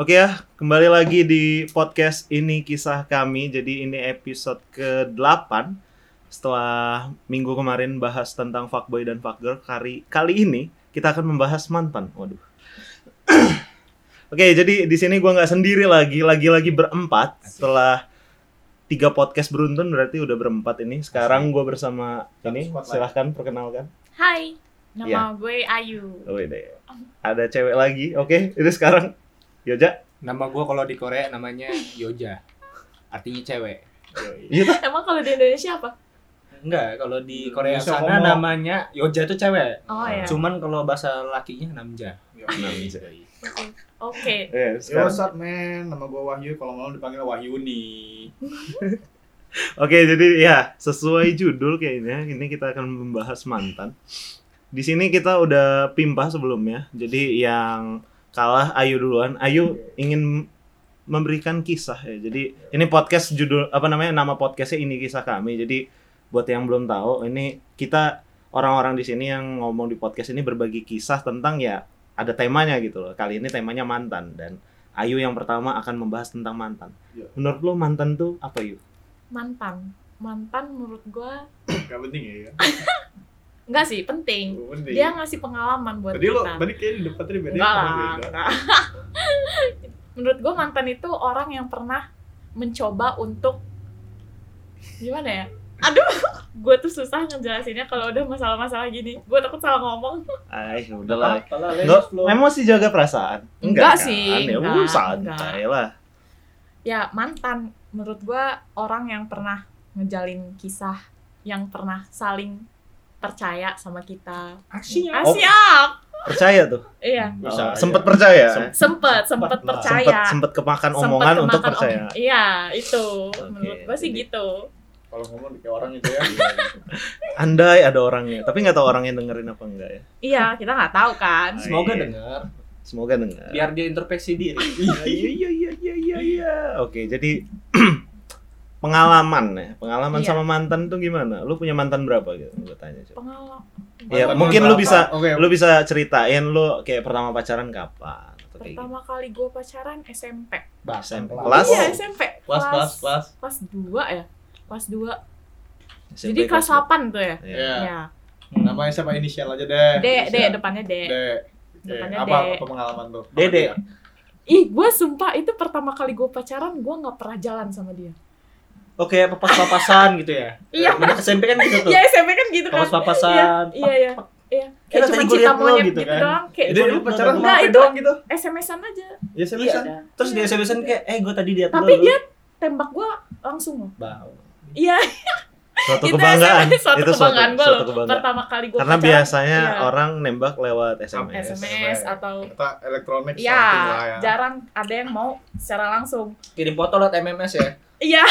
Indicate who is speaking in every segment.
Speaker 1: Oke ya, kembali lagi di podcast ini kisah kami. Jadi ini episode ke-8 setelah minggu kemarin bahas tentang fuckboy dan fuckgirl. Kali kali ini kita akan membahas mantan. Waduh. Oke, jadi di sini gua nggak sendiri lagi, lagi-lagi berempat setelah tiga podcast beruntun berarti udah berempat ini. Sekarang gua bersama ini, silahkan perkenalkan.
Speaker 2: Hai, nama
Speaker 1: Iya.
Speaker 2: gue Ayu.
Speaker 1: Oh, deh. Ada cewek lagi. Oke, itu sekarang Yoja.
Speaker 3: Nama gua kalau di Korea namanya Yoja. Artinya cewek.
Speaker 1: Iya tuh.
Speaker 2: Emang kalau di Indonesia apa?
Speaker 3: Enggak, kalau di Korea
Speaker 4: Bisa
Speaker 3: sana
Speaker 4: ngomong.
Speaker 3: namanya Yoja itu cewek.
Speaker 2: Oh ya.
Speaker 3: Cuman kalau bahasa lakinya Namja.
Speaker 1: Namja.
Speaker 2: Oke.
Speaker 1: Eh,
Speaker 4: Yo,
Speaker 1: sekarang-
Speaker 4: what's up, man? Nama gue Wahyu. Kalau mau dipanggil Wahyuni.
Speaker 1: Oke, jadi ya sesuai judul kayaknya ini kita akan membahas mantan. Di sini kita udah pimpah sebelumnya. Jadi yang kalah Ayu duluan. Ayu ingin memberikan kisah ya. Jadi ini podcast judul apa namanya nama podcastnya ini kisah kami. Jadi buat yang belum tahu ini kita orang-orang di sini yang ngomong di podcast ini berbagi kisah tentang ya ada temanya gitu loh. Kali ini temanya mantan dan Ayu yang pertama akan membahas tentang mantan.
Speaker 4: Iya.
Speaker 1: Menurut lo mantan tuh apa Yu?
Speaker 2: Mantan. Mantan menurut gue
Speaker 4: Gak penting ya.
Speaker 2: enggak sih, penting.
Speaker 4: Gak penting.
Speaker 2: Dia ngasih pengalaman buat
Speaker 4: Tadi lo,
Speaker 2: kita.
Speaker 4: tadi kayak di depan tadi beda.
Speaker 2: Enggak lah. enggak. menurut gue mantan itu orang yang pernah mencoba untuk gimana ya? Aduh, gue tuh susah ngejelasinnya kalau udah masalah-masalah gini. Gue takut salah ngomong.
Speaker 1: Ay, udahlah.
Speaker 3: Apalah,
Speaker 1: Nggak,
Speaker 3: Flow.
Speaker 1: memang sih jaga perasaan.
Speaker 2: Enggak
Speaker 1: kan?
Speaker 2: sih,
Speaker 1: Ya
Speaker 2: enggak,
Speaker 1: santai lah.
Speaker 2: ya mantan menurut gua orang yang pernah ngejalin kisah yang pernah saling percaya sama kita
Speaker 3: Asyik.
Speaker 2: ah
Speaker 1: Oh. Percaya tuh.
Speaker 2: iya
Speaker 1: Oh,
Speaker 4: Bisa aja.
Speaker 1: sempet percaya.
Speaker 3: Sem-
Speaker 2: sempet sempet percaya
Speaker 1: Sempet sempet kemakan
Speaker 2: Sempet
Speaker 1: omongan untuk
Speaker 2: kemakan
Speaker 1: percaya.
Speaker 2: om- iya itu
Speaker 1: Oke,
Speaker 2: menurut gua sih
Speaker 1: jadi-
Speaker 2: gitu
Speaker 4: Kalau ngomong kayak orang itu ya.
Speaker 1: Andai ada orangnya, tapi nggak tahu orangnya dengerin apa enggak ya.
Speaker 2: iya kita nggak tahu kan
Speaker 3: Semoga
Speaker 1: Iya.
Speaker 3: dengar.
Speaker 1: Semoga dengar.
Speaker 3: Biar dia introspeksi diri.
Speaker 1: Iya iya iya iya iya iya. Oke, jadi pengalaman ya. Pengalaman
Speaker 2: Iya.
Speaker 1: sama mantan tuh gimana? Lu punya mantan berapa gitu? Gue tanya coba.
Speaker 2: pengalaman
Speaker 1: Ya,
Speaker 4: Mantan
Speaker 1: mungkin lu bisa
Speaker 4: Oke.
Speaker 1: lu bisa ceritain lu kayak pertama pacaran kapan atau kayak
Speaker 2: pertama kali gua pacaran SMP
Speaker 3: Bahasa
Speaker 1: SMP.
Speaker 3: kelas.
Speaker 2: Iya SMP
Speaker 3: Kelas, kelas, kelas.
Speaker 2: kelas dua ya kelas dua jadi kelas 8 tuh ya
Speaker 1: Iya.
Speaker 4: Iya.
Speaker 2: ya
Speaker 4: Namanya siapa inisial aja deh.
Speaker 2: D D depannya D
Speaker 4: D.
Speaker 2: Depannya
Speaker 4: Apa,
Speaker 2: D.
Speaker 4: apa pengalaman tuh? Apa
Speaker 3: Dede.
Speaker 4: dia?
Speaker 2: Ih, gue sumpah itu pertama kali gue pacaran, gue nggak pernah jalan sama dia.
Speaker 3: Oke, papas-papasan gitu ya.
Speaker 2: Iya.
Speaker 3: Bener SMP kan gitu tuh.
Speaker 2: Iya SMP kan gitu kan.
Speaker 3: Papas-papasan.
Speaker 2: Iya, iya, iya.
Speaker 3: Kira
Speaker 2: Kayak cuma
Speaker 3: gua
Speaker 2: cinta monyet
Speaker 3: gitu
Speaker 2: gitu,
Speaker 3: kan.
Speaker 2: doang. Kayak
Speaker 4: Jadi lu pacaran sama
Speaker 2: itu-
Speaker 4: doang gitu?
Speaker 2: SMS-an aja.
Speaker 4: Ya seriusan.
Speaker 2: Iya.
Speaker 3: Terus dia SMS kayak, eh gue tadi lihat
Speaker 2: Tapi dia tembak gue langsung loh.
Speaker 3: Bau.
Speaker 2: Iya,
Speaker 1: Suatu
Speaker 2: itu
Speaker 1: kebanggaan.
Speaker 2: SMS, suatu
Speaker 1: itu
Speaker 2: kebanggaan gue loh.
Speaker 1: kebanggaan.
Speaker 2: Pertama kali gue
Speaker 1: Karena biasanya
Speaker 2: iya.
Speaker 1: orang nembak lewat SMS.
Speaker 2: SMS atau
Speaker 4: Kita elektronik
Speaker 2: ya,
Speaker 4: something lah ya.
Speaker 2: jarang ada yang mau secara langsung.
Speaker 3: Kirim foto lewat MMS ya.
Speaker 2: Iya,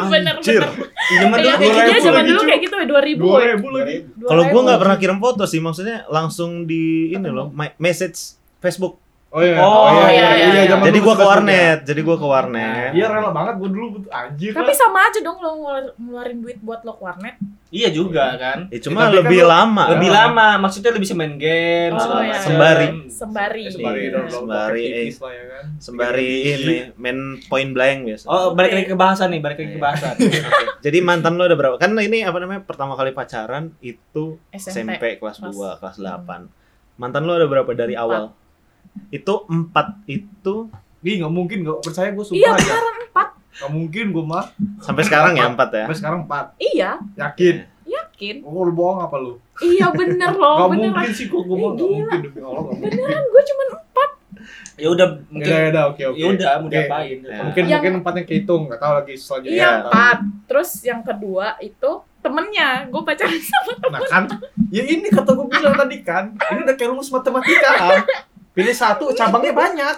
Speaker 2: bener
Speaker 1: Anjir.
Speaker 2: bener.
Speaker 3: Zaman
Speaker 2: Iya,
Speaker 4: ribu
Speaker 2: zaman dulu kayak gitu ya 2000
Speaker 4: Dua
Speaker 2: ya.
Speaker 4: ribu lagi.
Speaker 1: Kalau gua
Speaker 2: 2000.
Speaker 1: nggak pernah kirim foto sih, maksudnya langsung di ini loh, my- message Facebook.
Speaker 4: Oh iya.
Speaker 3: Oh,
Speaker 2: iya, iya, iya.
Speaker 4: zaman
Speaker 1: Jadi
Speaker 4: dulu
Speaker 1: gua ke
Speaker 4: ya.
Speaker 1: warnet, jadi gua ke warnet.
Speaker 4: Iya rela banget gua dulu anjir.
Speaker 2: Tapi sama aja dong lo ngeluar- ngeluarin duit buat lo ke warnet.
Speaker 3: Iya juga kan.
Speaker 1: Ya, cuma
Speaker 4: Ya, tapi kan
Speaker 1: lebih
Speaker 4: lu-
Speaker 1: lama.
Speaker 3: Lebih lama, maksudnya lu bisa main game,
Speaker 2: Oh,
Speaker 3: segala
Speaker 2: iya.
Speaker 1: Sembari.
Speaker 2: Sembari.
Speaker 4: Ya, sembari
Speaker 1: Iya,
Speaker 4: download
Speaker 1: sembari,
Speaker 4: pakai
Speaker 1: eh.
Speaker 4: ya kan.
Speaker 1: Sembari ini main point blank biasa.
Speaker 3: Oh, balik lagi ke bahasan nih, balik lagi ke
Speaker 1: Iya.
Speaker 3: bahasan.
Speaker 1: Jadi mantan lo ada berapa? Kan ini apa namanya? Pertama kali pacaran itu
Speaker 2: SMP.
Speaker 1: SMP kelas
Speaker 2: Kelas-
Speaker 1: 2, kelas 8. Mantan lo ada berapa dari awal? Itu empat itu
Speaker 4: Ih, nggak mungkin, nggak percaya gue
Speaker 2: Iya
Speaker 4: sumpah aja.
Speaker 2: beneran empat.
Speaker 4: Nggak mungkin gue mah.
Speaker 1: sampai sekarang ya empat ya.
Speaker 4: Sampai sekarang empat.
Speaker 2: Iya,
Speaker 4: Yakin?
Speaker 2: yakin.
Speaker 4: Oh, lu bohong apa lu?
Speaker 2: Iya bener
Speaker 4: Gak
Speaker 2: loh, beneran.
Speaker 4: mungkin sih kok gue mah nggak mungkin demi Allah nggak mungkin.
Speaker 2: Beneran gue cuma
Speaker 3: ya udah mungkin
Speaker 4: Ya udah oke oke.
Speaker 3: ya udah mau diapain.
Speaker 1: Ya.
Speaker 4: Mungkin
Speaker 2: Yang-
Speaker 4: mungkin empatnya kehitung, nggak tahu lagi selanjutnya.
Speaker 2: iya
Speaker 4: nggak tahu.
Speaker 2: empat. Terus yang kedua itu temennya, gue pacaran sama
Speaker 4: Nah kan, ya ini kata gue bilang tadi kan, ini udah kayak rumus matematika kan. Pilih satu, cabangnya banyak.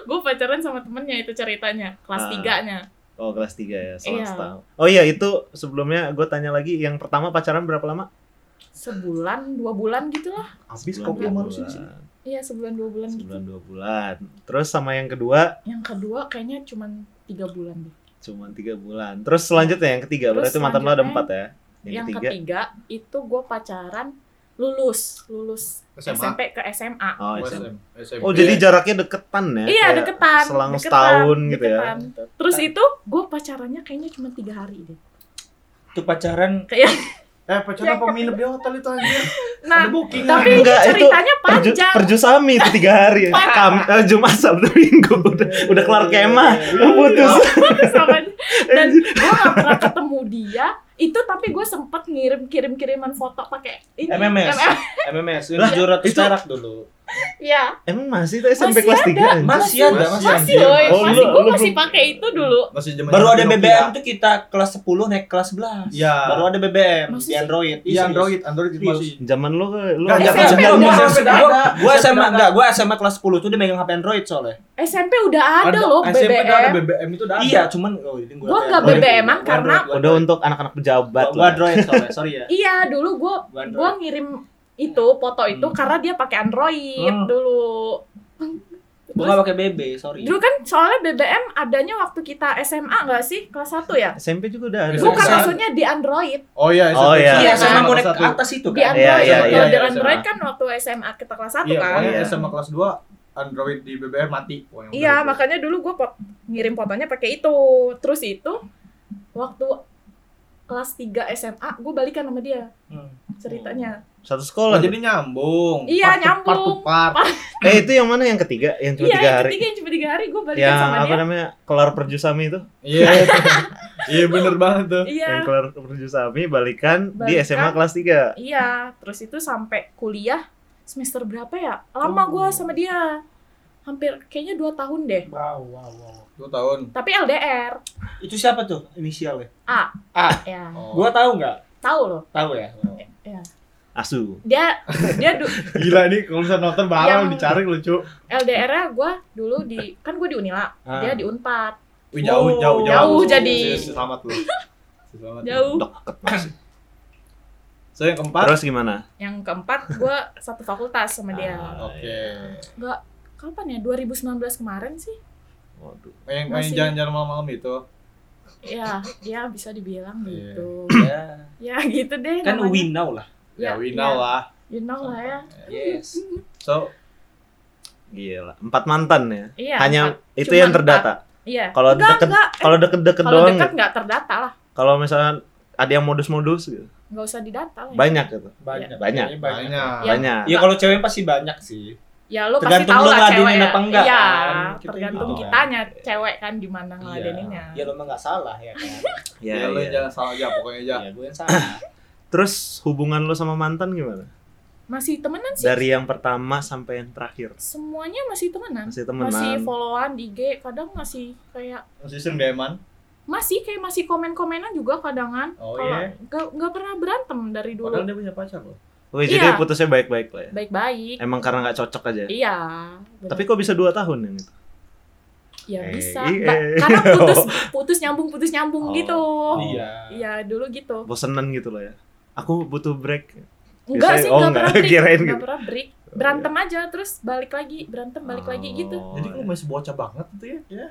Speaker 2: gue pacaran sama temennya itu ceritanya kelas
Speaker 1: Ah.
Speaker 2: tiganya.
Speaker 1: Oh, kelas 3 ya,
Speaker 2: Iya.
Speaker 1: setahun. Oh iya, itu sebelumnya gue tanya lagi yang pertama pacaran berapa lama?
Speaker 2: Sebulan, dua bulan gitu lah.
Speaker 4: Habis kopi
Speaker 1: dua
Speaker 4: malu sih.
Speaker 1: bulan.
Speaker 2: Iya sebulan dua bulan gitu.
Speaker 1: Sebulan dua bulan. Terus sama yang kedua
Speaker 2: Yang kedua kayaknya cuma tiga bulan deh.
Speaker 1: cuma tiga bulan. Terus selanjutnya yang ketiga
Speaker 2: Terus
Speaker 1: berarti mantan lo ada empat ya? Yang,
Speaker 2: Yang,
Speaker 1: ketiga
Speaker 2: ketiga itu gue pacaran lulus lulus
Speaker 4: SMA.
Speaker 2: SMP ke SMA
Speaker 1: Oh,
Speaker 4: Oh,
Speaker 1: SM.
Speaker 4: SM.
Speaker 1: Oh, jadi jaraknya deketan ya?
Speaker 2: iya
Speaker 1: Kayak
Speaker 2: deketan
Speaker 1: Selang
Speaker 2: deketan,
Speaker 1: setahun gitu ya.
Speaker 2: deketan. terus itu gue pacarannya kayaknya cuma tiga hari deh
Speaker 5: Itu pacaran
Speaker 2: kayak
Speaker 4: Eh, pacaran apa nginep di hotel itu anjir?
Speaker 2: nah
Speaker 4: Ada booking
Speaker 2: tapi itu
Speaker 1: Enggak, itu
Speaker 2: ceritanya
Speaker 1: Perju,
Speaker 2: panjang
Speaker 1: perjusami itu tiga hari. Kam, eh, Jumat Sabtu Minggu udah udah kelar kemah, putus.
Speaker 2: sama dia. dan gue gak pernah ketemu dia itu tapi gue sempet ngirim kirim kiriman foto pakai ini
Speaker 5: MMS.
Speaker 2: MMS.
Speaker 5: MMS
Speaker 1: Lah, itu-
Speaker 5: perak dulu.
Speaker 2: Iya,
Speaker 1: Emang masih tuh SMP
Speaker 2: Masih
Speaker 1: kelas
Speaker 2: ada.
Speaker 1: 3
Speaker 5: Masih ada,
Speaker 4: Masih
Speaker 5: masih.
Speaker 2: masih loh,
Speaker 1: Oh,
Speaker 2: masih
Speaker 1: lu-
Speaker 2: gue
Speaker 1: lu
Speaker 2: masih pakai itu dulu.
Speaker 4: Masih zaman
Speaker 5: Baru ada
Speaker 4: Nokia.
Speaker 5: BBM tuh kita kelas 10 naik kelas 11.
Speaker 4: Iya.
Speaker 5: Baru ada BBM
Speaker 2: Masih
Speaker 5: di? Android.
Speaker 4: Iya, Android, Android itu masih.
Speaker 1: Zaman lu ke lu
Speaker 2: ada.
Speaker 4: sampai
Speaker 5: Gua, SMA enggak, gua SMA kelas 10 tuh dia megang HP Android soalnya.
Speaker 2: SMP udah ada, loh
Speaker 4: SMP udah ada
Speaker 2: BBM.
Speaker 4: BBM itu udah ada.
Speaker 5: Iya, cuman oh, ini gua
Speaker 2: Gua
Speaker 5: HP
Speaker 2: nggak
Speaker 5: Android.
Speaker 2: BBM-an
Speaker 5: Gua
Speaker 2: karena-
Speaker 1: udah untuk anak-anak pejabat
Speaker 5: Gua-. Android soalnya, sorry ya.
Speaker 2: Iya, dulu
Speaker 5: Gua
Speaker 2: gua ngirim itu foto itu
Speaker 5: Hmm.
Speaker 2: karena dia pakai Android
Speaker 5: Hmm.
Speaker 2: dulu.
Speaker 5: Gua enggak pakai BB, sorry.
Speaker 2: Dulu kan soalnya BBM adanya waktu kita SMA nggak sih? Kelas 1 ya?
Speaker 1: SMP juga udah ada.
Speaker 2: Bukan
Speaker 5: SMA.
Speaker 2: maksudnya di Android.
Speaker 4: Oh iya,
Speaker 1: Oh,
Speaker 4: SMP.
Speaker 1: iya.
Speaker 5: Iya,
Speaker 2: kan?
Speaker 5: sama mau naik
Speaker 4: Kelas
Speaker 5: ke
Speaker 4: satu.
Speaker 5: atas itu
Speaker 2: Di
Speaker 5: kan.
Speaker 2: Android.
Speaker 1: Iya, iya,
Speaker 2: Kalau
Speaker 4: iya,
Speaker 2: di
Speaker 4: iya,
Speaker 2: Android
Speaker 4: SMA.
Speaker 2: kan waktu SMA kita kelas 1
Speaker 4: Iya,
Speaker 2: kan.
Speaker 1: Iya.
Speaker 4: SMA kelas 2 Android di BBM mati. Pokoknya
Speaker 2: Iya, makanya dulu gue ngirim fotonya pakai itu. Terus itu waktu kelas 3 SMA gue balikan sama dia
Speaker 5: Hmm.
Speaker 2: ceritanya.
Speaker 1: Satu
Speaker 4: Oh,
Speaker 1: sekolah.
Speaker 4: jadi nyambung.
Speaker 2: Iya,
Speaker 4: Part to- Part to
Speaker 2: nyambung.
Speaker 4: part.
Speaker 1: eh itu yang mana yang ketiga? Yang cuma
Speaker 2: Iya,
Speaker 1: tiga
Speaker 2: yang
Speaker 1: hari.
Speaker 2: ketiga yang cuma tiga hari gue balikan
Speaker 1: Yang
Speaker 2: sama
Speaker 1: apa
Speaker 2: dia.
Speaker 1: namanya? Kelar perjusami itu.
Speaker 4: Iya. Iya bener banget tuh.
Speaker 2: Iya.
Speaker 1: Yang kelar perjusami balikan, di
Speaker 2: Balikan.
Speaker 1: SMA kelas 3.
Speaker 2: Iya, terus itu sampai kuliah semester berapa ya? Lama gua sama dia. Hampir kayaknya dua tahun deh.
Speaker 5: Wow, wow, wow.
Speaker 4: Dua tahun.
Speaker 2: Tapi LDR.
Speaker 5: Itu siapa tuh inisialnya?
Speaker 2: A.
Speaker 5: A.
Speaker 2: Ya,
Speaker 4: Oh.
Speaker 5: Gua tahu nggak?
Speaker 2: tahu loh.
Speaker 5: Tahu ya.
Speaker 2: Ya.
Speaker 1: Asu.
Speaker 2: Dia dia du-
Speaker 4: Gila nih kalau misalnya nonton bareng dicari lucu.
Speaker 2: LDR-nya gua dulu di kan gua di Unila,
Speaker 5: Ah.
Speaker 2: dia di Unpad.
Speaker 4: Wih, jauh,
Speaker 5: Oh,
Speaker 4: jauh,
Speaker 2: jauh jadi.
Speaker 4: Selamat lu. Selamat.
Speaker 2: Jauh.
Speaker 1: Deket masih.
Speaker 4: So yang keempat.
Speaker 1: Terus gimana?
Speaker 2: Yang keempat gua satu fakultas sama dia.
Speaker 1: Ah.
Speaker 4: Oke.
Speaker 2: Enggak kapan ya? 2019 kemarin sih.
Speaker 1: Waduh.
Speaker 4: Yang
Speaker 2: Masih.
Speaker 4: jalan-jalan malam-malam itu.
Speaker 2: Ya, ya bisa dibilang
Speaker 4: Iya.
Speaker 2: gitu.
Speaker 5: Ya.
Speaker 2: Ya gitu deh
Speaker 5: Kan
Speaker 2: namanya.
Speaker 5: we know lah.
Speaker 4: Ya,
Speaker 2: Ya,
Speaker 4: we know
Speaker 2: ya.
Speaker 4: lah.
Speaker 2: You know lah ya.
Speaker 5: Yes.
Speaker 4: So,
Speaker 1: Gila. Empat mantan ya.
Speaker 2: Iya.
Speaker 1: Hanya
Speaker 2: empat.
Speaker 1: itu
Speaker 2: Cuman
Speaker 1: yang terdata.
Speaker 2: Iya.
Speaker 1: Kalau deket- Kalau deket-deket
Speaker 2: kalau
Speaker 1: doang.
Speaker 2: dekat nggak terdata lah.
Speaker 1: Kalau misalnya ada yang modus-modus gitu.
Speaker 2: Nggak usah didata lah. ya.
Speaker 1: Banyak gitu.
Speaker 5: Banyak.
Speaker 1: Banyak.
Speaker 5: Kayaknya
Speaker 4: banyak.
Speaker 2: Ya.
Speaker 1: Banyak.
Speaker 5: Ya kalau cewek pasti banyak sih.
Speaker 2: Ya lu pasti
Speaker 5: Tergantung
Speaker 2: tahu
Speaker 5: lu
Speaker 2: lah cewek.
Speaker 5: apa enggak,
Speaker 2: Iya,
Speaker 5: kan? Kita
Speaker 2: tergantung
Speaker 5: gitu, kan.
Speaker 2: kitanya cewek kan gimana ngeladeninnya.
Speaker 5: Ya lu mah nggak salah ya kan.
Speaker 1: Ya,
Speaker 4: ya, lu
Speaker 1: ya.
Speaker 4: jangan salah aja pokoknya aja.
Speaker 5: Ya gue yang salah.
Speaker 1: Terus hubungan lo sama mantan gimana?
Speaker 2: Masih temenan sih.
Speaker 1: Dari yang pertama sampai yang terakhir.
Speaker 2: Semuanya masih temenan.
Speaker 1: Masih temenan.
Speaker 2: Masih followan di IG, kadang masih kayak
Speaker 4: Masih sering deman.
Speaker 2: masih kayak masih komen-komenan juga kadangan.
Speaker 4: Oh, iya?
Speaker 2: nggak nggak pernah berantem dari dulu.
Speaker 4: Padahal dia punya pacar loh.
Speaker 1: Jadi
Speaker 2: Iya.
Speaker 1: putusnya baik-baik lah ya.
Speaker 2: Baik-baik.
Speaker 1: Emang karena nggak cocok aja.
Speaker 2: Iya. bener.
Speaker 1: Tapi kok bisa dua tahun yang itu?
Speaker 2: ya
Speaker 1: Eh,
Speaker 2: bisa.
Speaker 1: eh.
Speaker 2: Ba- karena putus putus nyambung putus nyambung
Speaker 1: Oh.
Speaker 2: gitu.
Speaker 5: Iya.
Speaker 2: Iya, dulu gitu.
Speaker 1: Bosenan gitu loh ya. Aku butuh break.
Speaker 2: Enggak sih,
Speaker 1: oh,
Speaker 2: enggak
Speaker 1: enggak.
Speaker 2: pernah break.
Speaker 1: Kirain
Speaker 2: Enggak
Speaker 1: gitu.
Speaker 2: pernah break. Berantem aja terus balik lagi, berantem balik lagi gitu.
Speaker 1: Oh,
Speaker 4: Jadi lu
Speaker 1: iya.
Speaker 4: masih bocah banget tuh ya. Ya.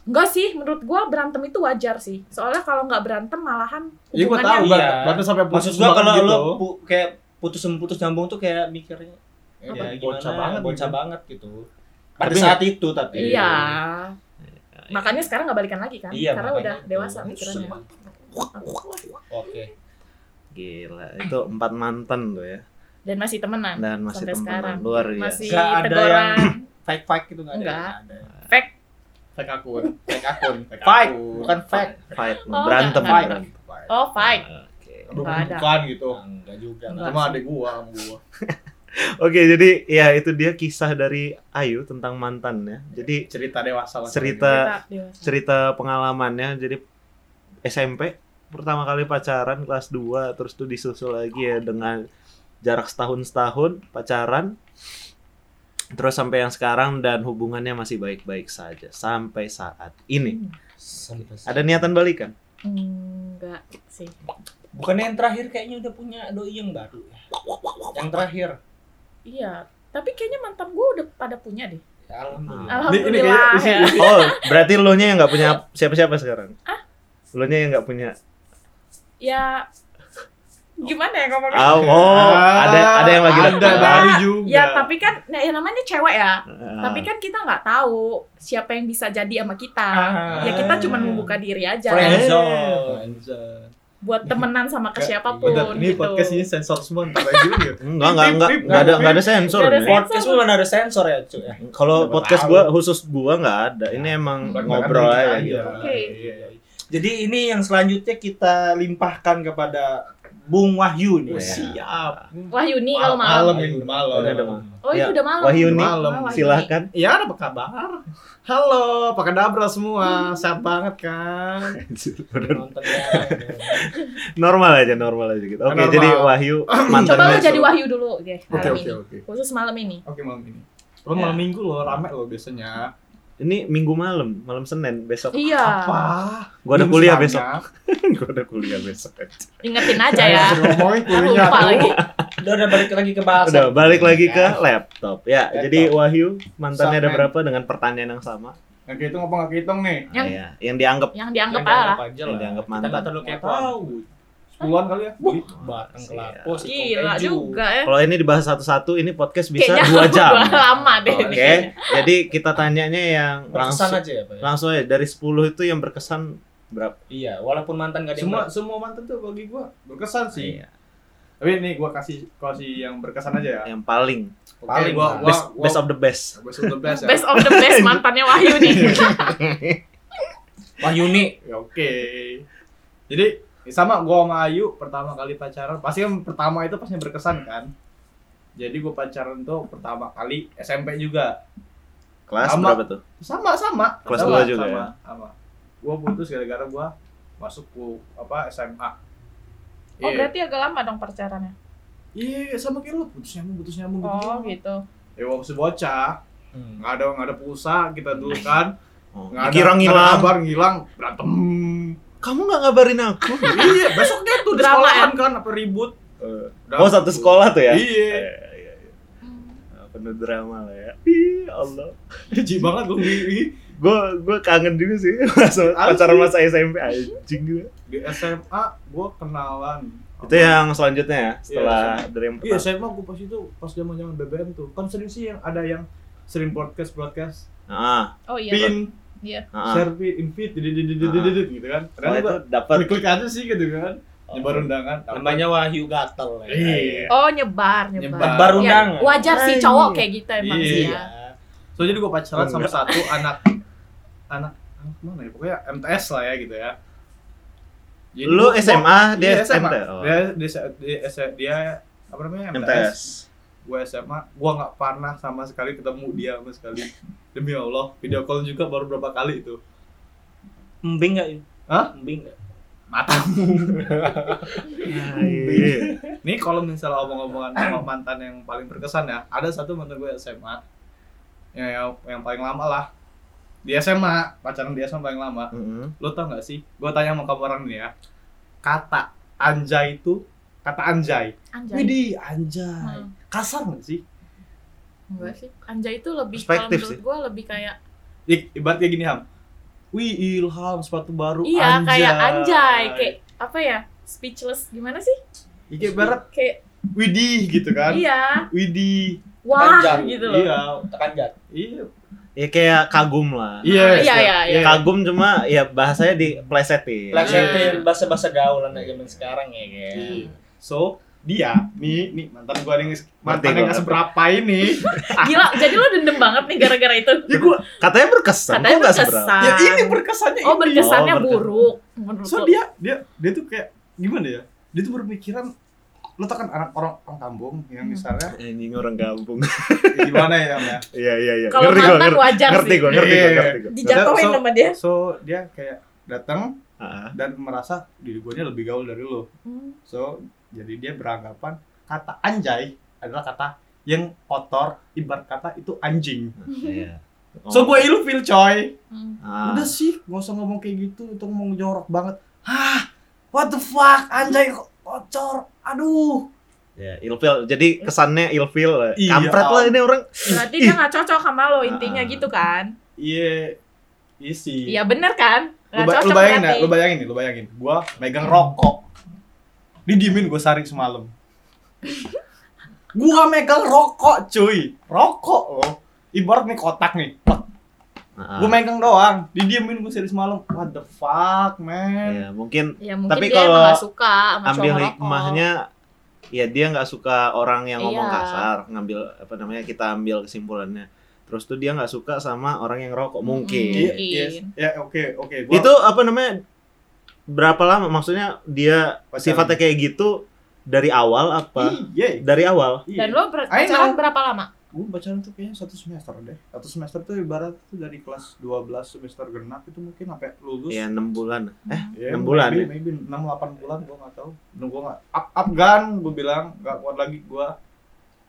Speaker 2: Enggak sih, menurut gua berantem itu wajar sih. Soalnya kalau nggak berantem malahan
Speaker 4: Iya gua tahu
Speaker 5: Iya.
Speaker 4: Berantem sampai
Speaker 5: Maksud
Speaker 4: putus
Speaker 5: gua
Speaker 4: banget
Speaker 5: kalau
Speaker 4: gitu.
Speaker 5: lu pu- kayak putus putus nyambung tuh kayak mikirnya
Speaker 4: Ya,
Speaker 5: ya,
Speaker 4: bocah
Speaker 5: gimana,
Speaker 4: banget
Speaker 5: bocah
Speaker 4: gitu.
Speaker 5: banget gitu. Pada
Speaker 4: Tapi
Speaker 5: saat itu tapi.
Speaker 2: Iya. Makanya sekarang nggak balikan lagi kan?
Speaker 5: Iya,
Speaker 2: Karena udah
Speaker 5: itu.
Speaker 2: dewasa pikirannya.
Speaker 5: Oke.
Speaker 1: Gila, itu empat mantan tuh ya.
Speaker 2: Dan masih temenan.
Speaker 1: Dan masih
Speaker 2: Sampai
Speaker 1: temenan.
Speaker 2: sekarang.
Speaker 1: Luar biasa.
Speaker 2: Masih
Speaker 5: Nggak ada
Speaker 2: teguran.
Speaker 5: Fake fake gitu nggak ada.
Speaker 2: Enggak.
Speaker 5: Nggak ada.
Speaker 2: Fake.
Speaker 4: Fake akun.
Speaker 5: Fake akun.
Speaker 4: Fake akun.
Speaker 5: bukan fake.
Speaker 1: Fight,
Speaker 2: Oh,
Speaker 1: berantem,
Speaker 2: enggak,
Speaker 1: berantem.
Speaker 2: Oh, fight. Nggak ada.
Speaker 4: bukan gitu.
Speaker 5: Enggak juga.
Speaker 2: Enggak.
Speaker 4: Cuma adek gua sama gua.
Speaker 1: Oke, jadi ya itu dia kisah dari Ayu tentang mantan ya. Jadi
Speaker 4: Cerita dewasa lah.
Speaker 1: Cerita-
Speaker 2: Cerita dewasa.
Speaker 1: cerita pengalamannya jadi SMP pertama kali pacaran kelas 2 terus tuh disusul lagi ya dengan jarak setahun setahun pacaran terus sampai yang sekarang dan hubungannya masih baik-baik saja sampai saat ini
Speaker 5: Sampai
Speaker 1: ada niatan balikan
Speaker 2: Enggak sih.
Speaker 5: Bukan yang terakhir kayaknya udah punya doi yang baru ya. Yang terakhir.
Speaker 2: Iya. Tapi kayaknya mantan gue udah pada punya deh.
Speaker 5: Ya, Alhamdulillah.
Speaker 4: Ini, ini
Speaker 2: Alhamdulillah
Speaker 4: kayaknya
Speaker 2: ya.
Speaker 1: oh berarti lo nya yang nggak punya siapa-siapa sekarang lo nya yang nggak punya
Speaker 2: Ya gimana ya ngomongnya?
Speaker 1: Ah, oh, ada ada yang lagi
Speaker 4: ada baru juga
Speaker 2: Ya tapi kan nah, ya namanya cewek ya.
Speaker 1: Ah.
Speaker 2: Tapi kan kita nggak tahu siapa yang bisa jadi sama kita.
Speaker 5: Ah.
Speaker 2: Ya kita cuma membuka diri aja.
Speaker 5: Friendzone.
Speaker 2: Buat temenan sama ke
Speaker 4: Nggak,
Speaker 2: siapa pun
Speaker 4: Bener, ini
Speaker 2: gitu.
Speaker 4: podcast ini sensor semua ntar aja juga.
Speaker 1: Enggak, enggak, enggak, enggak ada enggak ada sensor.
Speaker 2: Nggak ada sensor.
Speaker 5: Podcast lu mana ada sensor ya, cuy? ya?
Speaker 1: Kalau
Speaker 4: Nggak
Speaker 1: podcast gua khusus gua enggak ada. Ini emang ngobrol aja gitu.
Speaker 2: Oke.
Speaker 4: Iya, iya.
Speaker 5: Jadi ini yang selanjutnya kita limpahkan kepada Bung Wahyu nih.
Speaker 1: Iya.
Speaker 4: Siap.
Speaker 2: Wahyuni kalau
Speaker 4: Malam
Speaker 2: malam.
Speaker 4: ini udah malam.
Speaker 1: Udah, udah malam.
Speaker 2: Oh,
Speaker 1: Ya,
Speaker 2: itu udah malam.
Speaker 1: Wahyuni,
Speaker 4: Malam.
Speaker 2: Oh, Wahyuni.
Speaker 1: Silahkan.
Speaker 4: Ya, apa kabar? Halo, apa kabar semua? Sehat banget kan?
Speaker 5: Nonton ya.
Speaker 1: normal aja, normal aja gitu. Oke,
Speaker 4: Normal.
Speaker 1: jadi Wahyu mantan
Speaker 2: Coba lu jadi Wahyu dulu, oke.
Speaker 4: Oke,
Speaker 2: malam
Speaker 4: oke, oke.
Speaker 2: Khusus malam ini.
Speaker 4: Oke, malam ini. Lo malam minggu lo rame lo biasanya.
Speaker 1: Ini minggu malam, malam Senin besok.
Speaker 2: Iya.
Speaker 4: Apa?
Speaker 1: Gua ada
Speaker 4: Minggu
Speaker 1: kuliah besok. Gua ada kuliah besok.
Speaker 2: Ingetin aja ya.
Speaker 4: Ngomongin kuliah
Speaker 2: Lupa
Speaker 4: tuh.
Speaker 2: lagi.
Speaker 5: Udah udah balik lagi ke bahasa.
Speaker 1: Udah balik lagi ke laptop. Ya,
Speaker 5: Laptop.
Speaker 1: jadi Wahyu mantannya ada berapa dengan pertanyaan yang sama?
Speaker 4: Nggak kehitung apa nggak kehitung nih?
Speaker 2: Yang-
Speaker 1: Iya, yang dianggap
Speaker 2: Yang dianggap
Speaker 5: Yang
Speaker 2: aja.
Speaker 5: dianggap aja
Speaker 1: Yang
Speaker 5: lah.
Speaker 1: dianggap
Speaker 5: Kita
Speaker 1: mantan.
Speaker 5: nggak terlalu kepo.
Speaker 4: Tahu. Sepuluhan kali ya?
Speaker 5: Buh, batang ke lapo si
Speaker 2: Gila
Speaker 5: Keju.
Speaker 2: juga ya.
Speaker 1: kalau ini dibahas satu-satu, ini podcast bisa
Speaker 2: Kayaknya
Speaker 1: dua jam.
Speaker 2: udah lama deh.
Speaker 1: Oke, jadi kita tanyanya yang
Speaker 5: Berkesan
Speaker 1: langsung
Speaker 5: aja ya, Pak. ya?
Speaker 1: langsung aja dari 10 itu yang berkesan berapa?
Speaker 5: Iya, walaupun mantan gak ada yang
Speaker 4: Semua
Speaker 5: ber-
Speaker 4: semua mantan tuh bagi gua berkesan sih.
Speaker 1: Iya,
Speaker 4: Tapi ini gua kasih kasih yang berkesan aja ya.
Speaker 1: yang paling
Speaker 4: Oke,
Speaker 5: Paling
Speaker 4: gua, gua,
Speaker 1: best,
Speaker 4: gua,
Speaker 1: best of the best.
Speaker 4: best of the best ya.
Speaker 2: Best of the best mantannya Wahyu nih.
Speaker 5: Wahyuni.
Speaker 4: Ya, Oke. Jadi sama gua sama Ayu pertama kali pacaran, pasti kan pertama itu pasti berkesan kan. Jadi gua pacaran tuh pertama kali SMP juga.
Speaker 1: Kelas
Speaker 4: Sama.
Speaker 1: berapa tuh?
Speaker 4: Sama sama.
Speaker 1: Kelas
Speaker 4: sama,
Speaker 1: dua juga
Speaker 4: sama,
Speaker 1: ya?
Speaker 4: Sama. Gua putus gara-gara gua masuk ke apa SMA.
Speaker 2: Oh
Speaker 4: Iya.
Speaker 2: berarti agak lama dong pacarannya.
Speaker 4: Iya, sama kayak lu putus nyambung, putus nyambung gitu.
Speaker 2: Oh gitu.
Speaker 4: Ya waktu bocah,
Speaker 5: Hmm.
Speaker 4: nggak ada nggak ada pulsa kita dulu kan.
Speaker 1: Oh,
Speaker 4: Nggak ada
Speaker 1: dikira
Speaker 4: nggak ada
Speaker 1: ngilang.
Speaker 4: kabar ngilang, berantem.
Speaker 1: Kamu nggak ngabarin aku?
Speaker 4: iya, besoknya tuh di
Speaker 2: Drama
Speaker 4: sekolahan kan apa ribut.
Speaker 1: oh, satu sekolah tuh ya?
Speaker 4: Iya.
Speaker 1: Iya, iya, iya. Nah, Penuh drama lah ya. Ih, Allah.
Speaker 4: Jijik banget gue di,
Speaker 1: Gue gue kangen juga sih masa pacaran masa SMP anjing gue.
Speaker 4: di SMA gue kenalan.
Speaker 1: Itu yang selanjutnya ya, setelah dari yang
Speaker 4: Iya,
Speaker 1: pertama.
Speaker 4: SMA gue pas itu pas zaman zaman BBM tuh. Kan sering sih yang ada yang sering broadcast broadcast
Speaker 1: Ah,
Speaker 2: Oh iya.
Speaker 4: pin
Speaker 2: Iya.
Speaker 1: ah.
Speaker 4: share pin invite
Speaker 1: Ah.
Speaker 4: gitu kan.
Speaker 1: Oh,
Speaker 4: Kadang
Speaker 1: itu dapat
Speaker 4: klik aja sih gitu kan. Nyebar undangan.
Speaker 5: Namanya Wahyu Gatel ya.
Speaker 4: Iya.
Speaker 2: Oh nyebar, nyebar.
Speaker 4: Nyebar.
Speaker 5: Nyebar
Speaker 2: Ya,
Speaker 5: undangan.
Speaker 2: wajar sih cowok kayak gitu emang
Speaker 4: Iya.
Speaker 2: sih ya.
Speaker 4: So jadi gue pacaran sama satu anak anak anak mana ya pokoknya MTS lah ya gitu ya. Jadi
Speaker 1: Lu
Speaker 4: gua-
Speaker 1: SMA, dia
Speaker 4: iya, SMA.
Speaker 1: Oh.
Speaker 4: Dia dia dia, dia, dia apa namanya MTS.
Speaker 1: MTS.
Speaker 4: Gue SMA, gue nggak pernah sama sekali ketemu dia sama sekali. Demi Allah, video call juga baru berapa kali itu.
Speaker 5: Embing enggak ini?
Speaker 4: Hah?
Speaker 5: Embing enggak?
Speaker 4: Matamu.
Speaker 1: Iya.
Speaker 4: Nih kalau misalnya omong-omongan sama mantan yang paling berkesan ya, ada satu mantan gue SMA yang, yang yang paling lama lah di SMA pacaran di SMA paling lama
Speaker 1: Mm-mm.
Speaker 4: lo tau gak sih gue tanya sama kamu orang nih ya kata anjay itu kata anjay
Speaker 2: Anjay.
Speaker 4: Widih anjay
Speaker 2: Hmm.
Speaker 4: kasar gak sih
Speaker 2: Enggak sih. Anjay itu lebih kalau menurut
Speaker 1: sih.
Speaker 2: gue lebih kayak
Speaker 4: I- ibaratnya gini ham Wih ilham sepatu baru
Speaker 2: iya
Speaker 4: anjay
Speaker 2: kayak anjay kayak apa ya? Speechless gimana sih?
Speaker 4: Iya, ibarat
Speaker 2: Kayak
Speaker 4: widih gitu kan
Speaker 2: iya,
Speaker 4: widih
Speaker 2: wah
Speaker 5: Panjang.
Speaker 2: gitu loh.
Speaker 4: iya
Speaker 5: Tekan jat.
Speaker 4: iya
Speaker 1: Ya kayak kagum lah.
Speaker 4: iya
Speaker 2: iya, iya, iya.
Speaker 1: Kagum cuma ya bahasanya diplesetin.
Speaker 5: Plesetin bahasa-bahasa gaul anak zaman sekarang ya kan.
Speaker 4: Iya. So dia nih nih mantan gue yang mantan
Speaker 1: gua,
Speaker 4: yang seberapa ini
Speaker 2: Gila, jadi lo dendam banget nih gara-gara itu.
Speaker 4: ya gue
Speaker 1: Katanya berkesan,
Speaker 2: Katanya
Speaker 1: kok nggak
Speaker 2: berkesan.
Speaker 1: seberapa?
Speaker 4: ya ini berkesannya
Speaker 2: Oh,
Speaker 4: ini.
Speaker 2: berkesannya
Speaker 1: Oh, berkesan.
Speaker 2: buruk. Menurut
Speaker 4: so
Speaker 2: lo.
Speaker 4: dia dia dia tuh kayak gimana ya dia tuh berpikiran lo tau kan anak orang orang kampung yang
Speaker 2: Hmm.
Speaker 4: misalnya
Speaker 1: Anjing orang kampung.
Speaker 4: ya gimana ya ya
Speaker 1: Iya iya iya.
Speaker 2: Kalau
Speaker 1: Ngerti gua,
Speaker 2: mantan
Speaker 1: ngerti,
Speaker 2: wajar
Speaker 1: ngerti
Speaker 2: sih.
Speaker 1: gua, ngerti gua,
Speaker 4: Iya.
Speaker 1: ngerti gua.
Speaker 2: Dijatuhin
Speaker 4: So-
Speaker 2: sama dia.
Speaker 4: so dia kayak datang
Speaker 1: Ah,
Speaker 4: dan merasa diri gue lebih gaul dari lo
Speaker 2: Hmm.
Speaker 4: so jadi dia beranggapan kata anjay adalah kata yang kotor ibarat kata itu anjing
Speaker 1: Iya.
Speaker 4: so gue ilfil coy
Speaker 2: Hmm.
Speaker 1: Ah.
Speaker 4: udah sih nggak usah ngomong kayak gitu itu ngomong jorok banget hah what the fuck anjay kotor aduh
Speaker 1: Ya, ilfil. Jadi kesannya ilfil.
Speaker 4: Iya.
Speaker 1: Kampret lah ini orang.
Speaker 2: Berarti dia nggak cocok sama lo intinya
Speaker 1: Ah.
Speaker 2: gitu kan?
Speaker 4: iya isi
Speaker 2: Iya bener kan?
Speaker 4: lu, ba- lu
Speaker 2: cocok
Speaker 4: bayangin ya
Speaker 2: berarti.
Speaker 4: lu bayangin nih lu bayangin gua megang rokok didiemin gue saring semalam. Gua megang rokok cuy. Rokok loh. Ibarat nih kotak nih
Speaker 1: Nah,
Speaker 4: gue megang doang. Didiemin gue sehari semalam. What the fuck man?
Speaker 1: Ya mungkin
Speaker 2: Ya mungkin
Speaker 1: Tapi
Speaker 2: dia
Speaker 1: kalau
Speaker 2: suka sama
Speaker 1: ambil hikmahnya ya dia nggak suka orang yang ngomong
Speaker 2: Iya.
Speaker 1: kasar ngambil apa namanya kita ambil kesimpulannya. Terus tuh dia nggak suka sama orang yang rokok mungkin.
Speaker 4: Iya,
Speaker 2: Mungkin.
Speaker 4: yes. ya oke oke. Gua-
Speaker 1: itu apa namanya berapa lama maksudnya dia
Speaker 4: Pacaran.
Speaker 1: sifatnya kayak gitu dari awal apa
Speaker 4: iya
Speaker 1: dari awal
Speaker 4: iya.
Speaker 2: Dan lo ber- pacaran
Speaker 4: know.
Speaker 2: berapa lama?
Speaker 4: gue pacaran tuh kayaknya satu semester deh satu semester tuh ibarat tuh dari kelas 12 semester genap itu mungkin sampai lulus
Speaker 1: ya enam bulan eh
Speaker 4: Ya,
Speaker 1: enam bulan
Speaker 4: maybe,
Speaker 1: ya?
Speaker 4: maybe 6 8 bulan gua nggak tahu. Nunggu nggak up up gun gua bilang nggak kuat lagi gua.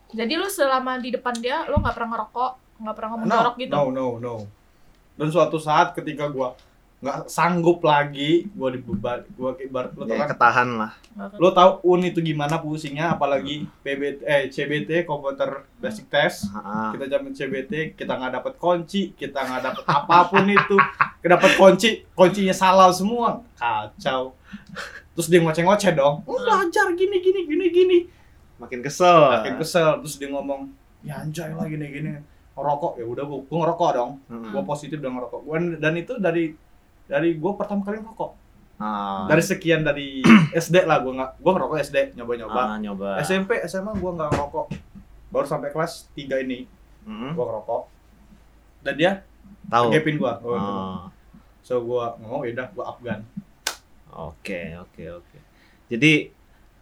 Speaker 2: Jadi lo selama di depan dia lo nggak pernah ngerokok, nggak pernah ngomong
Speaker 4: No,
Speaker 2: jorok gitu?
Speaker 4: no, no, no. Dan suatu saat ketika gua nggak sanggup lagi, gua dibeban, gua ibarat lo tau
Speaker 1: ya
Speaker 4: kan,
Speaker 1: ketahan lah.
Speaker 4: Lo tau un itu gimana pusingnya, apalagi PBT, eh CBT komputer basic test. Kita jamin CBT, kita nggak dapet kunci, kita nggak dapet apa pun itu, dapat kunci, kuncinya salah semua, kacau. Terus dia ngoceh-ngoceh dong, oh, belajar gini gini gini gini.
Speaker 1: makin kesel.
Speaker 4: Makin kesel. Terus dia ngomong ya anjay lah gini gini. Ngerokok. Ya udah gua, gua ngerokok dong.
Speaker 1: Mm-mm.
Speaker 4: gua positif dan ngerokok. Gua, dan itu dari dari gua pertama kali ngerokok
Speaker 1: Ah,
Speaker 4: dari sekian dari SD lah gua nggak gua ngerokok SD nyoba nyoba
Speaker 1: ah, nyoba
Speaker 4: SMP SMA gua nggak ngerokok baru sampai kelas 3 ini
Speaker 1: Mm-mm.
Speaker 4: gua ngerokok dan dia
Speaker 1: tahu
Speaker 4: gapin ngomong.
Speaker 1: Oh.
Speaker 4: so gua ngomong ya udah gua upgun
Speaker 1: Oke, oke, oke. Jadi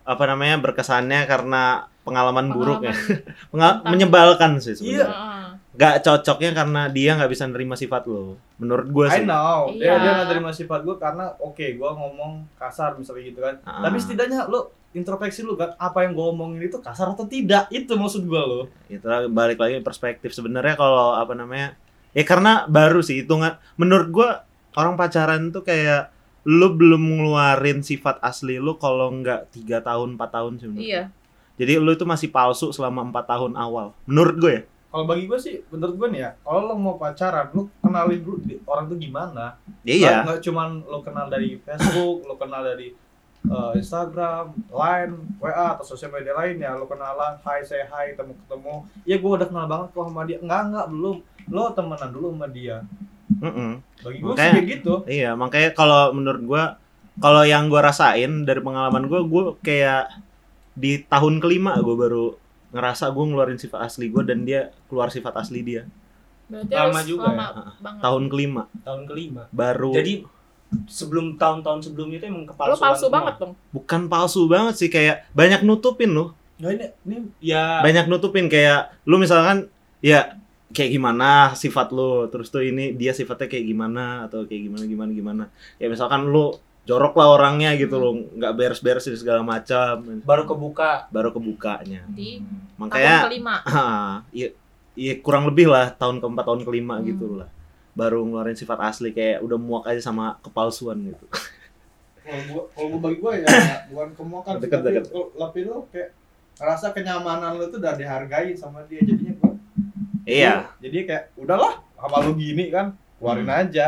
Speaker 1: apa namanya berkesannya karena pengalaman buruk ya. Pengal-
Speaker 2: Tentang-
Speaker 1: menyebalkan sih
Speaker 4: Iya.
Speaker 1: sebenarnya.
Speaker 2: Heeh.
Speaker 1: Gak cocoknya karena dia nggak bisa nerima sifat lo. Menurut gue
Speaker 4: I
Speaker 1: sih.
Speaker 4: know dia
Speaker 2: Iya.
Speaker 4: dia nggak terima sifat gua karena oke gua ngomong kasar misalnya gitu kan
Speaker 1: Ah.
Speaker 4: Tapi setidaknya lu introspeksi lu kan apa yang gua omongin itu kasar atau tidak itu maksud gua lo.
Speaker 1: Itu balik lagi perspektif sebenarnya kalau apa namanya? Ya karena baru sih hitungan menurut gue orang pacaran tuh kayak lu belum ngeluarin sifat asli lu kalau nggak tiga tahun 4 tahun sih
Speaker 2: Iya.
Speaker 1: gue. Jadi lu itu masih palsu selama empat tahun awal. Menurut gue ya.
Speaker 4: Kalau bagi gua sih menurut gua nih ya, kalau lo mau pacaran lu kenalin dulu orang tuh gimana.
Speaker 1: Ya iya.
Speaker 4: Nggak, nggak cuman lo kenal dari Facebook, lo kenal dari uh, Instagram, Line, WA atau sosial media lain ya lo kenalan, hai say hi, ketemu ketemu. Ya gua udah kenal banget kok sama dia. Enggak enggak belum. Lo temenan dulu sama dia.
Speaker 1: Mm-mm.
Speaker 4: Bagi gua
Speaker 1: Makanya-
Speaker 4: sih gitu.
Speaker 1: Iya, makanya kalau menurut gua kalau yang gua rasain dari pengalaman gua, gua kayak di tahun kelima gua baru ngerasa gua ngeluarin sifat asli gua dan dia keluar sifat asli dia.
Speaker 2: Berarti
Speaker 5: Lama juga
Speaker 2: lama
Speaker 1: ya?
Speaker 2: banget.
Speaker 1: Tahun kelima
Speaker 5: tahun kelima
Speaker 1: baru
Speaker 5: jadi sebelum tahun-tahun sebelumnya itu emang
Speaker 2: Lo
Speaker 5: kepalsuan
Speaker 2: palsu
Speaker 5: semua.
Speaker 2: banget dong.
Speaker 1: bukan palsu banget sih kayak banyak nutupin loh.
Speaker 4: Nah ini ini
Speaker 5: ya
Speaker 1: Banyak nutupin kayak lu misalkan ya kayak gimana sifat lu terus tuh ini dia sifatnya kayak gimana atau kayak gimana gimana gimana. Ya misalkan lu jorok lah orangnya gitu
Speaker 2: Hmm.
Speaker 1: loh, nggak beres-beres dan segala macam.
Speaker 5: baru kebuka
Speaker 1: Baru kebukanya.
Speaker 2: Di
Speaker 1: Makanya
Speaker 2: tahun kelima.
Speaker 1: Iya, iya kurang lebih lah tahun keempat tahun kelima
Speaker 2: Hmm.
Speaker 1: gitu lah baru ngeluarin sifat asli kayak udah muak aja sama kepalsuan gitu
Speaker 4: kalau gua kalau gua bagi gua ya bukan kemuakan sih,
Speaker 1: Deket,
Speaker 4: tapi
Speaker 1: deket.
Speaker 4: kalau- tapi lu kayak ngerasa kenyamanan lu tuh udah dihargai sama dia jadinya gua
Speaker 1: iya
Speaker 4: jadi kayak udahlah sama lu gini kan keluarin
Speaker 1: Hmm.
Speaker 4: aja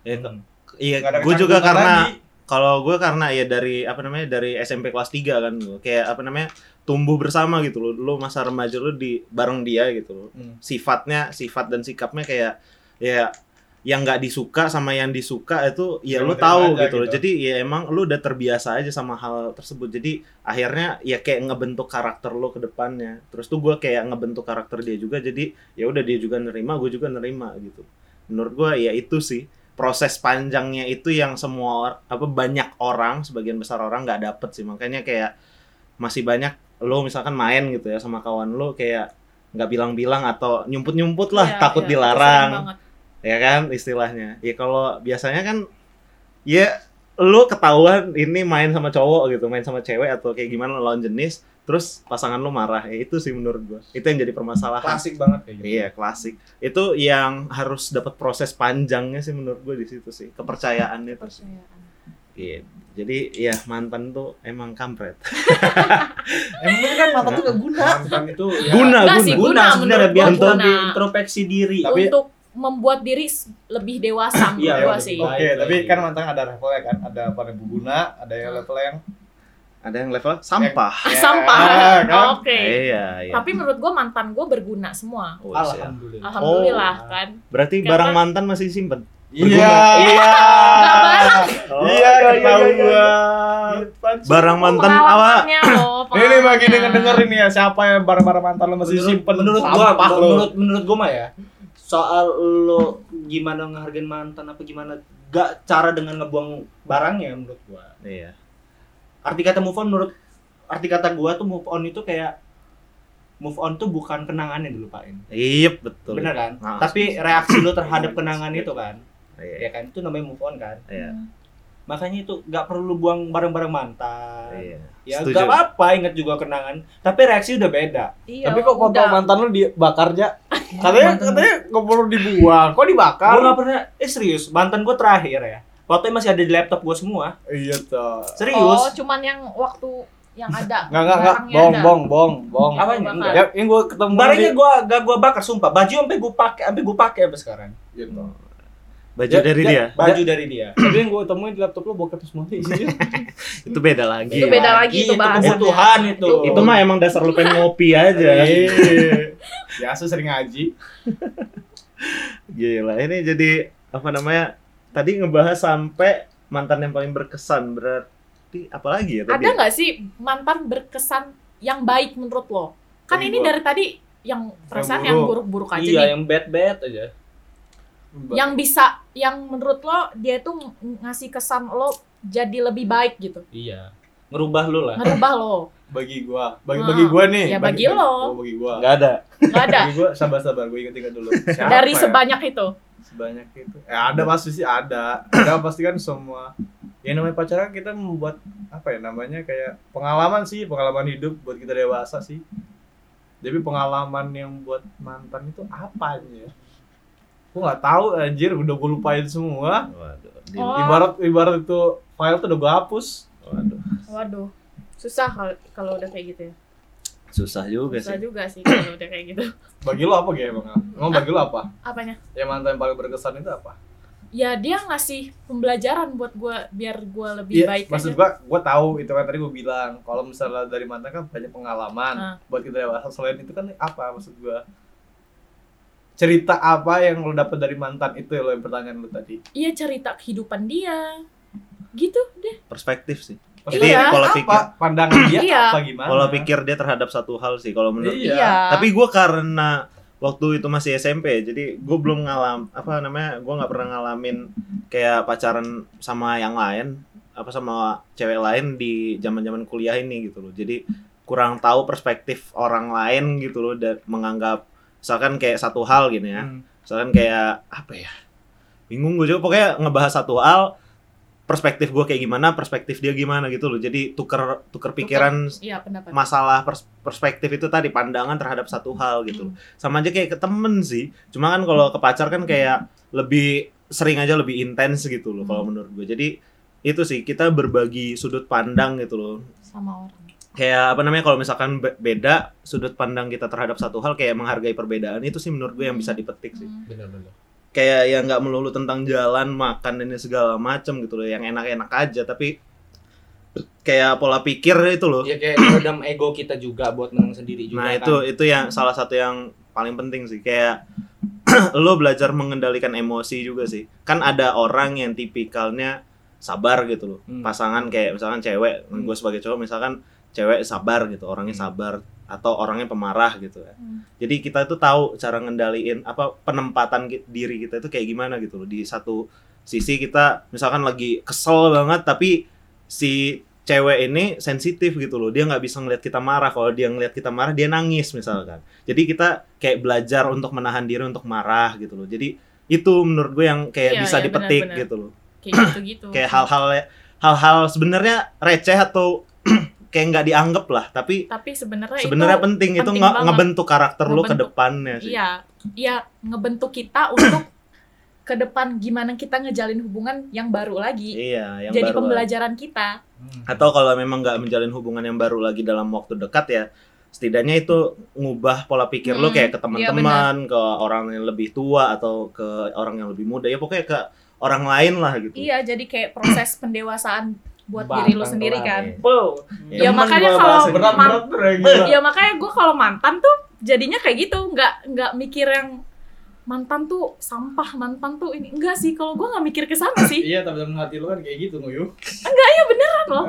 Speaker 1: iya
Speaker 5: Hmm.
Speaker 1: iya gue juga karena
Speaker 4: lagi.
Speaker 1: Kalau gue karena ya dari apa namanya dari SMP kelas 3 kan gua. kayak apa namanya tumbuh bersama gitu loh. Lu masa remaja lu di bareng dia gitu loh.
Speaker 4: Hmm.
Speaker 1: sifatnya sifat dan sikapnya kayak ya yang nggak disuka sama yang disuka itu ya
Speaker 4: Ya,
Speaker 1: lu
Speaker 4: udah
Speaker 1: tahu
Speaker 4: aja
Speaker 1: gitu loh.
Speaker 4: gitu.
Speaker 1: jadi ya emang lu udah terbiasa aja sama hal tersebut. Jadi akhirnya ya kayak ngebentuk karakter lu ke depannya. Terus tuh gue kayak ngebentuk karakter dia juga. Jadi ya udah dia juga nerima gue juga nerima gitu. Menurut gue ya itu sih proses panjangnya itu yang semua apa banyak orang sebagian besar orang nggak dapet sih. Makanya kayak masih banyak lo misalkan main gitu ya sama kawan lo kayak nggak bilang-bilang atau nyumput-nyumput lah
Speaker 2: Iya,
Speaker 1: takut
Speaker 2: iya,
Speaker 1: dilarang. ya kan istilahnya. Ya kalau biasanya kan ya lu ketahuan ini main sama cowok gitu main sama cewek atau kayak gimana lawan jenis terus pasangan lu marah ya itu sih menurut gua itu yang jadi permasalahan
Speaker 5: klasik banget kayak gitu
Speaker 1: iya klasik itu yang harus dapat proses panjangnya sih menurut gua di situ sih kepercayaannya itu sih.
Speaker 2: Percayaan.
Speaker 1: Iya. jadi ya mantan tuh emang kampret
Speaker 4: emang kan mata tuh gak guna
Speaker 5: mantan itu ya,
Speaker 1: guna guna
Speaker 2: sih,
Speaker 5: guna
Speaker 2: Guna,
Speaker 5: sebenarnya
Speaker 2: menurut
Speaker 5: biar untuk
Speaker 2: guna.
Speaker 5: di introspeksi diri
Speaker 4: Tapi-
Speaker 2: Untuk membuat diri lebih dewasa menurut
Speaker 5: Iya,
Speaker 2: sih.
Speaker 5: baik.
Speaker 4: oke tapi kan mantan ada levelnya kan ada apa yang berguna ada yang level yang
Speaker 1: Ada yang level sampah.
Speaker 2: Ah,
Speaker 4: Ya,
Speaker 2: sampah.
Speaker 4: kan?
Speaker 2: Oke.
Speaker 1: Iya, iya.
Speaker 2: Tapi menurut gue mantan gue berguna semua.
Speaker 1: Oh.
Speaker 5: Alhamdulillah.
Speaker 2: Alhamdulillah
Speaker 1: Oh.
Speaker 2: kan.
Speaker 1: Berarti
Speaker 2: Karena-
Speaker 1: barang mantan masih simpen.
Speaker 4: Iya. Iya.
Speaker 2: Banget.
Speaker 1: Oh,
Speaker 4: Iya, ketahuan.
Speaker 1: Barang mantan awak.
Speaker 4: Ini bagi
Speaker 2: pengalamannya.
Speaker 4: denger denger ini ya siapa yang barang-barang mantan lo masih
Speaker 5: menurut,
Speaker 4: simpen
Speaker 5: menurut gua menurut menurut gua mah ya soal lo gimana ngehargain mantan apa gimana gak cara dengan ngebuang barangnya menurut gua
Speaker 1: Iya.
Speaker 5: Arti kata move on menurut arti kata gua tuh move on itu kayak move on tuh bukan kenangan yang dilupain
Speaker 1: Iya, betul.
Speaker 5: bener kan
Speaker 1: Nah,
Speaker 5: tapi reaksi lo terhadap kenangan itu kan
Speaker 1: Iya.
Speaker 5: ya kan itu namanya move on kan
Speaker 1: Iya.
Speaker 5: makanya itu gak perlu buang barang-barang mantan
Speaker 1: Iya.
Speaker 5: ya
Speaker 1: Setuju.
Speaker 5: gak apa-apa inget juga kenangan tapi reaksi udah beda
Speaker 2: Iya,
Speaker 4: Tapi kok foto mantan lo dibakar aja? Katanya katanya nggak perlu dibuang. Kok dibakar?
Speaker 5: Gue gak pernah, eh serius, mantan gue terakhir ya. Fotonya masih ada di laptop gue semua.
Speaker 4: Iya tuh.
Speaker 2: Oh,
Speaker 5: Serius.
Speaker 2: cuman yang waktu yang ada.
Speaker 4: Nggak nggak nggak.
Speaker 2: barangnya
Speaker 4: Bong bong bong bong.
Speaker 5: Apanya?
Speaker 2: bakar.
Speaker 5: Enggak.
Speaker 4: Ya, yang gue ketemu
Speaker 5: Barangnya
Speaker 4: di-
Speaker 5: gue gak gue bakar, sumpah. Baju sampai gue pakai, sampai gue pakai sampai sekarang.
Speaker 4: Gitu.
Speaker 1: Baju
Speaker 4: Ya,
Speaker 1: dari
Speaker 4: ya.
Speaker 1: dia.
Speaker 5: Baju dari dia.
Speaker 4: Tapi yang gue temuin di laptop lo bokep semua isinya.
Speaker 1: Itu beda lagi.
Speaker 2: Itu beda lagi itu bahasannya.
Speaker 5: kebutuhan itu.
Speaker 1: Itu mah emang dasar lu pengen ngopi aja.
Speaker 4: Iya. Biasa sering ngaji.
Speaker 1: Gila, ini jadi apa namanya? Tadi ngebahas sampai mantan yang paling berkesan. Berarti apa lagi ya tadi?
Speaker 2: Ada nggak sih mantan berkesan yang baik menurut lo? Kan
Speaker 4: Bagi
Speaker 2: ini
Speaker 4: gua.
Speaker 2: dari tadi yang perasaan
Speaker 4: buruk.
Speaker 2: yang buruk-buruk aja
Speaker 5: Iya,
Speaker 2: nih.
Speaker 5: yang bad-bad aja.
Speaker 2: Yang bisa, yang menurut lo dia tuh ng- ngasih kesan lo jadi lebih baik gitu.
Speaker 5: Iya. Ngerubah lu lah.
Speaker 2: Ngerubah lo.
Speaker 4: bagi gua, bagi
Speaker 2: Ah.
Speaker 4: bagi gua nih.
Speaker 2: Ya, bagi lo.
Speaker 4: Oh, bagi gua.
Speaker 1: Nggak ada.
Speaker 2: Nggak ada.
Speaker 4: Bagi gua sabar-sabar, gue inget-inget dulu. Siapa
Speaker 2: dari
Speaker 4: ya?
Speaker 2: sebanyak itu.
Speaker 4: Sebanyak itu ya ada pasti sih ada ada pasti kan semua yang namanya pacaran kita membuat apa ya namanya kayak pengalaman sih pengalaman hidup buat kita dewasa sih tapi pengalaman yang buat mantan itu apanya gue nggak tahu anjir udah gue lupain semua
Speaker 1: Waduh.
Speaker 2: Oh.
Speaker 4: ibarat ibarat itu file tuh udah gue hapus
Speaker 1: Waduh.
Speaker 2: Waduh. Susah kalau udah kayak gitu ya.
Speaker 1: Susah juga
Speaker 2: Susah
Speaker 1: sih.
Speaker 2: juga sih kalau udah kayak gitu.
Speaker 4: bagi lo apa kayak emang emang bagi lo apa
Speaker 2: Apanya?
Speaker 4: yang mantan yang paling berkesan itu apa
Speaker 2: Ya dia ngasih pembelajaran buat gua biar gua lebih
Speaker 4: Iya,
Speaker 2: baik
Speaker 4: maksud gua, gua tahu itu kan tadi gua bilang kalau misalnya dari mantan kan banyak pengalaman
Speaker 2: Ah.
Speaker 4: buat kita dewasa. Selain itu kan apa maksud gua? Cerita apa yang lo dapet dari mantan itu lo yang pertanyaan lo tadi?
Speaker 2: Iya cerita kehidupan dia. Gitu deh.
Speaker 1: Perspektif sih.
Speaker 4: Maksudnya
Speaker 2: Iya,
Speaker 1: pola
Speaker 4: apa?
Speaker 1: pikir.
Speaker 4: Pandangan dia
Speaker 2: Iya.
Speaker 4: apa gimana?
Speaker 1: Pola pikir dia terhadap satu hal sih kalau menurut.
Speaker 4: Iya.
Speaker 1: Tapi gue karena waktu itu masih SMP, jadi gue belum ngalam apa namanya, gue nggak pernah ngalamin kayak pacaran sama yang lain, apa sama cewek lain di zaman zaman kuliah ini gitu loh. Jadi kurang tahu perspektif orang lain gitu loh dan menganggap misalkan kayak satu hal gini ya,
Speaker 4: Hmm.
Speaker 1: misalkan kayak apa ya, bingung gue juga pokoknya ngebahas satu hal perspektif gue kayak gimana, perspektif dia gimana gitu loh. Jadi tuker tuker pikiran
Speaker 2: Iya pendapat.
Speaker 1: masalah pers- perspektif itu tadi pandangan terhadap satu hal gitu loh. sama aja kayak ke temen sih cuma kan kalau ke pacar kan kayak lebih sering aja lebih intens gitu loh kalau menurut gue jadi itu sih kita berbagi sudut pandang gitu loh
Speaker 2: sama orang.
Speaker 1: kayak apa namanya kalau misalkan be- beda sudut pandang kita terhadap satu hal kayak menghargai perbedaan itu sih menurut gue yang bisa dipetik sih
Speaker 2: Hmm.
Speaker 1: Kayak yang nggak melulu tentang jalan makan dan segala macem gitu loh yang enak-enak aja tapi kayak pola pikir itu loh
Speaker 5: Ya kayak meredam ego kita juga buat menang sendiri juga
Speaker 1: Nah
Speaker 5: kan.
Speaker 1: itu itu yang salah satu yang paling penting sih kayak lo belajar mengendalikan emosi juga sih. Kan ada orang yang tipikalnya sabar gitu loh.
Speaker 5: Hmm.
Speaker 1: Pasangan kayak misalkan cewek,
Speaker 5: Hmm.
Speaker 1: gue sebagai cowok misalkan cewek sabar gitu, orangnya
Speaker 5: Hmm.
Speaker 1: sabar atau orangnya pemarah gitu ya.
Speaker 2: Hmm.
Speaker 1: Jadi kita itu tahu cara ngendaliin apa penempatan diri kita itu kayak gimana gitu loh. Di satu sisi kita misalkan lagi kesel banget tapi si cewek ini sensitif gitu loh. Dia nggak bisa ngeliat kita marah. Kalau dia ngeliat kita marah dia nangis misalkan. Jadi kita kayak belajar untuk menahan diri untuk marah gitu loh. Jadi itu menurut gue yang kayak
Speaker 2: Iya,
Speaker 1: bisa
Speaker 2: iya,
Speaker 1: dipetik
Speaker 2: benar-benar.
Speaker 1: gitu loh.
Speaker 2: Kayak gitu-gitu.
Speaker 1: Kayak hal-hal hal-hal sebenarnya receh atau kayak nggak dianggap lah, tapi
Speaker 2: Tapi sebenarnya
Speaker 1: sebenarnya
Speaker 2: itu
Speaker 1: penting, itu
Speaker 2: penting
Speaker 1: nge-
Speaker 2: banget.
Speaker 1: ngebentuk karakter lo ke
Speaker 2: Ngebentuk.
Speaker 1: depannya sih.
Speaker 2: Iya, iya ngebentuk kita untuk ke depan gimana kita ngejalin hubungan yang baru lagi.
Speaker 1: Iya, yang
Speaker 2: Jadi
Speaker 1: baru
Speaker 2: pembelajaran kita.
Speaker 5: Hmm.
Speaker 1: atau kalau memang nggak menjalin hubungan yang baru lagi dalam waktu dekat ya setidaknya itu ngubah pola pikir lo
Speaker 2: Hmm,
Speaker 1: kayak ke
Speaker 2: iya,
Speaker 1: teman-teman ke orang yang lebih tua atau ke orang yang lebih muda ya pokoknya ke orang lain lah gitu
Speaker 2: Iya, jadi kayak proses pendewasaan buat
Speaker 3: Batang
Speaker 2: diri lu sendiri kan.
Speaker 3: ya.
Speaker 5: Wow.
Speaker 2: Ya,
Speaker 5: Demen
Speaker 2: makanya kalau man-. Ya makanya gue kalau mantan tuh jadinya kayak gitu, nggak nggak mikir yang mantan tuh sampah, mantan tuh ini enggak sih. Kalau gue nggak mikir ke sana sih.
Speaker 4: Iya, tapi dalam hati lu kan kayak gitu, Nguyu.
Speaker 2: Beneran loh.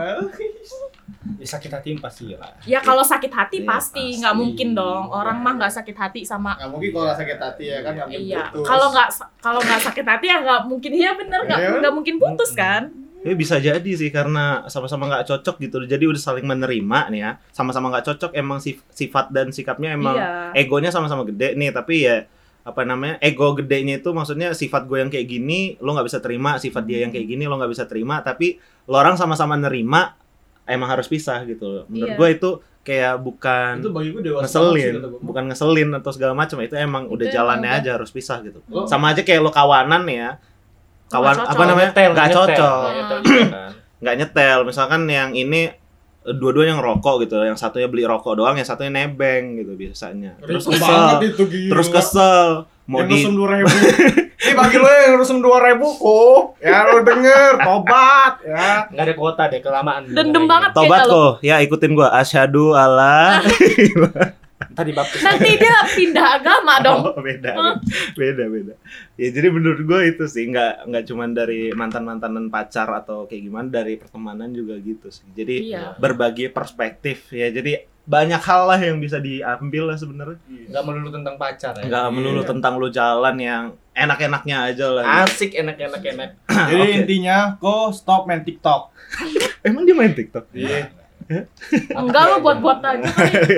Speaker 3: Ya sakit hati pasti lah.
Speaker 2: Ya kalau sakit hati
Speaker 1: Iya,
Speaker 2: pasti nggak mungkin dong. Orang mah nggak sakit hati sama
Speaker 4: Nggak mungkin kalau sakit hati ya kan nggak mungkin
Speaker 2: Iya,
Speaker 4: putus.
Speaker 2: kalau nggak kalau nggak sakit hati ya nggak mungkin iya bener nggak
Speaker 4: Iya.
Speaker 2: nggak mungkin putus kan?
Speaker 1: Ya bisa jadi sih karena sama-sama nggak cocok gitu. Jadi udah saling menerima nih ya. Sama-sama nggak cocok emang sif- sifat dan sikapnya emang
Speaker 2: Iya.
Speaker 1: egonya sama-sama gede nih tapi ya apa namanya ego gedenya itu maksudnya sifat gue yang kayak gini lo nggak bisa terima sifat dia yang kayak gini lo nggak bisa terima tapi lo orang sama-sama nerima emang harus pisah gitu menurut
Speaker 2: Iya.
Speaker 1: gue itu kayak bukan
Speaker 4: itu bagi gue dewasa sih,
Speaker 1: ngeselin
Speaker 4: gua.
Speaker 1: bukan ngeselin atau segala macam itu emang udah
Speaker 2: Itu
Speaker 1: jalannya
Speaker 2: emang
Speaker 1: aja harus pisah gitu
Speaker 4: Lo-
Speaker 1: sama aja kayak lo kawanan ya kawan
Speaker 2: Nggak
Speaker 1: apa
Speaker 2: cocok.
Speaker 1: namanya?
Speaker 3: Nyetel,
Speaker 1: nggak
Speaker 3: nyetel.
Speaker 1: cocok.
Speaker 3: Nggak nyetel juga kan.
Speaker 1: nggak nyetel. Misalkan yang ini eh, dua-duanya ngerokok gitu. Yang satunya beli rokok doang yang satunya nebeng gitu biasanya. Terus kesel
Speaker 4: banget itu gila.
Speaker 1: terus kesel. Mau
Speaker 4: yang
Speaker 1: di
Speaker 4: dua ribu. Ini bagi lo yang rusum dua ribu kok Ya lo denger Tobat ya.
Speaker 3: Nggak ada kuota deh kelamaan.
Speaker 2: Dendam banget
Speaker 1: tobat
Speaker 2: kayaknya lo.
Speaker 1: kok. Ya ikutin gua. Asyhadu Allah
Speaker 3: Tadi baptis.
Speaker 2: Nanti dia pindah agama dong.
Speaker 1: Oh, beda, beda, beda. Ya jadi menurut gue itu sih nggak nggak cuman dari mantan mantanan pacar atau kayak gimana dari pertemanan juga gitu sih. Jadi
Speaker 2: Iya.
Speaker 1: berbagi perspektif ya. Jadi banyak hal lah yang bisa diambil lah sebenarnya.
Speaker 3: Nggak melulu tentang pacar ya.
Speaker 1: Nggak melulu tentang lu jalan yang enak-enaknya aja lah.
Speaker 3: Asik enak-enak enak.
Speaker 4: Jadi
Speaker 1: Oke.
Speaker 4: intinya Kok stop main tiktok
Speaker 1: Emang dia main TikTok?
Speaker 4: Iya
Speaker 2: Enggak lo buat-buat aja.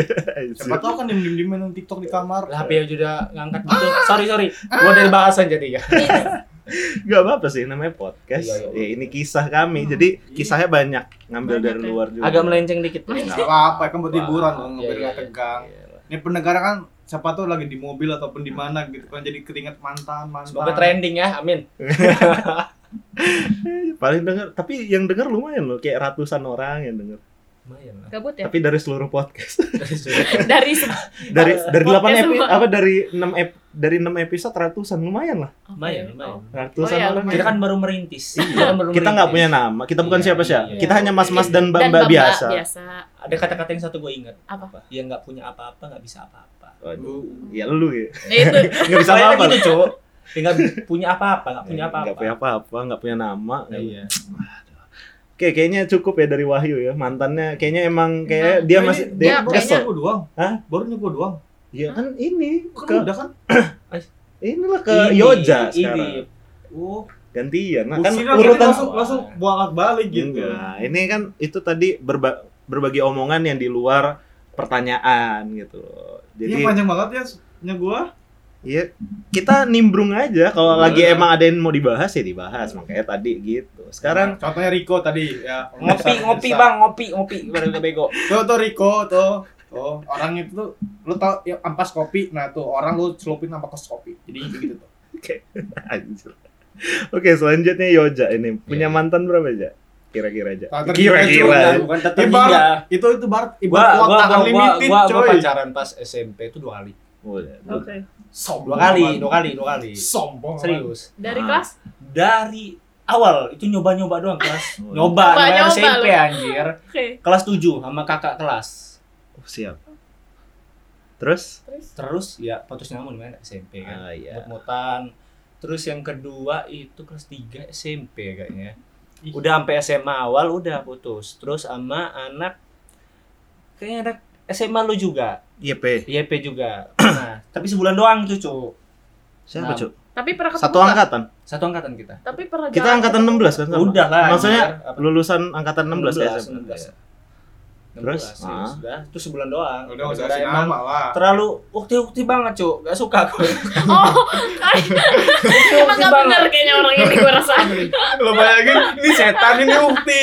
Speaker 4: Siapa tau kan diem diem main tiktok di kamar
Speaker 3: Lah HP juga ngangkat gitu. Sorry sorry. Gua dari bahasan jadi ya.
Speaker 1: Gak apa-apa sih namanya podcast.
Speaker 3: Iya, iya.
Speaker 1: Ya, ini kisah kami. Jadi kisahnya banyak ngambil
Speaker 2: Banyak
Speaker 1: dari
Speaker 2: ya.
Speaker 1: luar juga.
Speaker 3: Agak melenceng dikit.
Speaker 4: Gak apa-apa kan buat hiburan dong
Speaker 3: Iya,
Speaker 4: Biar
Speaker 3: iya,
Speaker 4: gak tegang
Speaker 3: iya.
Speaker 4: Ini pendengar kan Siapa tuh lagi di mobil ataupun di mana gitu kan Jadi keringet mantan mantan
Speaker 3: Semoga trending ya. Amin.
Speaker 1: Paling denger, tapi yang denger lumayan loh, kayak ratusan orang yang denger.
Speaker 3: Lumayan lah.
Speaker 2: Gabut ya?
Speaker 1: Tapi dari seluruh podcast.
Speaker 2: Dari se-
Speaker 1: dari dari 8
Speaker 2: Podcast
Speaker 1: epi
Speaker 2: semua.
Speaker 1: apa dari 6 ep dari 6 episode ratusan lumayan lah.
Speaker 3: Lumayan, lumayan.
Speaker 1: Ratusan
Speaker 2: Oh, iya,
Speaker 1: orang.
Speaker 2: lumayan.
Speaker 3: Kita kan baru merintis. Kita kan baru
Speaker 1: Kita nggak punya nama, kita bukan
Speaker 3: Iya,
Speaker 1: siapa-siapa.
Speaker 3: iya.
Speaker 1: Kita hanya mas-mas dan
Speaker 2: dan
Speaker 1: mbak-mbak biasa.
Speaker 2: biasa.
Speaker 3: Ada kata-kata yang satu gue ingat.
Speaker 2: Apa?
Speaker 3: Yang nggak punya apa-apa nggak bisa apa-apa.
Speaker 1: Waduh, ya lu ya.
Speaker 2: Nah, itu
Speaker 1: Nggak bisa
Speaker 3: Kayak
Speaker 1: apa-apa.
Speaker 3: gitu, Cuk. Dia nggak punya apa-apa, nggak punya apa-apa.
Speaker 1: Nggak punya apa-apa, nggak punya nama.
Speaker 3: Iya.
Speaker 1: Oke, kayaknya cukup ya dari Wahyu ya. Mantannya kayaknya emang kayak
Speaker 2: Nah,
Speaker 1: dia
Speaker 4: Ini-
Speaker 1: masih
Speaker 4: dia
Speaker 1: dia
Speaker 4: baru
Speaker 1: kesel.
Speaker 4: gue doang
Speaker 1: Hah?
Speaker 4: Baru gue doang
Speaker 1: Ya kan ini
Speaker 4: Kan
Speaker 1: ke
Speaker 4: udah kan
Speaker 1: inilah ke
Speaker 3: Ini,
Speaker 1: Yoja
Speaker 3: ini.
Speaker 1: sekarang.
Speaker 4: Oh
Speaker 1: Gantian. Nah, kan urutan
Speaker 4: langsung, langsung buang balik gitu
Speaker 1: Enggak, ini kan itu tadi berba- berbagi omongan yang di luar pertanyaan gitu.
Speaker 4: Ini
Speaker 1: Jadi
Speaker 4: panjang banget ya nya gua
Speaker 1: ya kita nimbrung aja kalau
Speaker 4: Boleh.
Speaker 1: lagi emang ada yang mau dibahas ya dibahas makanya tadi gitu. Sekarang
Speaker 4: contohnya Riko tadi ya
Speaker 3: Ngopi, ngopi
Speaker 4: Bisa.
Speaker 3: bang, ngopi, ngopi. Baru bego.
Speaker 4: tuh tuh Riko tuh tuh orang itu tuh lu tau yang ampas kopi nah tuh orang lu celupin sama kos kopi jadi kayak gitu tuh
Speaker 1: anjir. Oke, selanjutnya Yoja ini punya
Speaker 3: Iya.
Speaker 1: mantan berapa aja? Kira-kira aja. Kira-kira.
Speaker 3: Bukan
Speaker 4: itu itu barat
Speaker 3: Gua,
Speaker 4: ibarat
Speaker 3: gua,
Speaker 4: kuota
Speaker 3: gua, gua,
Speaker 4: unlimited
Speaker 3: gua, gua
Speaker 4: coy
Speaker 3: pacaran pas SMP itu dua kali.
Speaker 1: Oh, ya.
Speaker 4: Sombong
Speaker 3: Dua kali, dua kali, dua kali.
Speaker 4: sombong.
Speaker 3: Serius.
Speaker 2: Dari
Speaker 1: Ah.
Speaker 2: kelas
Speaker 3: Dari awal itu nyoba-nyoba doang kelas.
Speaker 1: Oh,
Speaker 3: Nyoba,
Speaker 2: Nyoba,
Speaker 3: nyoba
Speaker 2: nyoba
Speaker 3: SMP anjir.
Speaker 2: Oke.
Speaker 3: Kelas 7 sama kakak kelas.
Speaker 1: Oh, siap. Terus?
Speaker 2: Terus
Speaker 3: Terus ya putus nyambung gimana SMP kan.
Speaker 1: Ah, iya.
Speaker 3: Mut-mutan. Terus yang kedua itu kelas 3 SMP kayaknya. Udah sampai SMA awal udah putus. Terus sama anak kayaknya anak SMA lu juga.
Speaker 1: YP.
Speaker 3: YP juga. Nah, tapi sebulan doang tuh, Cuk.
Speaker 1: Siapa,
Speaker 3: Nah,
Speaker 1: Cuk?
Speaker 2: tapi pernah ketemu
Speaker 1: Satu
Speaker 2: nggak?
Speaker 1: angkatan.
Speaker 3: Satu angkatan kita.
Speaker 2: Tapi pernah
Speaker 1: Kita
Speaker 2: jalan
Speaker 1: angkatan
Speaker 2: ketemu?
Speaker 1: 16 kan?
Speaker 3: Udah lah.
Speaker 1: Maksudnya.
Speaker 3: Apa?
Speaker 1: lulusan angkatan 16 ya?
Speaker 3: 16,
Speaker 1: SMP?
Speaker 3: 16.
Speaker 1: Terus?
Speaker 3: 16, ya
Speaker 1: Ah.
Speaker 3: sudah. Itu sebulan doang.
Speaker 4: udah usah kasih
Speaker 3: emang
Speaker 4: nama lah
Speaker 3: terlalu ukti-ukti banget, Cuk. Gak suka gue.
Speaker 2: Oh, emang gak bener kayaknya orang ini gue rasa.
Speaker 4: lo bayangin ini setan ini ukti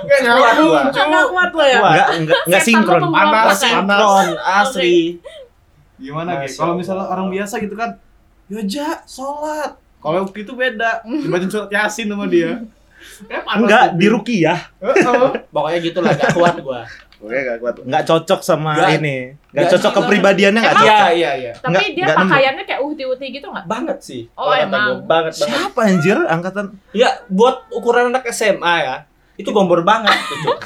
Speaker 4: nggak nyambung
Speaker 3: Kuat,
Speaker 4: cuy
Speaker 2: Gak kuat lo ya.
Speaker 1: Enggak, enggak, sinkron.
Speaker 2: setan.
Speaker 3: Sinkron, asli.
Speaker 4: Gimana gitu kalau misalnya orang biasa gitu kan Yoja sholat kalau itu beda dibacain surat yasin sama dia Eh, panas
Speaker 1: Enggak, di Rukiah.
Speaker 4: Heeh.
Speaker 3: Pokoknya gitu lah, gak kuat gua.
Speaker 1: Oke, enggak kuat. Enggak cocok sama
Speaker 3: Nggak-
Speaker 1: ini. Enggak
Speaker 3: nggak
Speaker 1: cocok kepribadiannya enggak
Speaker 2: Emang?
Speaker 1: cocok.
Speaker 3: Iya, iya, iya.
Speaker 2: Tapi dia pakaiannya kayak uhti-uhti gitu gak?
Speaker 3: Banget sih.
Speaker 2: Oh, emang.
Speaker 3: gua. Banget, banget.
Speaker 1: Siapa anjir angkatan
Speaker 3: Ya, buat ukuran anak SMA ya. Itu gombor banget tuh, Cuk.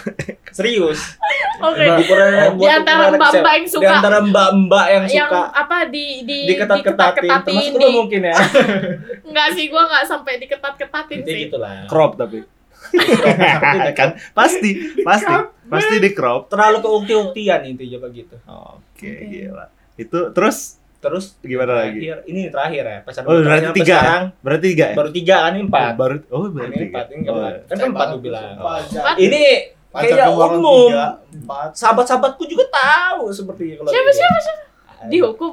Speaker 3: Serius.
Speaker 2: Oke.
Speaker 3: Ukurannya
Speaker 2: Di antara mbak-mbak yang
Speaker 3: Di
Speaker 2: suka
Speaker 3: antara mbak-mbak yang
Speaker 2: yang
Speaker 3: suka
Speaker 2: apa di di
Speaker 3: diketat-ketatin. Termasuk
Speaker 2: diketat-ketatin,
Speaker 3: lu mungkin ya.
Speaker 2: Enggak sih, gua enggak sampai diketat-ketatin
Speaker 3: Intinya
Speaker 2: sih.
Speaker 3: gitu lah.
Speaker 1: crop tapi kan pasti pasti pasti di crop
Speaker 3: Terlalu keukti-uktian intinya begitu.
Speaker 1: oke
Speaker 2: Oke.
Speaker 1: gila itu terus
Speaker 3: Terus
Speaker 1: Gimana lagi?
Speaker 3: terakhir, Ini terakhir ya. Pacaran
Speaker 1: oh berarti tiga ya?
Speaker 3: sekarang
Speaker 1: berarti tiga ya
Speaker 3: baru tiga kan ini empat.
Speaker 1: Oh, baru oh
Speaker 3: Ini
Speaker 1: berarti tiga
Speaker 3: empat, ini enggak
Speaker 1: Oh,
Speaker 3: empat. Kan empat gue bilang.
Speaker 2: Empat.
Speaker 3: Ini
Speaker 4: Pacar
Speaker 3: kayak umum.
Speaker 4: tiga, empat.
Speaker 3: Sahabat-sahabatku juga tahu seperti kalau
Speaker 2: Siapa,
Speaker 3: ini.
Speaker 2: siapa, siapa? Dihukum.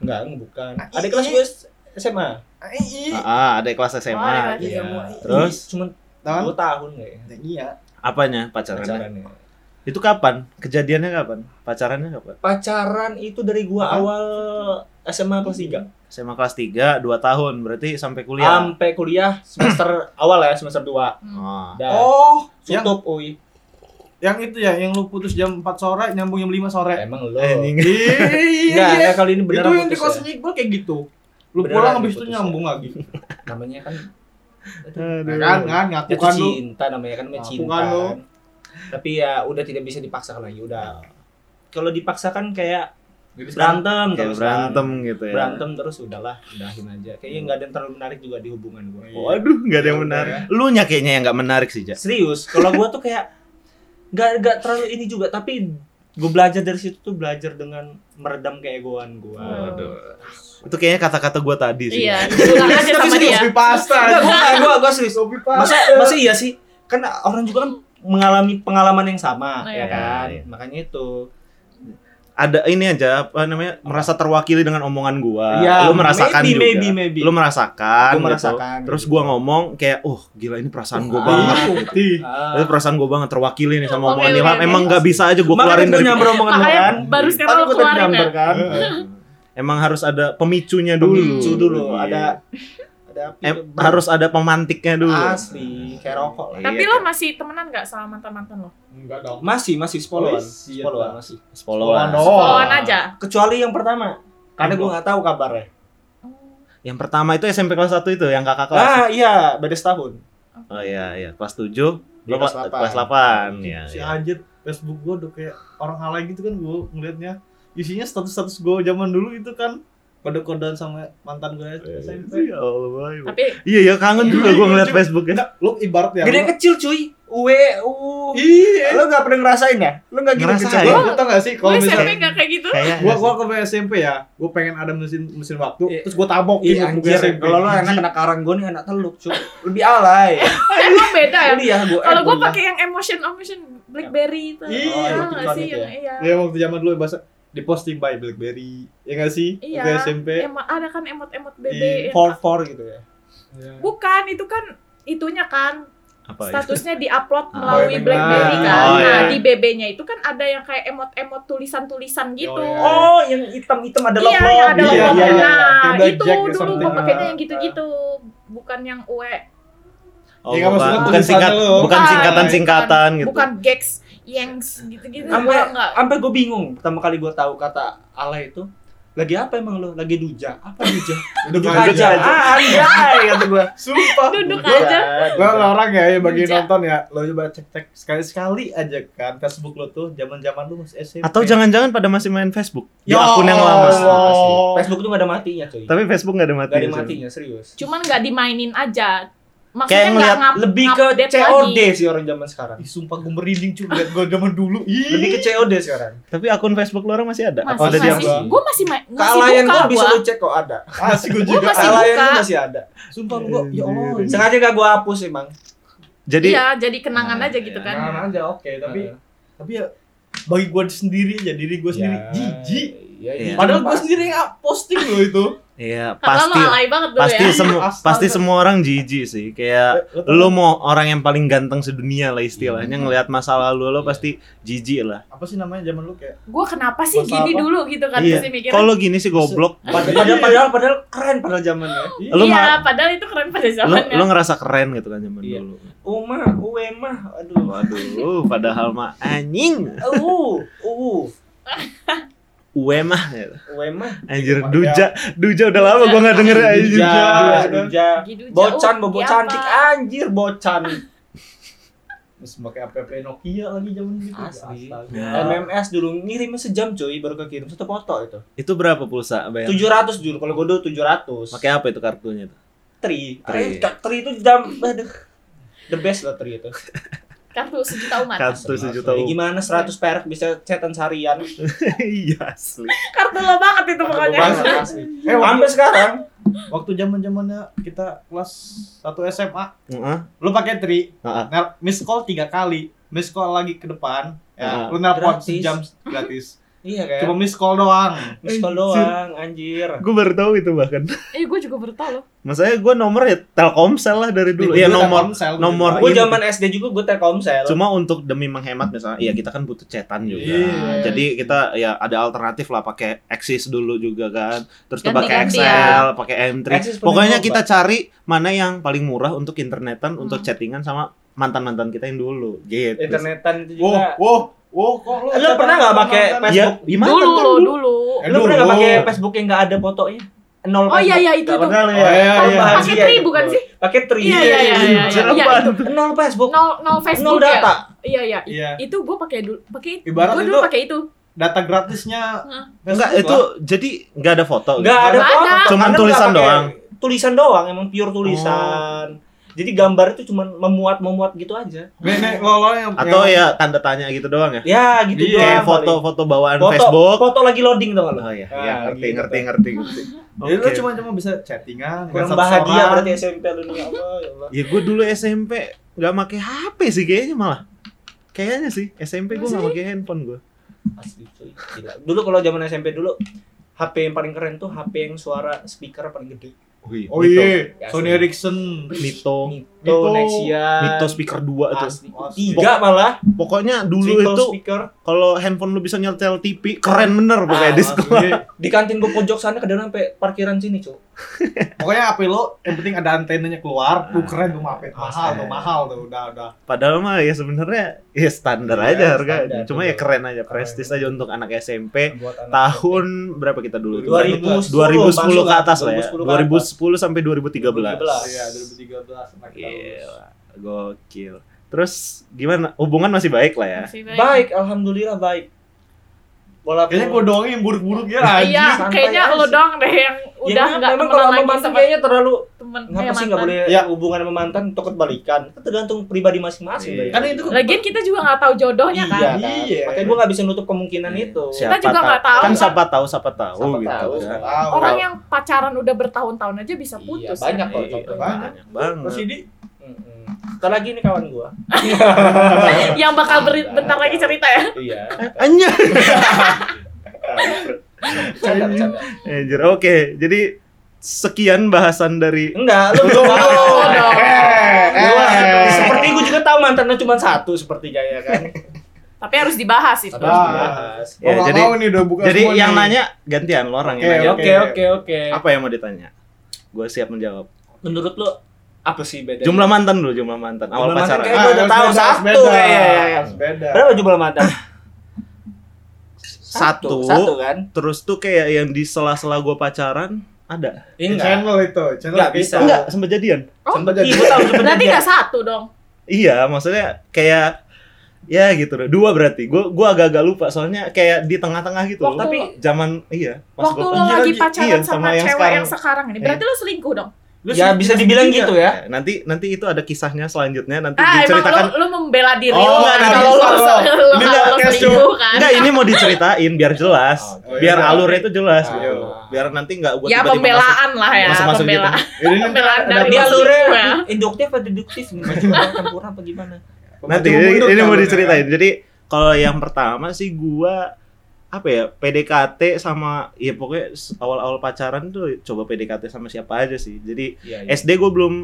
Speaker 3: Enggak, bukan. Ada kelas gue SMA.
Speaker 1: ah, ah, ada kelas SMA
Speaker 2: Oh, ada kelas
Speaker 1: iya.
Speaker 2: SMA.
Speaker 1: terus
Speaker 3: cuma dua tahun nggak ya
Speaker 4: Iya.
Speaker 1: apanya pacarannya
Speaker 3: pacarannya.
Speaker 1: Itu kapan kejadiannya kapan pacarannya kapan
Speaker 3: Pacaran itu dari gua
Speaker 4: Apa?
Speaker 3: awal SMA kelas 3
Speaker 1: SMA kelas 3 2 tahun berarti sampai kuliah
Speaker 3: sampai kuliah semester awal ya semester 2.
Speaker 1: oh.
Speaker 3: Dah.
Speaker 4: Oh, yang
Speaker 3: tutup ui.
Speaker 4: yang itu ya, yang lu putus jam 4 sore, nyambung jam 5 sore.
Speaker 3: Emang lo.
Speaker 1: Anjing.
Speaker 3: Enggak, enggak kali ini
Speaker 4: Itu
Speaker 3: beneran
Speaker 4: yang di kelasnya
Speaker 3: ya.
Speaker 4: Iqbal kayak gitu. Lu
Speaker 3: Beneran
Speaker 4: pulang habis itu
Speaker 3: ya.
Speaker 4: nyambung lagi.
Speaker 3: Namanya kan
Speaker 1: Aduh.
Speaker 4: Ya kan, kan ngaku kan lu.
Speaker 3: cinta namanya kan namanya
Speaker 4: Ngaku
Speaker 3: cinta.
Speaker 4: kan lu.
Speaker 3: Kan. Tapi ya udah tidak bisa dipaksakan lagi, udah. Kalau dipaksakan kayak
Speaker 4: Jadi
Speaker 3: berantem
Speaker 1: kayak
Speaker 3: terus kan.
Speaker 1: berantem gitu ya
Speaker 3: berantem terus udahlah udahin aja kayaknya nggak ada yang terlalu menarik juga di hubungan gue
Speaker 1: waduh nggak ada yang menarik lu nya kayaknya yang nggak menarik sih Ja.
Speaker 3: serius kalau gue tuh kayak nggak nggak terlalu ini juga tapi gue belajar dari situ tuh belajar dengan meredam keegoan gue
Speaker 1: Waduh. itu kayaknya kata-kata gua tadi sih
Speaker 2: Iya, diulang aja sama dia.
Speaker 4: Kopi pasta.
Speaker 3: Enggak, gue gue gue serius masa
Speaker 4: pasta.
Speaker 3: masa iya sih kan orang juga kan mengalami pengalaman yang sama
Speaker 2: Oh,
Speaker 3: ya
Speaker 2: iya.
Speaker 3: kan
Speaker 1: Iya.
Speaker 3: makanya itu
Speaker 1: ada ini aja apa namanya merasa terwakili dengan omongan gua
Speaker 3: Iya,
Speaker 1: lu merasakan
Speaker 3: maybe,
Speaker 1: juga
Speaker 3: maybe, maybe.
Speaker 1: lu merasakan,
Speaker 3: Gua
Speaker 1: gitu.
Speaker 3: merasakan,
Speaker 1: terus
Speaker 3: gitu.
Speaker 1: gua ngomong kayak oh gila ini perasaan gua
Speaker 3: Ah.
Speaker 1: banget.
Speaker 3: Ah.
Speaker 1: itu perasaan gua banget terwakili nih sama
Speaker 2: Oke,
Speaker 1: omongan Ilham emang nggak bisa aja gua keluarin
Speaker 3: gue
Speaker 1: dari
Speaker 3: nyamber omongan lu
Speaker 2: Makanya
Speaker 3: kan
Speaker 2: baru sekarang
Speaker 3: gua tadi
Speaker 2: keluarin ya.
Speaker 3: kan
Speaker 1: emang harus ada pemicunya dulu
Speaker 3: Pemicu dulu
Speaker 1: Iya.
Speaker 3: ada ada api
Speaker 1: Em,
Speaker 3: tuh.
Speaker 1: harus ada pemantiknya dulu
Speaker 3: asli kayak rokok lah.
Speaker 2: Tapi
Speaker 1: Iya,
Speaker 2: lo masih temenan gak sama mantan-mantan lo?
Speaker 4: Enggak dong.
Speaker 3: Masih masih sepuluhan,
Speaker 4: Oh, iya.
Speaker 3: sepuluhan masih.
Speaker 1: followan
Speaker 4: Oh.
Speaker 2: Followan aja.
Speaker 3: Kecuali yang pertama, karena gue nggak tahu kabarnya.
Speaker 1: yang pertama itu SMP kelas 1 itu yang kakak kelas
Speaker 3: Ah iya, beda setahun.
Speaker 1: oh iya iya kelas 7
Speaker 3: Dia
Speaker 1: lo
Speaker 3: kelas
Speaker 1: kelas,
Speaker 3: delapan.
Speaker 1: kelas 8 ya,
Speaker 4: si
Speaker 1: ya.
Speaker 4: anjir Facebook gua udah kayak orang alay gitu kan gua ngelihatnya. Isinya status-status gua zaman dulu itu kan kode-kodean sama mantan gue SMP.
Speaker 1: Ya Allah, Bay.
Speaker 2: Tapi
Speaker 1: Iya ya kangen juga gua ngeliat Facebooknya.
Speaker 4: Enggak, lu ibarat ya.
Speaker 3: Gede
Speaker 4: lu-
Speaker 3: kecil cuy. Uwe, u.
Speaker 4: Iya.
Speaker 3: Lo nggak pernah ngerasain ya? Lo nggak gitu
Speaker 1: Ngerasain.
Speaker 3: kecil.
Speaker 1: Iya.
Speaker 4: Gua tau gak sih
Speaker 2: gue
Speaker 4: kalau
Speaker 2: SMP
Speaker 4: misalnya
Speaker 2: gak kayak gitu.
Speaker 1: Kayak
Speaker 4: gua gua ke SMP ya, gua pengen ada mesin mesin waktu,
Speaker 3: Iya.
Speaker 4: terus gua tabok
Speaker 3: Iya
Speaker 4: di buku
Speaker 3: anjir,
Speaker 4: SMP.
Speaker 3: kalau lo anak anak karang gue nih anak teluk cuy. Lebih alay.
Speaker 2: Emang beda ya?
Speaker 3: Kuliah gue.
Speaker 2: Kalau gue pakai yang emotion emotion BlackBerry itu.
Speaker 4: Iya,
Speaker 2: sih yang
Speaker 3: ya?
Speaker 2: iya.
Speaker 4: Ya waktu zaman dulu bahasa di posting by BlackBerry, ya gak sih?
Speaker 2: Iya.
Speaker 4: Waktu SMP.
Speaker 2: Emang ada kan emot-emot BB.
Speaker 4: Iya.
Speaker 2: yang-
Speaker 3: for for gitu ya.
Speaker 2: Bukan, itu kan itunya kan
Speaker 1: apa ya?
Speaker 2: statusnya diupload
Speaker 1: Ah.
Speaker 2: melalui
Speaker 4: Oh,
Speaker 2: BlackBerry
Speaker 4: iya.
Speaker 2: kan.
Speaker 1: Oh,
Speaker 2: nah,
Speaker 1: iya.
Speaker 2: di BB-nya itu kan ada yang kayak emot-emot tulisan-tulisan gitu.
Speaker 4: Oh, iya.
Speaker 3: Oh, yang hitam-hitam ada
Speaker 2: Iya, yang ada
Speaker 4: Iya,
Speaker 2: logo.
Speaker 4: iya, iya.
Speaker 2: Nah,
Speaker 4: Kayak Black
Speaker 2: itu dulu gue pakainya yang gitu-gitu, bukan yang UE.
Speaker 1: Oh,
Speaker 4: Ya, nggak
Speaker 1: bukan, bukan singkat, Bukan. singkatan-singkatan gitu.
Speaker 2: Bukan gex, yangs gitu-gitu.
Speaker 3: Sampai
Speaker 2: Gua enggak.
Speaker 3: sampai gue bingung pertama kali gue tahu kata alay itu lagi apa emang lo? Lagi duja. Apa duja?
Speaker 4: Duduk
Speaker 3: Duduk
Speaker 4: aja.
Speaker 3: aja. Ah, anjay kata gue.
Speaker 4: Sumpah.
Speaker 2: Duduk
Speaker 4: Gua-
Speaker 2: aja.
Speaker 4: Lo lo orang ya yang bagi
Speaker 2: Bijak.
Speaker 4: nonton ya, lo coba cek-cek sekali-sekali aja kan Facebook lo tuh zaman-zaman lu masih SMP.
Speaker 1: Atau jangan-jangan pada masih main Facebook di
Speaker 4: Ya
Speaker 1: akun yang lama.
Speaker 4: Allah.
Speaker 3: Facebook tuh gak ada matinya cuy.
Speaker 1: Tapi Facebook nggak ada mati.
Speaker 3: Gak ada matinya serius.
Speaker 2: Cuman nggak dimainin aja.
Speaker 1: Kayak
Speaker 2: Maksudnya nggak
Speaker 1: ngeliat
Speaker 2: ngap
Speaker 3: Lebih ke COD
Speaker 2: lagi.
Speaker 3: sih orang zaman sekarang.
Speaker 4: Ih, sumpah gue merinding cuy liat gue zaman dulu. Ih.
Speaker 3: Lebih ke COD sekarang.
Speaker 1: Tapi akun Facebook lu orang masih ada?
Speaker 2: Masih,
Speaker 1: ada
Speaker 2: masih,
Speaker 4: masih.
Speaker 2: Gue masih ma- masih buka
Speaker 3: gue bisa
Speaker 2: gua.
Speaker 3: lu cek kok ada.
Speaker 4: Asik gue
Speaker 2: Gua
Speaker 4: juga.
Speaker 2: masih
Speaker 3: Kealayan
Speaker 2: buka.
Speaker 3: gue masih ada.
Speaker 4: Sumpah gua ya Allah.
Speaker 3: Sengaja gak gue hapus emang.
Speaker 1: Jadi
Speaker 2: Iya, jadi kenangan
Speaker 1: Nah,
Speaker 2: aja gitu kan.
Speaker 4: Jangan aja oke, tapi
Speaker 3: Heeh.
Speaker 4: tapi ya bagi gue sendiri aja diri gue sendiri
Speaker 3: Ya,
Speaker 4: jijik.
Speaker 3: Ya,
Speaker 1: Iya.
Speaker 4: Padahal gue sendiri yang posting lo itu.
Speaker 1: Iya,
Speaker 2: lo
Speaker 1: pasti
Speaker 2: alay banget dulu
Speaker 1: pasti
Speaker 2: ya.
Speaker 1: semua pasti semua orang jijik sih. Kayak
Speaker 4: tau
Speaker 1: lu mau orang yang paling ganteng sedunia lah istilahnya ngelihat masa lalu lo pasti jijik lah.
Speaker 4: apa sih namanya zaman lu kayak
Speaker 2: Gue kenapa sih
Speaker 4: Masa
Speaker 2: gini
Speaker 4: apa?
Speaker 2: dulu gitu kan
Speaker 1: Iya.
Speaker 2: pasti mikir.
Speaker 1: Kalau gini sih goblok.
Speaker 3: Padahal, padahal, padahal, padahal keren pada zamannya.
Speaker 1: Lu
Speaker 2: iya, padahal itu keren pada
Speaker 1: Lo
Speaker 2: zamannya.
Speaker 1: lo ngerasa keren gitu kan zaman
Speaker 3: Iya.
Speaker 1: dulu.
Speaker 3: Uma, uwe mah, aduh.
Speaker 1: Waduh, padahal mah anjing.
Speaker 3: Uh, uh,
Speaker 1: Uwe mah gitu.
Speaker 3: uwe mah.
Speaker 1: Anjir
Speaker 4: Iya.
Speaker 1: Duja, Duja udah lama gua gak denger anjir.
Speaker 3: Duja,
Speaker 1: Duja.
Speaker 3: Duja. Bocan, bobo
Speaker 2: Iya,
Speaker 3: cantik,
Speaker 2: apa?
Speaker 3: anjir bocan.
Speaker 4: Masih pakai app Nokia lagi zaman itu.
Speaker 3: Asli.
Speaker 4: Astaga.
Speaker 1: Ya.
Speaker 3: MMS dulu ngirimnya sejam cuy baru kekirim satu foto itu.
Speaker 1: Itu berapa pulsa bayar?
Speaker 3: 700 dulu kalau gue dulu 700.
Speaker 1: Pakai apa itu kartunya
Speaker 3: tri.
Speaker 1: Tri.
Speaker 3: Tri. tri itu jam aduh. The best lah tri itu.
Speaker 2: Kartu sejuta umat.
Speaker 1: Kartu sejuta rupiah.
Speaker 3: gimana 100 perak bisa chatan seharian.
Speaker 1: Iya asli.
Speaker 2: Kartu lo banget itu pokoknya.
Speaker 3: Banget, asli.
Speaker 4: Eh,
Speaker 3: Sampai sekarang
Speaker 4: waktu zaman zamannya kita kelas 1 SMA,
Speaker 1: Heeh.
Speaker 4: lu pakai tri,
Speaker 1: Heeh.
Speaker 4: nel- miss call tiga kali, miss call lagi ke depan, ya, lu nelpon
Speaker 3: Gratis.
Speaker 4: sejam gratis.
Speaker 3: Iya kan.
Speaker 4: Cuma miss call doang.
Speaker 3: Miss call doang anjir.
Speaker 1: Gue baru tahu itu bahkan.
Speaker 2: Eh gue juga baru tahu loh.
Speaker 1: Maksudnya gue nomor ya Telkomsel lah dari dulu. Iya nomor
Speaker 4: Telkomsel, gua
Speaker 1: nomor.
Speaker 3: Gue zaman SD juga gue Telkomsel.
Speaker 1: Cuma untuk demi menghemat misalnya, ya kita kan butuh cetan juga.
Speaker 4: Iya.
Speaker 1: Jadi kita ya ada alternatif lah pakai Axis dulu juga kan. Terus tuh pakai
Speaker 2: Ganti-gantian.
Speaker 1: XL, pakai M3.
Speaker 3: Axis paling
Speaker 1: Pokoknya kita cari mana yang paling murah untuk internetan, untuk
Speaker 2: Hmm.
Speaker 1: chattingan sama mantan-mantan kita yang dulu. Gitu.
Speaker 3: internetan itu juga.
Speaker 4: wow, wow, kok lu
Speaker 3: Lu pernah nggak pakai? Facebook?
Speaker 1: Iya, gimana
Speaker 2: Dulu lo dulu.
Speaker 4: Eh,
Speaker 3: Lu pernah nggak
Speaker 4: dulu.
Speaker 3: pakai Facebook yang nggak ada fotonya? Nol
Speaker 2: Oh iya iya itu tuh.
Speaker 3: pernah ya?
Speaker 4: Oh, iya, iya.
Speaker 2: Pakai tri
Speaker 3: itu.
Speaker 2: bukan sih?
Speaker 3: Pakai tri.
Speaker 2: Iya iya iya iya. Iya itu.
Speaker 3: Nol Facebook.
Speaker 2: Nol nol Facebook
Speaker 3: Nol data.
Speaker 2: ya. Iya iya.
Speaker 4: Iya.
Speaker 2: Itu gue pakai dulu pakai
Speaker 4: Ibarat
Speaker 2: gue dulu
Speaker 4: itu-
Speaker 2: pakai itu.
Speaker 4: Data gratisnya.
Speaker 1: Enggak, itu jadi nggak ada foto.
Speaker 3: Nggak ada foto.
Speaker 1: Cuman tulisan doang.
Speaker 3: Tulisan doang, emang pure tulisan. Jadi gambar itu cuma memuat-memuat gitu aja.
Speaker 4: Nih, nih, lo, lo yang
Speaker 1: Atau
Speaker 4: yang-
Speaker 1: ya tanda tanya gitu doang ya.
Speaker 3: Ya gitu
Speaker 4: Iya,
Speaker 3: doang.
Speaker 1: Kayak
Speaker 3: paling.
Speaker 1: foto-foto bawaan
Speaker 3: foto,
Speaker 1: Facebook.
Speaker 3: Foto lagi loading tuh kalau.
Speaker 1: Oh iya,
Speaker 3: Ah,
Speaker 1: iya ngerti,
Speaker 3: gitu.
Speaker 1: ngerti, ngerti, ngerti.
Speaker 4: Jadi lu cuma cuma bisa chattingan,
Speaker 3: Kurang bahagia berarti SMP lu nih ya Allah, ya Allah.
Speaker 1: Ya gue dulu SMP nggak pakai HP sih kayaknya malah. Kayaknya sih SMP gue nggak pakai handphone gue.
Speaker 3: Asli cuy, gila. Dulu kalau zaman SMP dulu HP yang paling keren tuh HP yang suara speaker paling gede.
Speaker 1: Wih,
Speaker 4: Oh iya,
Speaker 3: Ya,
Speaker 4: Sony. Ericsson.
Speaker 1: Mito,
Speaker 3: Mito,
Speaker 4: Mito.
Speaker 3: Nexian.
Speaker 1: Mito speaker 2 itu.
Speaker 3: Asli. Tiga malah.
Speaker 1: Pokoknya dulu
Speaker 3: Mito
Speaker 1: itu
Speaker 3: speaker.
Speaker 1: kalau handphone lu bisa nyetel TV, keren bener pokoknya
Speaker 3: Ah,
Speaker 1: di sekolah.
Speaker 4: Iya.
Speaker 3: Di kantin gua pojok sana kadang sampai parkiran sini, Cuk.
Speaker 4: Pokoknya HP lo yang penting ada antenanya keluar, tuh keren tuh HP. Mahal tuh, mahal tuh, udah udah.
Speaker 1: Padahal mah ya sebenarnya ya standar
Speaker 3: Iya,
Speaker 1: aja
Speaker 3: standar,
Speaker 1: Cuma ya keren aja, prestis aja untuk anak SMP.
Speaker 3: Anak
Speaker 1: Tahun berapa kita dulu?
Speaker 3: 2010,
Speaker 1: 2010 ke atas lah ya.
Speaker 3: 2010 ke
Speaker 1: 2010 sampai 2013.
Speaker 3: 2013.
Speaker 4: Iya, 2013 kita
Speaker 1: gokil. Terus gimana? Hubungan masih baik lah ya?
Speaker 2: Masih
Speaker 3: Baik, alhamdulillah baik. Walaupun
Speaker 4: Kayaknya gue doang yang buruk-buruk ya
Speaker 2: Iya, kayaknya
Speaker 3: aja
Speaker 2: lo doang deh yang
Speaker 3: Ya,
Speaker 2: udah
Speaker 3: memang-
Speaker 2: nggak
Speaker 3: memang kalau sama
Speaker 2: lagi
Speaker 3: mantan
Speaker 2: sama
Speaker 3: kayaknya terlalu
Speaker 2: temen
Speaker 3: ngapa sih nggak boleh
Speaker 4: Ya.
Speaker 3: hubungan sama mantan takut balikan kan tergantung pribadi masing-masing
Speaker 1: Iya.
Speaker 4: Kan itu
Speaker 2: Lagian kita juga nggak tahu jodohnya
Speaker 3: iya
Speaker 2: kan.
Speaker 3: kan
Speaker 4: Iya.
Speaker 3: makanya gue nggak bisa nutup kemungkinan itu
Speaker 1: Siapa
Speaker 2: juga nggak tahu,
Speaker 1: Kan
Speaker 2: kan?
Speaker 1: siapa tahu, siapa tahu
Speaker 3: Siapa
Speaker 1: gitu.
Speaker 3: tahu,
Speaker 1: kan.
Speaker 3: siapa
Speaker 4: Tahu.
Speaker 2: Orang yang pacaran udah bertahun-tahun aja bisa
Speaker 3: Iya,
Speaker 2: putus.
Speaker 3: banyak
Speaker 2: ya.
Speaker 3: kok
Speaker 1: Iya,
Speaker 3: contohnya.
Speaker 1: banyak banget.
Speaker 4: Mas Idi,
Speaker 3: Mm-mm. Ntar lagi nih kawan gue
Speaker 2: yang bakal beri- bentar lagi cerita ya.
Speaker 3: iya bercanda.
Speaker 1: Anjir, oke. Jadi sekian bahasan dari
Speaker 3: enggak lu
Speaker 4: Tunggu,
Speaker 3: lu-
Speaker 2: tunggu.
Speaker 4: Eh,
Speaker 3: Gua- seperti gue juga tahu mantannya cuma satu sepertinya ya kan
Speaker 2: Tapi harus dibahas itu.
Speaker 3: Harus
Speaker 4: Ah.
Speaker 3: dibahas.
Speaker 4: Gua
Speaker 1: Ya,
Speaker 4: nggak
Speaker 1: jadi-
Speaker 4: nih udah buka
Speaker 1: Jadi
Speaker 4: semua
Speaker 1: yang
Speaker 4: nih.
Speaker 1: nanya gantian lo orang
Speaker 4: Oke,
Speaker 1: yang nanya.
Speaker 3: oke oke oke
Speaker 1: Apa yang mau ditanya? Gue siap menjawab.
Speaker 3: menurut lu apa sih bedanya
Speaker 1: Jumlah mantan dulu, jumlah mantan. Awal
Speaker 3: Jumlah
Speaker 1: pacaran.
Speaker 3: kayak- gua udah
Speaker 4: harus
Speaker 3: tahu satu,
Speaker 4: beda.
Speaker 3: ya, ya, ya.
Speaker 4: Harus beda.
Speaker 3: berapa jumlah mantan
Speaker 1: Satu.
Speaker 3: satu kan
Speaker 1: Terus tuh kayak yang di sela-sela gue pacaran ada.
Speaker 3: Iya, enggak
Speaker 4: Channel itu, channel
Speaker 3: Nggak bisa.
Speaker 1: Enggak, sempat jadian.
Speaker 2: Oh,
Speaker 3: Sempet
Speaker 4: jadi.
Speaker 3: ibu tahu
Speaker 2: berarti
Speaker 3: jadian.
Speaker 2: nggak satu dong.
Speaker 1: Iya, maksudnya kayak ya gitu loh. Dua berarti. Gue gua agak-agak lupa soalnya kayak di tengah-tengah gitu loh.
Speaker 2: Waktu-
Speaker 1: Tapi zaman iya,
Speaker 2: Waktu
Speaker 1: gua-
Speaker 2: lo
Speaker 1: iya,
Speaker 2: lagi
Speaker 1: iya,
Speaker 2: pacaran
Speaker 1: iya,
Speaker 2: sama,
Speaker 1: yang
Speaker 2: cewek
Speaker 1: sekarang.
Speaker 2: yang sekarang ini, berarti lo selingkuh dong.
Speaker 4: Lu
Speaker 3: ya bisa dibilang gitu ya
Speaker 1: Ya, nanti nanti itu ada kisahnya selanjutnya nanti
Speaker 2: Ah, emang
Speaker 1: diceritakan.
Speaker 2: lo, lo membela diri
Speaker 4: Oh, nggak,
Speaker 2: kan kalau lo, lo.
Speaker 4: lo, Ini nggak
Speaker 2: lo
Speaker 4: cash,
Speaker 2: selingkuh kan.
Speaker 1: Enggak, ini mau diceritain biar jelas.
Speaker 4: Oh, iya.
Speaker 1: biar alurnya itu jelas
Speaker 4: Ah,
Speaker 1: gitu.
Speaker 4: iya.
Speaker 1: Biar nanti enggak gua
Speaker 2: Ya
Speaker 1: tiba-tiba masuk-
Speaker 2: pembelaan lah ya,
Speaker 1: masuk-masuk gitu.
Speaker 2: pembelaan.
Speaker 4: Ini nih
Speaker 2: Pembelaan dari
Speaker 3: alurnya
Speaker 2: ya.
Speaker 3: induktif atau deduktif nih macam campur apa gimana
Speaker 1: Nanti ini, ini mau
Speaker 4: alurnya.
Speaker 1: diceritain. Jadi kalau yang pertama sih gua apa ya PDKT sama ya pokoknya awal-awal pacaran tuh coba PDKT sama siapa aja sih. Jadi
Speaker 3: iya
Speaker 1: SD gue belum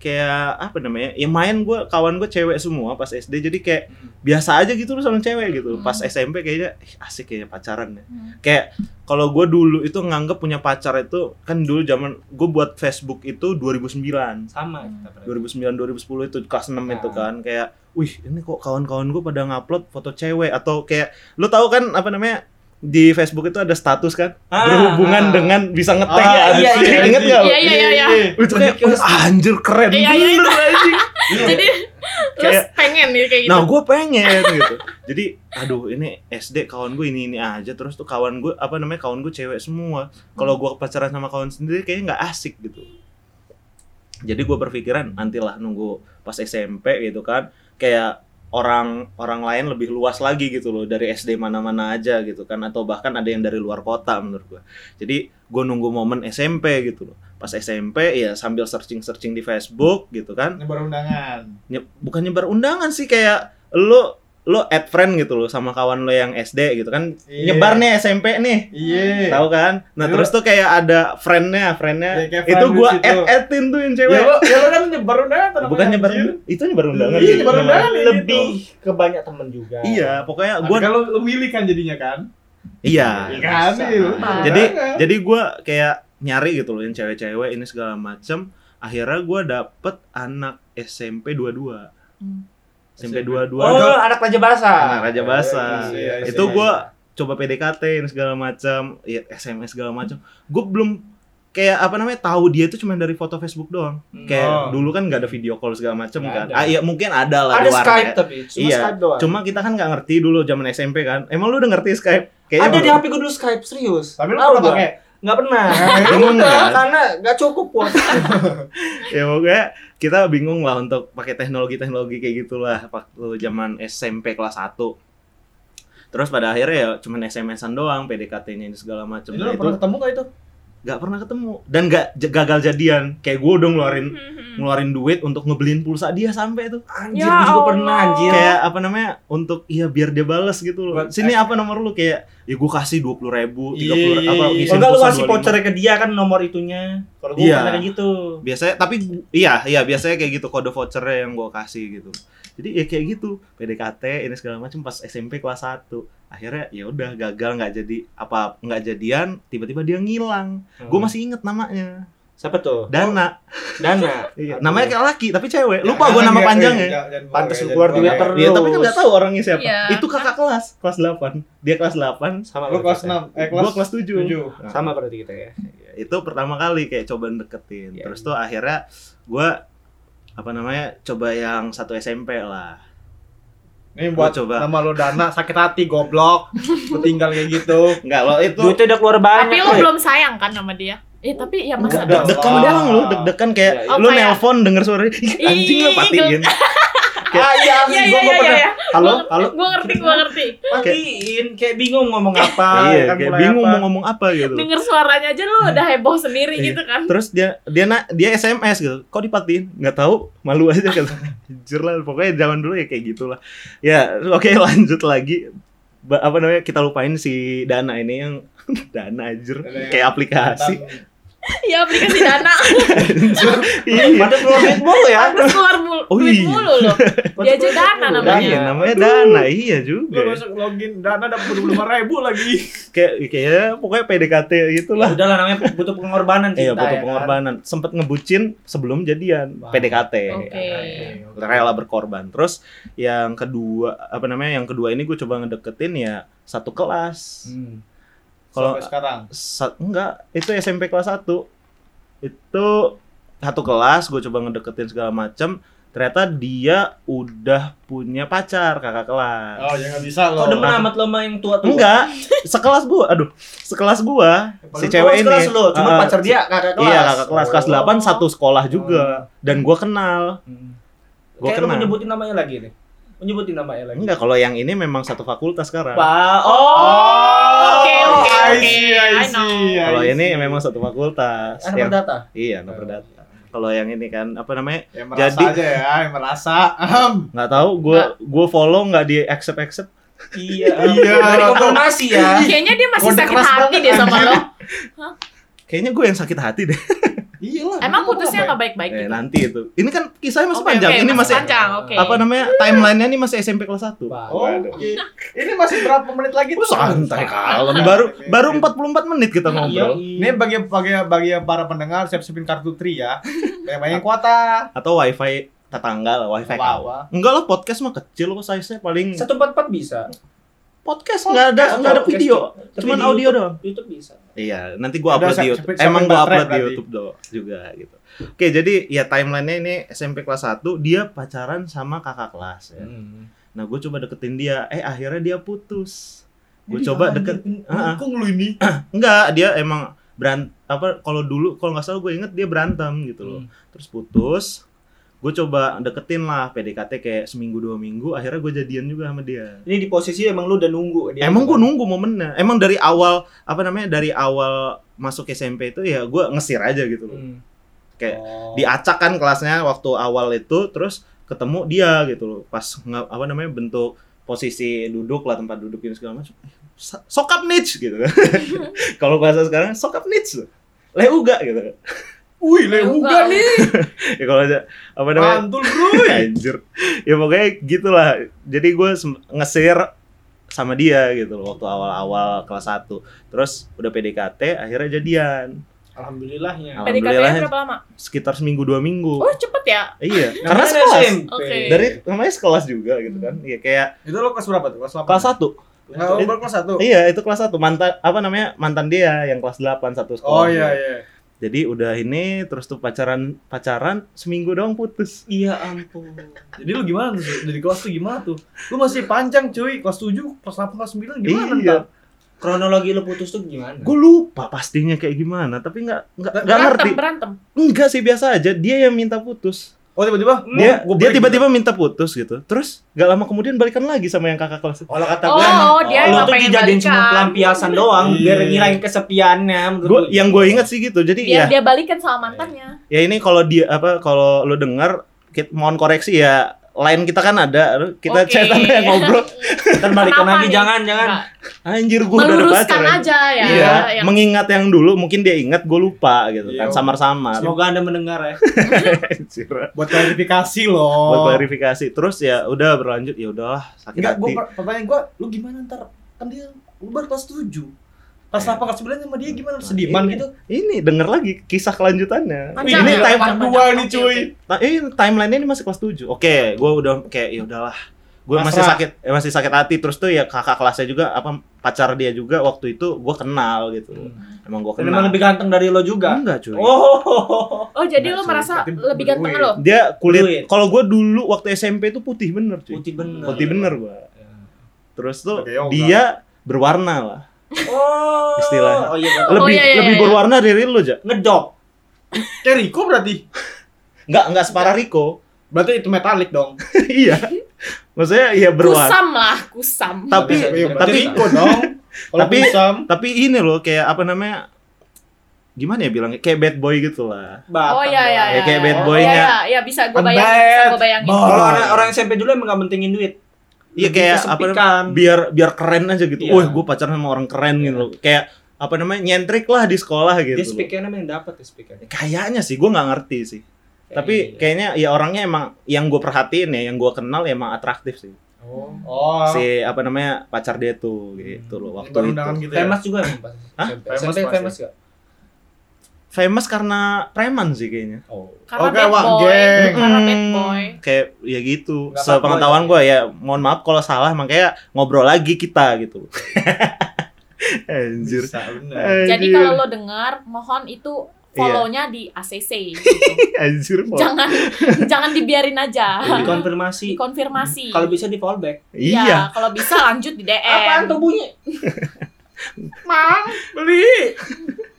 Speaker 1: kayak apa namanya ya main gue kawan gue cewek semua pas SD jadi kayak biasa aja gitu loh sama cewek gitu pas
Speaker 2: Hmm.
Speaker 1: SMP kayaknya "Ih, asik kayaknya pacaran ya
Speaker 2: Hmm.
Speaker 1: kayak kalau gue dulu itu nganggep punya pacar itu kan dulu zaman gue buat Facebook itu 2009
Speaker 3: sama
Speaker 2: Hmm.
Speaker 3: kita berarti.
Speaker 1: 2009 2010 itu kelas 6 itu
Speaker 3: Nah.
Speaker 1: kan kayak wih ini kok kawan-kawan gue pada ngupload foto cewek atau kayak lu tahu kan apa namanya di Facebook itu ada status kan
Speaker 3: Ah,
Speaker 1: berhubungan
Speaker 3: ah.
Speaker 1: dengan bisa ngetag
Speaker 4: Ah,
Speaker 1: ya
Speaker 3: iya, iya,
Speaker 1: inget
Speaker 4: iya.
Speaker 1: nggak?
Speaker 2: Iya, iya, iya, iya.
Speaker 1: itu kayak "Wih, anjir keren
Speaker 2: Iya, iya,
Speaker 1: bener anjing
Speaker 2: Jadi
Speaker 1: kayak
Speaker 2: pengen nih kayak gitu.
Speaker 1: Nah, gue pengen gitu. Jadi, aduh ini SD kawan gue ini ini aja terus tuh kawan gue apa namanya kawan gue cewek semua. Kalau gue pacaran sama kawan sendiri kayaknya nggak asik gitu. Jadi gue berpikiran nantilah nunggu pas SMP gitu kan, kayak orang orang lain lebih luas lagi gitu loh dari SD mana-mana aja gitu kan atau bahkan ada yang dari luar kota menurut gue. Jadi gue nunggu momen SMP gitu loh. Pas SMP ya sambil searching-searching di Facebook gitu kan
Speaker 4: Nyebar undangan.
Speaker 1: Nye- bukan nyebar undangan sih kayak lo lo add friend gitu loh sama kawan lo yang SD gitu kan
Speaker 4: Iya.
Speaker 1: nyebar nih SMP nih
Speaker 4: Iya.
Speaker 1: tahu kan nah
Speaker 4: Iya.
Speaker 1: terus tuh kayak ada friendnya friendnya
Speaker 4: Iya, kayak
Speaker 1: itu
Speaker 4: friend
Speaker 1: gua add addin tuh yang
Speaker 4: Ya
Speaker 1: cewek
Speaker 4: lo, ya lo kan nyebar undangan
Speaker 1: bukan nyebar itu nyebar undangan
Speaker 4: Iya, nyebar undangan gitu.
Speaker 5: lebih ke banyak temen juga
Speaker 1: iya pokoknya gua
Speaker 4: kan lo, lo milih kan jadinya kan?
Speaker 1: iya
Speaker 4: Iya kan? Iya, lo
Speaker 2: Nah.
Speaker 1: jadi jadi gua kayak nyari gitu loh yang cewek-cewek ini segala macem akhirnya gua dapet anak SMP 22
Speaker 2: Hmm.
Speaker 1: SMP
Speaker 4: SMP.
Speaker 1: 22
Speaker 5: oh anak raja bahasa
Speaker 1: anak Raja Basa.
Speaker 4: Iya, iya,
Speaker 1: itu
Speaker 4: iya,
Speaker 1: gue coba PDKT dan segala macam, ya SMS segala macam. Gue belum kayak apa namanya tahu dia itu cuma dari foto Facebook doang.
Speaker 5: Hmm.
Speaker 1: Kayak
Speaker 4: Oh.
Speaker 1: dulu kan nggak ada video call segala macam kan.
Speaker 5: ada.
Speaker 1: Ah iya mungkin ada lah
Speaker 5: ada
Speaker 1: di warnet.
Speaker 5: Skype tapi cuma
Speaker 1: Iya,
Speaker 5: Skype doang
Speaker 1: Cuma kita kan nggak ngerti dulu zaman SMP kan. Emang lu udah ngerti Skype?
Speaker 5: ada
Speaker 1: belum.
Speaker 5: di HP gue dulu Skype serius
Speaker 4: Tapi
Speaker 5: Tahu
Speaker 4: pernah pakai?
Speaker 5: Nggak pernah
Speaker 1: Bingung kan?
Speaker 5: karena nggak cukup kuota
Speaker 1: ya pokoknya kita bingung lah untuk pakai teknologi-teknologi kayak gitulah waktu zaman SMP kelas 1 terus pada akhirnya ya cuman SMS-an doang PDKT-nya ini segala macam
Speaker 4: Itu
Speaker 1: Nah,
Speaker 4: lo pernah ketemu gak itu?
Speaker 1: Nggak pernah ketemu. Dan nggak gagal jadian. Kayak gue udah ngeluarin
Speaker 2: Hmm.
Speaker 1: ngeluarin duit untuk ngebeliin pulsa dia sampai tuh
Speaker 5: anjir
Speaker 2: Ya
Speaker 5: gue juga
Speaker 2: Allah.
Speaker 5: pernah anjir.
Speaker 1: Kayak apa namanya untuk iya biar dia bales gitu loh. Sini apa nomor lu? Kayak ya gue kasih dua puluh ribu tiga puluh
Speaker 4: Iya,
Speaker 1: apa
Speaker 4: iya,
Speaker 1: ngisiin
Speaker 5: kalau nggak lu kasih
Speaker 1: 25.
Speaker 5: voucher ke dia kan nomor itunya kalau gue
Speaker 1: Iya.
Speaker 5: kayak gitu
Speaker 1: biasanya tapi iya iya biasanya kayak gitu kode vouchernya yang gue kasih gitu jadi ya kayak gitu PDKT ini segala macam pas SMP kelas 1 akhirnya ya udah gagal nggak jadi apa nggak jadian tiba-tiba dia ngilang gue
Speaker 5: Hmm.
Speaker 1: masih inget namanya
Speaker 5: siapa tuh
Speaker 1: Dana
Speaker 5: Dana
Speaker 1: iya. Namanya kayak laki tapi cewek
Speaker 4: Ya,
Speaker 1: lupa gue nama
Speaker 4: jangan,
Speaker 1: panjangnya
Speaker 4: jangan, jangan
Speaker 5: Pantes
Speaker 4: keluar,
Speaker 5: lu duit
Speaker 4: keluar.
Speaker 5: terus.
Speaker 1: Iya, tapi kan nggak tahu orangnya siapa.
Speaker 2: Iya.
Speaker 1: Itu kakak kelas, kelas 8. Dia kelas 8,
Speaker 5: sama berarti
Speaker 4: kelas
Speaker 5: kita.
Speaker 4: 6, eh kelas
Speaker 1: gua kelas 7.
Speaker 4: 7.
Speaker 5: sama berarti kita ya
Speaker 1: Itu pertama kali kayak coba deketin.
Speaker 5: Iya,
Speaker 1: Terus
Speaker 5: iya.
Speaker 1: tuh akhirnya gua apa namanya? coba yang satu SMP lah.
Speaker 4: Ini buat
Speaker 1: Gua coba.
Speaker 4: nama lo Dana sakit hati goblok. Lo tinggal kayak gitu.
Speaker 1: Enggak, lo itu
Speaker 5: duitnya udah keluar banyak
Speaker 2: Tapi lo belum sayang kan sama dia? Eh tapi ya masa
Speaker 1: deg-degan
Speaker 4: Wah.
Speaker 1: doang lu, deg-degan kayak
Speaker 5: Iya,
Speaker 2: iya.
Speaker 1: lu
Speaker 2: Oh, kayak-
Speaker 1: nelpon denger suara "Ih, anjing lu
Speaker 2: Ih,
Speaker 1: patiin.
Speaker 5: ah iya
Speaker 2: Iya iya
Speaker 5: gue
Speaker 2: iya
Speaker 5: pernah
Speaker 2: iya.
Speaker 1: Halo, halo.
Speaker 2: Gue ngerti gue ngerti.
Speaker 5: matiin kayak bingung ngomong apa
Speaker 1: iya,
Speaker 5: kan
Speaker 1: kayak
Speaker 5: mulai
Speaker 1: bingung
Speaker 5: apa.
Speaker 1: mau ngomong apa gitu.
Speaker 2: Denger suaranya aja lu udah heboh sendiri
Speaker 1: Iya.
Speaker 2: gitu kan.
Speaker 1: Terus dia dia na, dia SMS gitu. Kok dipatiin? Nggak tahu, malu aja kan. Anjir lah, pokoknya zaman dulu ya kayak gitulah. Ya, oke lanjut lagi. Ba- apa namanya? Kita lupain si Dana ini yang Dana anjir kayak aplikasi.
Speaker 2: Iya aplikasi Dana.
Speaker 1: iya.
Speaker 5: Pada keluar duit mulu ya
Speaker 2: keluar mulu,
Speaker 1: Oh,
Speaker 2: duit
Speaker 1: iya.
Speaker 2: mulu loh. Dia aja Dana namanya.
Speaker 1: Iya, namanya Dana. Iya
Speaker 4: Lo
Speaker 1: juga.
Speaker 4: masuk login Dana dapat 25 ribu lagi.
Speaker 1: Kayak kayak pokoknya PDKT gitulah.
Speaker 5: udah lah namanya butuh pengorbanan
Speaker 1: Iya,
Speaker 5: cinta
Speaker 1: butuh
Speaker 5: ya kan?
Speaker 1: pengorbanan. Sempet ngebucin sebelum jadian. PDKT.
Speaker 2: Oke.
Speaker 1: rela berkorban. Terus yang kedua apa namanya? Yang kedua ini gue coba ngedeketin ya satu kelas.
Speaker 5: Hmm.
Speaker 1: Kalau
Speaker 4: Sampai sekarang.
Speaker 1: sa- enggak, itu SMP kelas 1. Itu satu kelas gue coba ngedeketin segala macam. Ternyata dia udah punya pacar kakak kelas.
Speaker 4: Oh, ya nggak bisa lo.
Speaker 5: Kok demen amat lo yang tua-tua?
Speaker 1: Enggak, sekelas gua. Aduh, sekelas gua si
Speaker 5: Oh,
Speaker 1: cewek ini.
Speaker 5: kelas lo, cuma
Speaker 1: Ah,
Speaker 5: pacar dia kakak kelas.
Speaker 1: Iya, kakak kelas kelas
Speaker 5: Oh.
Speaker 1: 8 satu sekolah juga. Dan gua kenal.
Speaker 5: Hmm.
Speaker 1: Gua
Speaker 5: Kayak lo
Speaker 1: kenal.
Speaker 5: mau nyebutin namanya lagi nih. Mau nyebutin namanya lagi.
Speaker 1: Enggak, kalau yang ini memang satu fakultas sekarang.
Speaker 5: Pak.
Speaker 4: Oh,
Speaker 2: Oke, oke,
Speaker 4: I
Speaker 2: oke.
Speaker 4: I
Speaker 1: Kalau ini memang satu fakultas.
Speaker 5: Anak
Speaker 1: Yang-
Speaker 5: perdata.
Speaker 1: iya, anak perdata. Kalau yang ini kan apa namanya?
Speaker 4: Ya merasa
Speaker 1: Jadi-
Speaker 4: aja ya, yang merasa.
Speaker 1: Nggak tahu, gua gua follow nggak di accept accept.
Speaker 5: Iya.
Speaker 4: Iya.
Speaker 5: Dari konfirmasi ya.
Speaker 2: Kayaknya dia masih
Speaker 4: Kode
Speaker 2: sakit hati deh sama lo.
Speaker 1: Kayaknya gue yang sakit hati deh.
Speaker 4: Iya lah.
Speaker 2: Emang putusnya nggak baik-baik
Speaker 1: Eh,
Speaker 2: gitu?
Speaker 1: nanti itu. Ini kan kisahnya masih
Speaker 2: Oke,
Speaker 1: panjang.
Speaker 2: oke,
Speaker 1: ini masih
Speaker 2: panjang, oke.
Speaker 1: apa namanya? Timelinenya ini masih SMP kelas 1.
Speaker 4: Oh, oke. Ini masih berapa menit lagi
Speaker 1: Oh,
Speaker 4: tuh?
Speaker 1: santai kalau baru baru 44 menit kita ngobrol.
Speaker 5: Iya.
Speaker 4: Ini bagi bagi bagi para pendengar siap-siapin kartu tri ya. Banyak banyak kuota.
Speaker 1: Atau wifi tetangga lah, wifi kawan. Enggak lah podcast mah kecil kok size-nya paling
Speaker 5: Satu empat empat bisa.
Speaker 1: podcast nggak ada nggak ada video, cuman
Speaker 3: di
Speaker 1: audio doang.
Speaker 3: YouTube bisa.
Speaker 1: Iya, nanti gua upload di YouTube. Emang gua upload di? YouTube do juga gitu. Oke, jadi ya timelinenya ini SMP kelas 1 dia pacaran sama kakak kelas ya. Nah, gue coba deketin dia, eh akhirnya dia putus. Gue coba deket.
Speaker 4: Kok lu ini?
Speaker 1: enggak dia emang berant apa kalau dulu kalau nggak salah gue inget dia berantem gitu loh. Terus putus, gue coba deketin lah PDKT kayak seminggu dua minggu, akhirnya gue jadian juga sama dia.
Speaker 3: Ini di posisi emang lu udah nunggu dia.
Speaker 1: Emang gue nunggu momennya. Emang dari awal apa namanya dari awal masuk SMP itu ya gue ngesir aja gitu loh.
Speaker 3: Hmm.
Speaker 1: Kayak
Speaker 4: Oh.
Speaker 1: diacak kan kelasnya waktu awal itu terus ketemu dia gitu loh. Pas nggak apa namanya bentuk posisi duduk lah tempat duduk ini segala macam. So- Sokap niche gitu. Kalau bahasa sekarang sokap niche. Leuga gitu.
Speaker 4: Wih, leuga nih.
Speaker 1: Ya kalau aja apa namanya
Speaker 4: Mantul, bro.
Speaker 1: Anjir. Ya pokoknya gitulah. Jadi gue nge-share sama dia gitu loh waktu awal-awal kelas 1. Terus udah PDKT akhirnya jadian.
Speaker 3: Alhamdulillahnya.
Speaker 2: PDKT
Speaker 1: Alhamdulillah
Speaker 2: berapa lama?
Speaker 1: sekitar seminggu dua minggu.
Speaker 2: Oh cepet ya?
Speaker 1: Iya, karena sekelas.
Speaker 2: Oke.
Speaker 1: Dari namanya sekelas juga gitu kan. Iya kayak
Speaker 4: Itu lo kelas berapa tuh? Kelas 8?
Speaker 1: kelas 1.
Speaker 4: Enggak, lo baru kelas 1.
Speaker 1: Iya, itu kelas 1. Mantan apa namanya? Mantan dia yang kelas 8 satu sekolah.
Speaker 4: Oh iya iya.
Speaker 1: Jadi udah ini terus tuh pacaran pacaran seminggu doang putus.
Speaker 3: Iya ampun.
Speaker 4: Jadi lu gimana tuh? Dari kelas tuh gimana tuh? Lu masih panjang cuy, kelas 7, kelas 8, kelas 9 gimana
Speaker 1: Iya.
Speaker 4: ntar?
Speaker 3: Kronologi lu putus tuh gimana?
Speaker 1: Gue lupa pastinya kayak gimana, tapi nggak nggak nggak
Speaker 2: Berantem,
Speaker 1: ngerti.
Speaker 2: berantem.
Speaker 1: Enggak sih biasa aja. Dia yang minta putus.
Speaker 4: Oh tiba-tiba
Speaker 1: Dia
Speaker 4: gua
Speaker 1: dia tiba-tiba minta putus gitu. Terus gak lama kemudian balikan lagi sama yang kakak kelas.
Speaker 3: Kalau kata
Speaker 2: Oh,
Speaker 3: gue emang
Speaker 2: dia
Speaker 3: lu
Speaker 2: emang
Speaker 3: tuh dijadiin cuma pelampiasan doang
Speaker 4: Iya.
Speaker 3: biar ngilangin kesepiannya menurut
Speaker 1: Gua
Speaker 3: gua
Speaker 1: yang gue inget sih gitu. Jadi
Speaker 2: Biar
Speaker 1: ya
Speaker 2: dia balikan sama mantannya.
Speaker 1: ya ini kalau dia apa kalau lu dengar mohon koreksi ya line kita kan ada kita
Speaker 2: Oke.
Speaker 1: chatan ya ngobrol
Speaker 3: Ntar balikan lagi
Speaker 2: nih?
Speaker 3: jangan jangan.
Speaker 2: Nggak.
Speaker 1: anjir gue udah pacar
Speaker 2: aja ya.
Speaker 1: iya
Speaker 2: yang-
Speaker 1: mengingat yang dulu mungkin dia ingat gue lupa gitu
Speaker 4: Iya.
Speaker 1: kan samar-samar
Speaker 3: Semoga anda mendengar ya.
Speaker 4: Buat klarifikasi loh.
Speaker 1: buat klarifikasi terus ya udah berlanjut ya udahlah sakit
Speaker 4: Enggak,
Speaker 1: hati
Speaker 4: gua per- pertanyaan gua, lu gimana ntar? Kan dia lu baru kelas 7. Kelas 8 kelas 9 sama dia gimana? Sediman
Speaker 1: Ini-
Speaker 4: gitu.
Speaker 1: ini denger lagi kisah kelanjutannya ini
Speaker 2: ya?
Speaker 1: time
Speaker 4: dua nih cuy.
Speaker 1: Nah, ini timeline ini masih kelas 7. Oke, gue udah kayak ya udahlah. Gue masih sakit eh, masih sakit hati terus tuh ya kakak kelasnya juga apa pacar dia juga waktu itu gue kenal gitu. Emang gue
Speaker 3: Dan
Speaker 1: kenal.
Speaker 3: emang lebih ganteng dari lo juga.
Speaker 1: Enggak, cuy.
Speaker 3: Oh.
Speaker 2: Oh jadi
Speaker 1: Nggak,
Speaker 2: lu
Speaker 1: cuy.
Speaker 2: merasa lebih ganteng lo?
Speaker 1: Dia kulit kalau gue dulu waktu SMP itu putih bener, cuy.
Speaker 3: Putih bener.
Speaker 1: Putih bener gue. Terus tuh
Speaker 4: yoga.
Speaker 1: dia berwarna lah.
Speaker 3: Oh.
Speaker 1: Istilahnya.
Speaker 3: Oh iya. betul.
Speaker 1: Lebih
Speaker 2: iya, iya,
Speaker 1: lebih
Speaker 2: iya.
Speaker 1: berwarna dari lu, aja.
Speaker 3: Ngedok.
Speaker 4: Kayak Riko berarti.
Speaker 1: Enggak, enggak separah Riko.
Speaker 4: Berarti itu metalik dong.
Speaker 1: iya. Maksudnya ya berwarna.
Speaker 2: Kusam lah, kusam.
Speaker 1: Tapi
Speaker 4: Iya, berarti
Speaker 1: tapi
Speaker 4: Riko dong. Kalau
Speaker 1: Tapi-
Speaker 4: kusam,
Speaker 1: tapi ini loh kayak apa namanya gimana ya bilangnya kayak bad boy gitu lah
Speaker 2: Oh iya iya
Speaker 1: Ya,
Speaker 2: iya.
Speaker 1: kayak
Speaker 2: iya.
Speaker 1: bad
Speaker 2: Oh,
Speaker 1: boy-nya.
Speaker 2: Iya iya, iya bisa gue
Speaker 4: Bad.
Speaker 2: bayangin, bisa gue bayangin.
Speaker 3: Kalau orang, orang SMP dulu emang gak pentingin duit.
Speaker 1: Iya kayak apa namanya biar biar keren aja gitu
Speaker 3: Iya.
Speaker 1: wah gue pacaran sama orang keren gitu loh kayak apa namanya nyentrik lah di sekolah gitu
Speaker 3: Dia speakernya yang dapat ya speakernya.
Speaker 1: kayaknya sih gue nggak ngerti sih tapi
Speaker 3: Iya.
Speaker 1: kayaknya ya orangnya emang yang gue perhatiin ya yang gue kenal ya emang atraktif sih
Speaker 3: Oh.
Speaker 4: oh.
Speaker 1: si apa namanya pacar dia tuh gitu loh waktu
Speaker 4: Baru
Speaker 1: itu
Speaker 4: gitu ya.
Speaker 3: Famous juga emang pas
Speaker 1: Hah?
Speaker 4: Famous
Speaker 3: SMP
Speaker 4: pasti.
Speaker 3: famous gak?
Speaker 1: Famous karena preman sih kayaknya
Speaker 3: Oh.
Speaker 2: Karena
Speaker 4: Oke,
Speaker 2: bad boy.
Speaker 4: geng.
Speaker 2: Karena bad boy.
Speaker 1: kayak ya gitu sepengetahuan gue ya mohon maaf kalau salah makanya ngobrol lagi kita gitu anjir
Speaker 4: Bisa.
Speaker 2: Jadi kalau lo dengar, mohon itu
Speaker 1: Iya.
Speaker 2: follow-nya di ACC. gitu.
Speaker 1: anjir
Speaker 2: jangan jangan dibiarin aja.
Speaker 3: Dikonfirmasi.
Speaker 2: Dikonfirmasi.
Speaker 3: Kalau bisa di fallback.
Speaker 2: Ya,
Speaker 1: iya
Speaker 2: kalau bisa lanjut di DM.
Speaker 3: Apaan tuh bunyi?
Speaker 4: Mang, beli.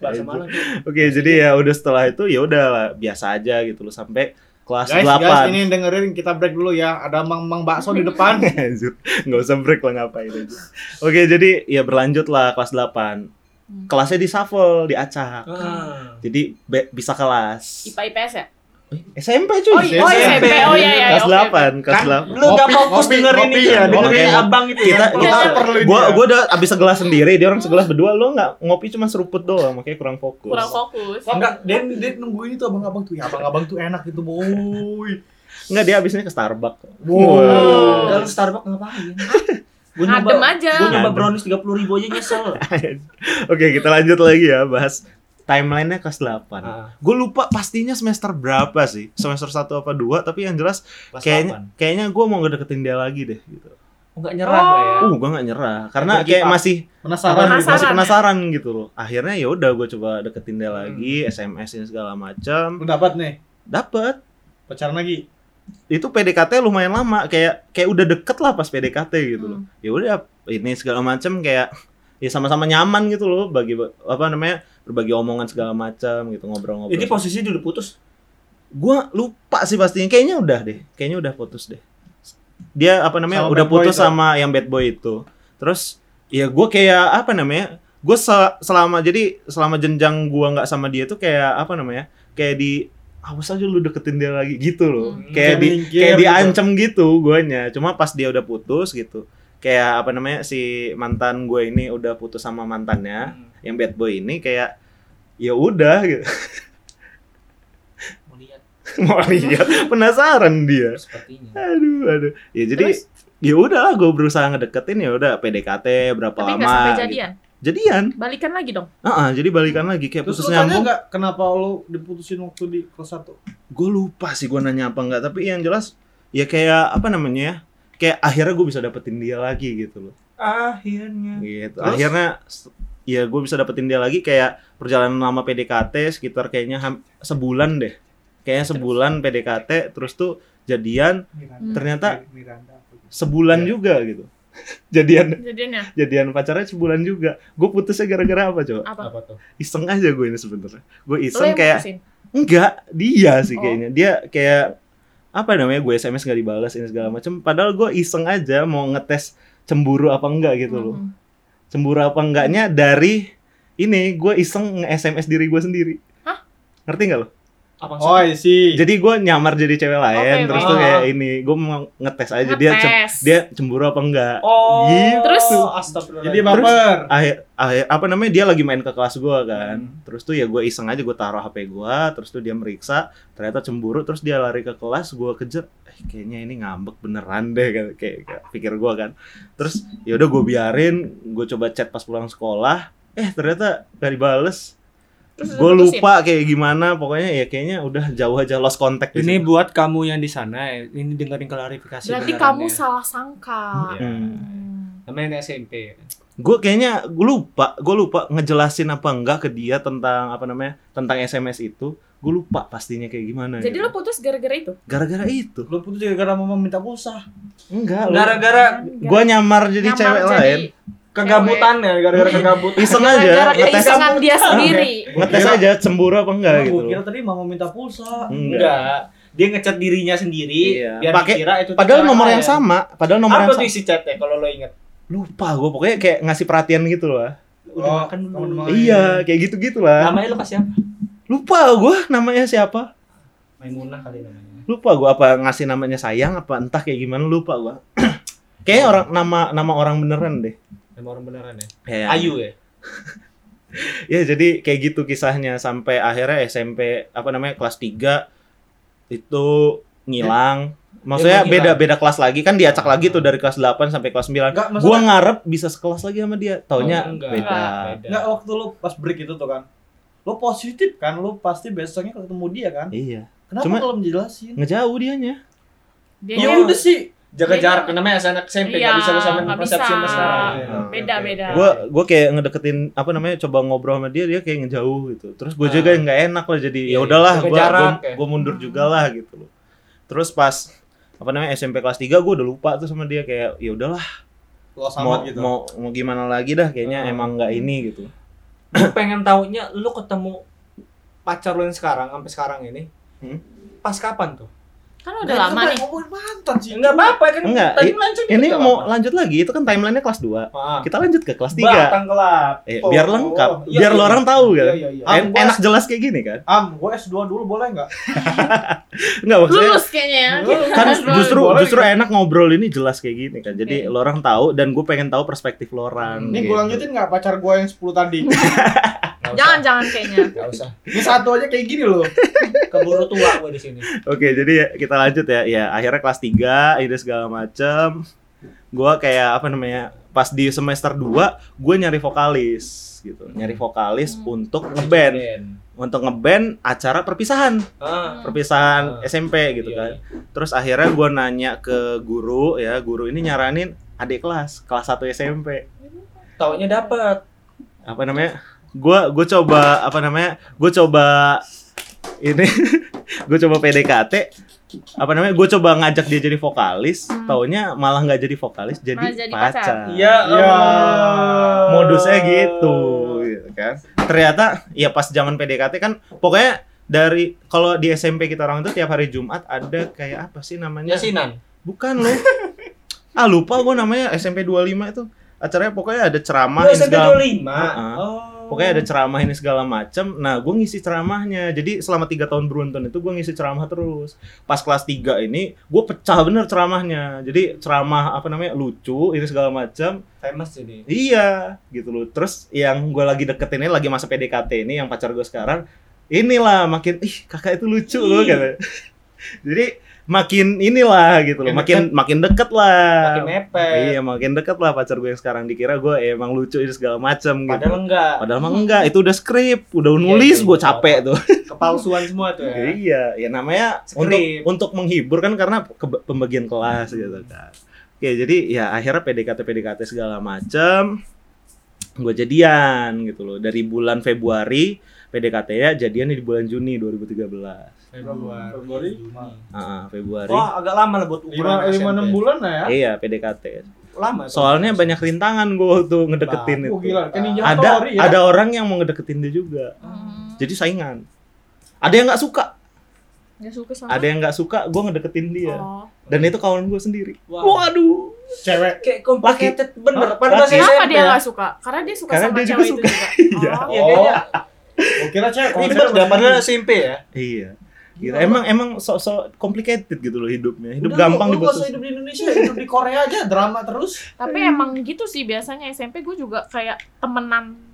Speaker 3: Bahasa Malang. tuh.
Speaker 1: oke jadi ya udah setelah itu ya udah lah, biasa aja gitu loh sampai kelas
Speaker 4: Guys, guys,
Speaker 1: 8
Speaker 4: ini dengerin kita break dulu ya. Ada Mang Mang bakso di depan.
Speaker 1: Anjir, nggak usah break lah ngapain aja. Oke, jadi ya berlanjut lah kelas 8. Kelasnya di shuffle, diacak.
Speaker 3: Ah.
Speaker 1: Jadi be- bisa kelas.
Speaker 2: IPA IPS ya?
Speaker 1: SMP cuy.
Speaker 2: Oh, i- oh SMP. Oh iya iya.
Speaker 1: kelas. 8, kelas
Speaker 3: Kan
Speaker 1: 8.
Speaker 3: lu gak
Speaker 4: Ngopi,
Speaker 3: fokus dengerin itu ya, dengerin
Speaker 1: Makanya
Speaker 3: abang itu
Speaker 1: Kita
Speaker 3: ya.
Speaker 1: kita
Speaker 2: Oh,
Speaker 4: perlu
Speaker 1: gua
Speaker 4: dia.
Speaker 1: gua udah abis segelas sendiri, dia orang segelas berdua, lo nggak ngopi cuma seruput doang, makanya kurang fokus.
Speaker 2: Kurang fokus.
Speaker 4: Enggak, dia dia nungguin itu abang-abang tuh. Ya, abang-abang tuh enak gitu, boy.
Speaker 1: Enggak, dia abisnya ke Starbucks.
Speaker 4: Wow.
Speaker 3: Kalau Starbucks ngapain? Gue
Speaker 2: Ngadem aja.
Speaker 3: Gue nyoba brownies 30 ribu aja nyesel.
Speaker 1: Oke, kita lanjut lagi ya bahas timelinenya kelas 8.
Speaker 3: Ah,
Speaker 1: Gue lupa pastinya semester berapa sih? Semester 1 apa 2, tapi yang jelas
Speaker 3: kelas
Speaker 1: kayaknya
Speaker 3: 8.
Speaker 1: kayaknya gue mau ngedeketin dia lagi deh gitu.
Speaker 3: Enggak nyerah lah ya.
Speaker 1: Uh, gue nggak nyerah karena
Speaker 3: Nggak
Speaker 1: kayak masih
Speaker 4: Penasaran.
Speaker 2: Penasaran
Speaker 1: masih
Speaker 2: ya?
Speaker 1: penasaran gitu loh. Akhirnya ya udah gue coba deketin dia
Speaker 3: Hmm.
Speaker 1: lagi, SMS-in segala macam.
Speaker 4: Lu dapat nih
Speaker 1: Dapet.
Speaker 4: pacaran lagi.
Speaker 1: Itu PDKT lumayan lama, kayak kayak udah deket lah pas PDKT gitu loh.
Speaker 2: Hmm.
Speaker 1: Ya udah ini segala macam kayak ya sama-sama nyaman gitu loh bagi apa namanya berbagi omongan segala macam gitu ngobrol-ngobrol.
Speaker 3: Ini posisi udah putus.
Speaker 1: Gua lupa sih pastinya. Kayaknya udah deh. Kayaknya udah putus deh. Dia apa namanya?
Speaker 4: Sama
Speaker 1: udah putus
Speaker 4: itu.
Speaker 1: sama yang bad boy itu. Terus ya gua kayak apa namanya? Gue selama jadi selama jenjang gua nggak sama dia tuh kayak apa namanya? Kayak di awas aja lu deketin dia lagi gitu loh.
Speaker 2: Hmm.
Speaker 1: Kayak di kayak
Speaker 4: gitu.
Speaker 1: diancem gitu guanya. Cuma pas dia udah putus gitu. Kayak apa namanya si mantan gue ini udah putus sama mantannya, yang bad boy ini kayak ya udah gitu.
Speaker 3: Mau lihat
Speaker 1: mau lihat penasaran dia
Speaker 3: sepertinya.
Speaker 1: aduh aduh ya jadi
Speaker 2: Terus?
Speaker 1: ya udah gue berusaha ngedeketin ya udah PDKT berapa
Speaker 2: Tapi
Speaker 1: lama
Speaker 2: sampai
Speaker 1: gitu.
Speaker 2: jadian.
Speaker 1: jadian
Speaker 2: Balikan lagi dong.
Speaker 1: Heeh, jadi balikan lagi kayak
Speaker 4: Terus
Speaker 1: putus nyambung
Speaker 4: nggak kenapa lu diputusin waktu di kelas 1?
Speaker 1: gue lupa sih gue nanya apa enggak tapi yang jelas ya kayak apa namanya ya kayak akhirnya gue bisa dapetin dia lagi gitu loh
Speaker 3: Akhirnya.
Speaker 1: gitu
Speaker 4: Terus?
Speaker 1: akhirnya ya gue bisa dapetin dia lagi kayak perjalanan lama PDKT sekitar kayaknya sebulan deh kayaknya sebulan PDKT terus tuh jadian
Speaker 2: Hmm.
Speaker 1: ternyata
Speaker 4: Miranda gitu.
Speaker 1: sebulan
Speaker 4: Ya.
Speaker 1: juga gitu jadian
Speaker 2: Jadiannya
Speaker 1: jadian pacarnya sebulan juga gue putusnya gara-gara apa coba
Speaker 2: apa?
Speaker 3: Apa tuh?
Speaker 1: iseng aja gue ini sebenarnya gue iseng kayak enggak dia sih
Speaker 2: Oh.
Speaker 1: kayaknya dia kayak apa namanya gue sms gak dibalas ini segala macam padahal gue iseng aja mau ngetes cemburu apa enggak gitu loh
Speaker 2: Mhm.
Speaker 1: cemburu apa enggaknya dari ini gue iseng nge-sms diri gue sendiri
Speaker 2: Hah?
Speaker 1: ngerti nggak lo
Speaker 3: Apa
Speaker 4: Oh, see.
Speaker 1: jadi gue nyamar jadi cewek lain
Speaker 2: Oke,
Speaker 1: terus tuh kayak
Speaker 3: Ah.
Speaker 1: ini gue mau ngetes aja dia cem- dia cemburu apa enggak
Speaker 3: Oh.
Speaker 1: Gitu.
Speaker 2: Terus?
Speaker 3: Astagfirullah.
Speaker 4: Jadi baper.
Speaker 1: akhir, akhir apa namanya dia lagi main ke kelas gua kan
Speaker 3: Hmm.
Speaker 1: terus tuh ya gue iseng aja gue taruh hp gua terus tuh dia meriksa ternyata cemburu terus dia lari ke kelas gua kejar eh, kayaknya ini ngambek beneran deh kan kayak, kayak pikir gua kan terus ya udah gue biarin gue coba chat pas pulang sekolah eh ternyata gak dibales gue lupa kayak gimana pokoknya ya kayaknya udah jauh aja lost contact
Speaker 3: Ini buat kamu yang di sana, ini dengerin klarifikasi.
Speaker 2: Berarti kamu salah sangka.
Speaker 3: Iya.
Speaker 1: Hmm.
Speaker 2: Hmm.
Speaker 3: Namanya SMP.
Speaker 1: gue kayaknya gue lupa gue lupa ngejelasin apa enggak ke dia tentang apa namanya tentang sms itu gue lupa pastinya kayak gimana
Speaker 2: Jadi
Speaker 1: gitu.
Speaker 2: lo putus gara-gara itu?
Speaker 1: gara-gara itu
Speaker 4: Lu putus gara-gara mama minta pulsa.
Speaker 1: enggak lo
Speaker 3: Gara-gara
Speaker 1: gue nyamar jadi
Speaker 2: Nyamar
Speaker 1: cewek
Speaker 2: jadi
Speaker 1: lain
Speaker 3: kegabutannya, gara-gara kegabutan.
Speaker 1: iseng aja ngetes
Speaker 2: keisengan dia sendiri.
Speaker 1: ngetes aja cemburu apa enggak
Speaker 4: Nah,
Speaker 1: gitu
Speaker 4: Gue kira tadi mama minta pulsa.
Speaker 1: enggak
Speaker 3: Enggak. Dia ngecat dirinya sendiri
Speaker 1: Iya.
Speaker 3: biar
Speaker 1: Pakai-
Speaker 3: dikira itu
Speaker 1: padahal nomor yang sama padahal nomor
Speaker 3: Apa
Speaker 1: yang
Speaker 3: tuh
Speaker 1: sama
Speaker 3: isi chatnya kalau lo inget?
Speaker 1: lupa gue pokoknya kayak ngasih perhatian gitu loh
Speaker 3: Udah
Speaker 4: Oh,
Speaker 3: makan
Speaker 4: makan.
Speaker 1: iya kayak gitu gitu lah
Speaker 3: Namanya lo kasih apa?
Speaker 1: lupa gue namanya siapa
Speaker 3: Maimunah kali namanya.
Speaker 1: lupa gue apa ngasih namanya sayang apa entah kayak gimana lupa gue kayaknya orang nama nama orang beneran deh
Speaker 3: Nama orang beneran ya?
Speaker 1: Kayak-
Speaker 3: Ayu ya?
Speaker 1: ya jadi kayak gitu kisahnya sampai akhirnya SMP apa namanya kelas 3 itu ngilang maksudnya
Speaker 3: Dia
Speaker 1: beda
Speaker 3: menghilang.
Speaker 1: beda kelas lagi kan diacak lagi tuh dari kelas 8 sampai kelas 9
Speaker 4: Enggak,
Speaker 1: gua
Speaker 4: maksudnya
Speaker 1: ngarep bisa sekelas lagi sama dia taunya
Speaker 3: Oh, enggak.
Speaker 1: beda
Speaker 3: Beda.
Speaker 4: enggak waktu lu pas break itu tuh kan. Lu positif kan, lu pasti besoknya ketemu dia kan.
Speaker 1: iya
Speaker 4: Kenapa
Speaker 1: Cuma-
Speaker 4: kalau menjelasin?
Speaker 1: ngejauh dianya
Speaker 2: Dia
Speaker 4: Ya udah sih.
Speaker 3: Jaga
Speaker 2: Beda.
Speaker 3: jarak namanya anak SMP
Speaker 2: Iya,
Speaker 3: nggak bisa samain
Speaker 2: nggak
Speaker 3: persepsi sama sekarang.
Speaker 4: Iya.
Speaker 2: beda beda.
Speaker 1: gua gua kayak ngedeketin apa namanya coba ngobrol sama dia dia kayak ngejauh gitu terus gue
Speaker 3: Ah.
Speaker 1: juga nggak enak lah jadi
Speaker 3: Iya,
Speaker 1: ya udahlah
Speaker 3: jarak,
Speaker 1: gua,
Speaker 3: ya.
Speaker 1: gua mundur juga lah gitu loh terus pas apa namanya SMP kelas 3 gue udah lupa tuh sama dia kayak ya udahlah mau
Speaker 4: sama gitu.
Speaker 1: mau mau gimana lagi dah kayaknya
Speaker 3: Hmm.
Speaker 1: emang nggak ini gitu
Speaker 3: Gue pengen taunya lu ketemu pacar lu yang sekarang sampai sekarang ini.
Speaker 1: Hmm?
Speaker 3: Pas kapan tuh?
Speaker 2: Kan udah lama nih.
Speaker 4: Ngomongin mantan sih.
Speaker 3: Enggak apa-apa kan
Speaker 1: Enggak,
Speaker 3: tadi lanjut
Speaker 1: ini
Speaker 3: nggak
Speaker 1: mau
Speaker 3: apa-apa.
Speaker 1: lanjut lagi itu kan timelinenya kelas 2
Speaker 3: Ah.
Speaker 1: kita lanjut ke kelas 3
Speaker 3: Batang kelap.
Speaker 1: eh,
Speaker 3: Oh.
Speaker 1: biar lengkap
Speaker 3: Iya,
Speaker 1: biar lo
Speaker 3: iya.
Speaker 1: orang tahu kan
Speaker 3: Iya, iya, iya.
Speaker 1: Enak jelas kayak gini kan
Speaker 4: Am, gue S2 dulu boleh nggak?
Speaker 1: enggak maksudnya
Speaker 2: Lulus kayaknya ya.
Speaker 1: kan justru
Speaker 4: Boleh
Speaker 1: justru enak ngobrol ini jelas kayak gini kan jadi
Speaker 2: Oke.
Speaker 1: lo orang tahu dan gue pengen tahu perspektif lo orang
Speaker 4: Ini
Speaker 1: gitu.
Speaker 4: gue lanjutin nggak pacar gue yang 10 tadi?
Speaker 3: Usah.
Speaker 2: Jangan jangan kayaknya.
Speaker 3: Nggak usah.
Speaker 4: Ini satu aja kayak gini loh.
Speaker 3: Keburu tua gue di sini.
Speaker 1: Oke, jadi ya, kita lanjut ya. Ya, akhirnya kelas 3, ini segala macem. Gua kayak apa namanya? Pas di semester 2, gue nyari vokalis gitu. Nyari vokalis
Speaker 2: Hmm.
Speaker 1: untuk ngeband,
Speaker 3: Ben.
Speaker 1: untuk ngeband acara perpisahan,
Speaker 3: Ah.
Speaker 1: perpisahan
Speaker 3: Ah.
Speaker 1: SMP gitu
Speaker 3: Iya,
Speaker 1: kan.
Speaker 3: iya.
Speaker 1: Terus akhirnya gue nanya ke guru ya, guru ini nyaranin, adik kelas kelas 1 SMP
Speaker 3: Taunya dapat.
Speaker 1: apa namanya gua gue coba apa namanya gue coba ini gue coba PDKT apa namanya gue coba ngajak dia jadi vokalis
Speaker 2: Hmm.
Speaker 1: taunya malah nggak jadi vokalis jadi,
Speaker 2: Malah jadi
Speaker 1: pacar,
Speaker 2: pacar.
Speaker 3: Iya.
Speaker 4: Ya.
Speaker 1: modusnya gitu gitu kan ternyata ya pas zaman PDKT kan pokoknya dari kalau di SMP kita orang itu tiap hari Jumat ada kayak apa sih namanya
Speaker 3: Yasinan.
Speaker 1: bukan loh ah lupa gue namanya SMP 25 itu acaranya pokoknya ada ceramah
Speaker 3: Oh, SMP
Speaker 1: segala
Speaker 3: 25.
Speaker 1: Heeh.
Speaker 3: Oh.
Speaker 1: Pokoknya ada ceramah ini segala macam nah gue ngisi ceramahnya. Jadi selama tiga tahun beruntun itu gue ngisi ceramah terus. Pas kelas 3 ini gue pecah bener ceramahnya. Jadi ceramah apa namanya lucu ini segala macam
Speaker 3: famous jadi.
Speaker 1: iya gitu loh. Terus yang gue lagi deketin ini lagi masa PDKT ini yang pacar gue sekarang inilah makin ih kakak itu lucu loh kata jadi makin inilah gitu loh makin makin deket lah
Speaker 3: Makin mepet.
Speaker 1: iya makin deket lah pacar gue yang sekarang dikira gue emang lucu ini segala macam gitu
Speaker 3: Padahal enggak.
Speaker 1: Padahal mah enggak, itu udah skrip, udah
Speaker 3: Iya,
Speaker 1: nulis,
Speaker 3: iya,
Speaker 1: gue
Speaker 3: iya.
Speaker 1: capek tuh.
Speaker 3: Kepalsuan semua tuh ya.
Speaker 1: iya, ya namanya untuk
Speaker 3: Skrip.
Speaker 1: untuk menghibur kan karena ke- pembagian kelas gitu kan. Oke, jadi ya akhirnya PDKT PDKT segala macam gue jadian gitu loh. Dari bulan Februari PDKT ya jadian di bulan Juni 2013.
Speaker 3: Februari.
Speaker 4: Februari.
Speaker 1: Ah, Februari.
Speaker 3: Wah, agak lama lah buat
Speaker 4: Lima
Speaker 3: ukuran
Speaker 4: lima enam
Speaker 3: SMP.
Speaker 4: bulan lah ya.
Speaker 1: Iya, PDKT.
Speaker 3: Lama. tuh.
Speaker 1: Soalnya banyak rintangan gue waktu ngedeketin
Speaker 4: Oh
Speaker 1: itu.
Speaker 4: gila, Ninja
Speaker 1: Ada
Speaker 4: Tori ya.
Speaker 1: ada orang yang mau ngedeketin dia juga.
Speaker 2: Hmm.
Speaker 1: Jadi saingan. Ada yang nggak suka,
Speaker 2: Nggak suka sama.
Speaker 1: ada yang nggak suka, gue ngedeketin dia.
Speaker 2: Oh.
Speaker 1: Dan itu kawan gue sendiri.
Speaker 3: Wow.
Speaker 1: Waduh.
Speaker 4: Cewek.
Speaker 3: Kayak complicated bener.
Speaker 1: Hah?
Speaker 3: Padahal
Speaker 1: Laki.
Speaker 2: Kenapa
Speaker 3: SMP
Speaker 2: dia nggak suka? Karena dia suka
Speaker 1: Karena
Speaker 2: sama
Speaker 1: dia juga
Speaker 2: cewek itu
Speaker 1: suka.
Speaker 2: juga.
Speaker 1: Iya.
Speaker 2: Oh.
Speaker 3: Iya kayaknya.
Speaker 4: Gue kira cewek. masih
Speaker 3: padahal. SMP ya.
Speaker 1: Iya. Gitu. Emang emang sok-sok complicated gitu loh hidupnya. Hidup
Speaker 4: Udah,
Speaker 1: gampang
Speaker 4: gak
Speaker 1: diputus.
Speaker 4: hidup di Indonesia, hidup di Korea aja drama terus.
Speaker 2: Tapi emang gitu sih biasanya SMP gue juga kayak temenan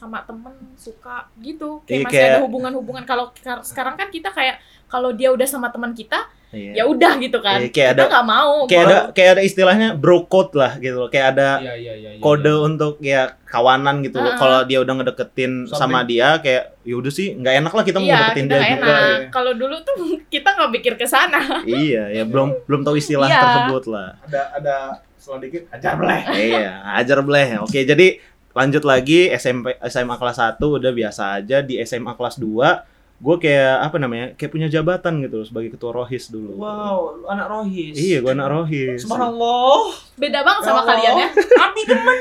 Speaker 2: sama temen suka gitu kayak
Speaker 1: Iya,
Speaker 2: masih ada
Speaker 1: kayak-
Speaker 2: hubungan-hubungan kalau kar- sekarang kan kita kayak kalau dia udah sama teman kita ya
Speaker 1: Iya.
Speaker 2: udah gitu kan
Speaker 1: Iya, kayak
Speaker 2: kita
Speaker 1: ada-
Speaker 2: nggak mau
Speaker 1: Kayak ada kayak ada istilahnya bro code lah gitu loh. Kayak ada
Speaker 3: Iya iya iya. iya.
Speaker 1: kode untuk ya kawanan gitu loh.
Speaker 2: Ah.
Speaker 1: Kalau dia udah ngedeketin
Speaker 4: Something.
Speaker 1: sama dia kayak ya udah sih nggak enak lah kita mau
Speaker 2: iya
Speaker 1: ngedeketin
Speaker 2: kita
Speaker 1: dia
Speaker 2: nggak
Speaker 1: juga.
Speaker 2: enak
Speaker 4: ya.
Speaker 2: kalau dulu tuh kita nggak pikir ke sana
Speaker 1: iya, ya belum belum tahu istilah
Speaker 2: Iya.
Speaker 1: tersebut lah.
Speaker 4: Ada ada selang dikit ajar boleh.
Speaker 1: iya, ajar bleh. Oke, jadi lanjut lagi SMP SMA kelas 1 udah biasa aja. Di SMA kelas 2 gue kayak apa namanya kayak punya jabatan gitu loh sebagai ketua rohis dulu.
Speaker 3: Wow, lu anak Rohis.
Speaker 1: iya gue anak rohis.
Speaker 4: Subhanallah.
Speaker 2: beda banget sama
Speaker 4: Ya
Speaker 2: kalian ya.
Speaker 3: Abi demen.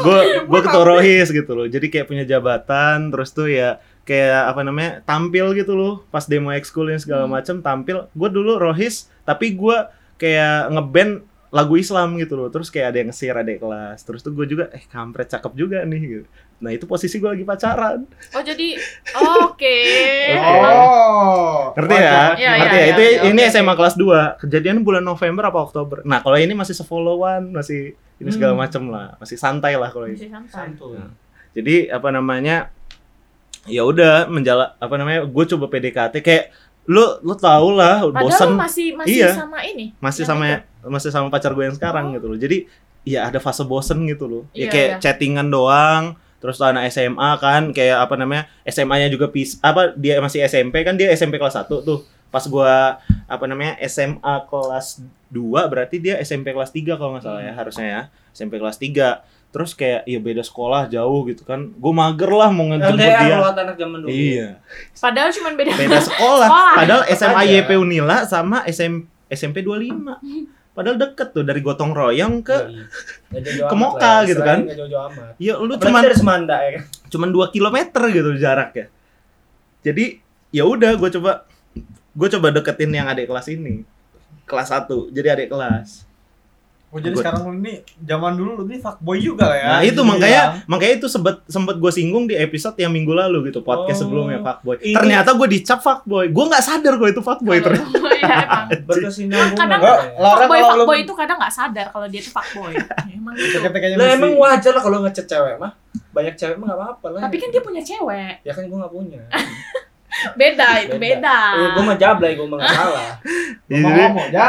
Speaker 1: gue gue ketua rohis gitu loh. Jadi kayak punya jabatan terus tuh ya kayak apa namanya tampil gitu loh. Pas demo ekskul yang segala
Speaker 2: Hmm.
Speaker 1: macam tampil. Gue dulu rohis tapi gue kayak ngeband lagu Islam gitu loh. Terus kayak ada yang nge-share adek kelas. Terus tuh gue juga eh kampret cakep juga nih gitu. Nah itu posisi gue lagi pacaran.
Speaker 2: Oh jadi oh, oke.
Speaker 4: Oh.
Speaker 1: ngerti ya?
Speaker 2: Iya,
Speaker 1: ngerti
Speaker 2: iya,
Speaker 1: ya?
Speaker 2: iya,
Speaker 1: itu
Speaker 2: iya,
Speaker 1: ini
Speaker 2: oke,
Speaker 1: SMA kelas 2 kejadian bulan November apa Oktober? Nah kalau ini masih sefollowan masih ini segala
Speaker 2: Hmm.
Speaker 1: macem lah. Masih santai lah kalau ini.
Speaker 2: Masih santai.
Speaker 3: Santuy.
Speaker 1: jadi apa namanya ya udah menjala apa namanya gue coba PDKT kayak lu lu tau lah
Speaker 2: Padahal
Speaker 1: bosan
Speaker 2: masih masih
Speaker 1: Iya.
Speaker 2: sama ini.
Speaker 1: masih sama
Speaker 2: itu.
Speaker 1: Masih sama pacar gue yang sekarang
Speaker 2: Oh.
Speaker 1: gitu loh jadi ya ada fase bosen gitu loh ya
Speaker 2: Iya,
Speaker 1: kayak
Speaker 2: iya.
Speaker 1: chattingan doang terus tuh anak SMA kan kayak apa namanya SMA-nya juga pis apa dia masih SMP kan dia SMP kelas 1 tuh pas gua apa namanya SMA kelas 2 berarti dia SMP kelas 3 kalau nggak salah ya harusnya ya SMP kelas 3 terus kayak ya beda sekolah jauh gitu kan gue mager lah mau ngejemput dia
Speaker 3: anak zaman dulu.
Speaker 1: iya
Speaker 2: Padahal cuma beda.
Speaker 1: beda sekolah.
Speaker 2: Sekolah.
Speaker 1: Padahal SMA. YP Unila sama SM, SMP 25. Padahal deket tuh dari Gotong Royong ke
Speaker 3: Iya, iya. Jauh-jauh
Speaker 1: ke Moka
Speaker 3: ya.
Speaker 1: gitu kan.
Speaker 3: nggak jauh-jauh amat.
Speaker 1: ya lu cuman
Speaker 3: dari Semanda ya kan.
Speaker 1: cuman 2 kilometer gitu jaraknya. Jadi ya udah gue coba gue coba deketin yang adik kelas ini. Kelas 1. Jadi adik kelas.
Speaker 4: Oh jadi
Speaker 1: Gua-
Speaker 4: sekarang lu ini zaman dulu lu ini fuckboy juga lah ya.
Speaker 1: Nah, itu
Speaker 4: Bisa
Speaker 1: makanya makanya itu sempet sempet gue singgung di episode yang minggu lalu gitu, podcast
Speaker 3: Oh,
Speaker 1: sebelumnya fuckboy.
Speaker 3: ini-
Speaker 1: Ternyata gue dicap fuckboy. Gue nggak sadar gue itu fuckboy ternyata.
Speaker 2: Iya emang.
Speaker 3: Berkesinambungan.
Speaker 2: Kadang-
Speaker 3: ya.
Speaker 2: Fuckboy
Speaker 4: belum
Speaker 2: fuckboy itu kadang nggak sadar kalau dia itu fuckboy. emang gitu.
Speaker 3: Lah emang wajar lah kalau ngechat cewek mah. Banyak cewek mah nggak apa-apa lah.
Speaker 2: Tapi kan dia punya cewek.
Speaker 3: ya kan gue nggak punya.
Speaker 2: Beda itu
Speaker 3: Beda.
Speaker 2: beda.
Speaker 3: Iya, gue mah jablay, gue mah nggak salah.
Speaker 1: Jadi-
Speaker 4: ngomong ya.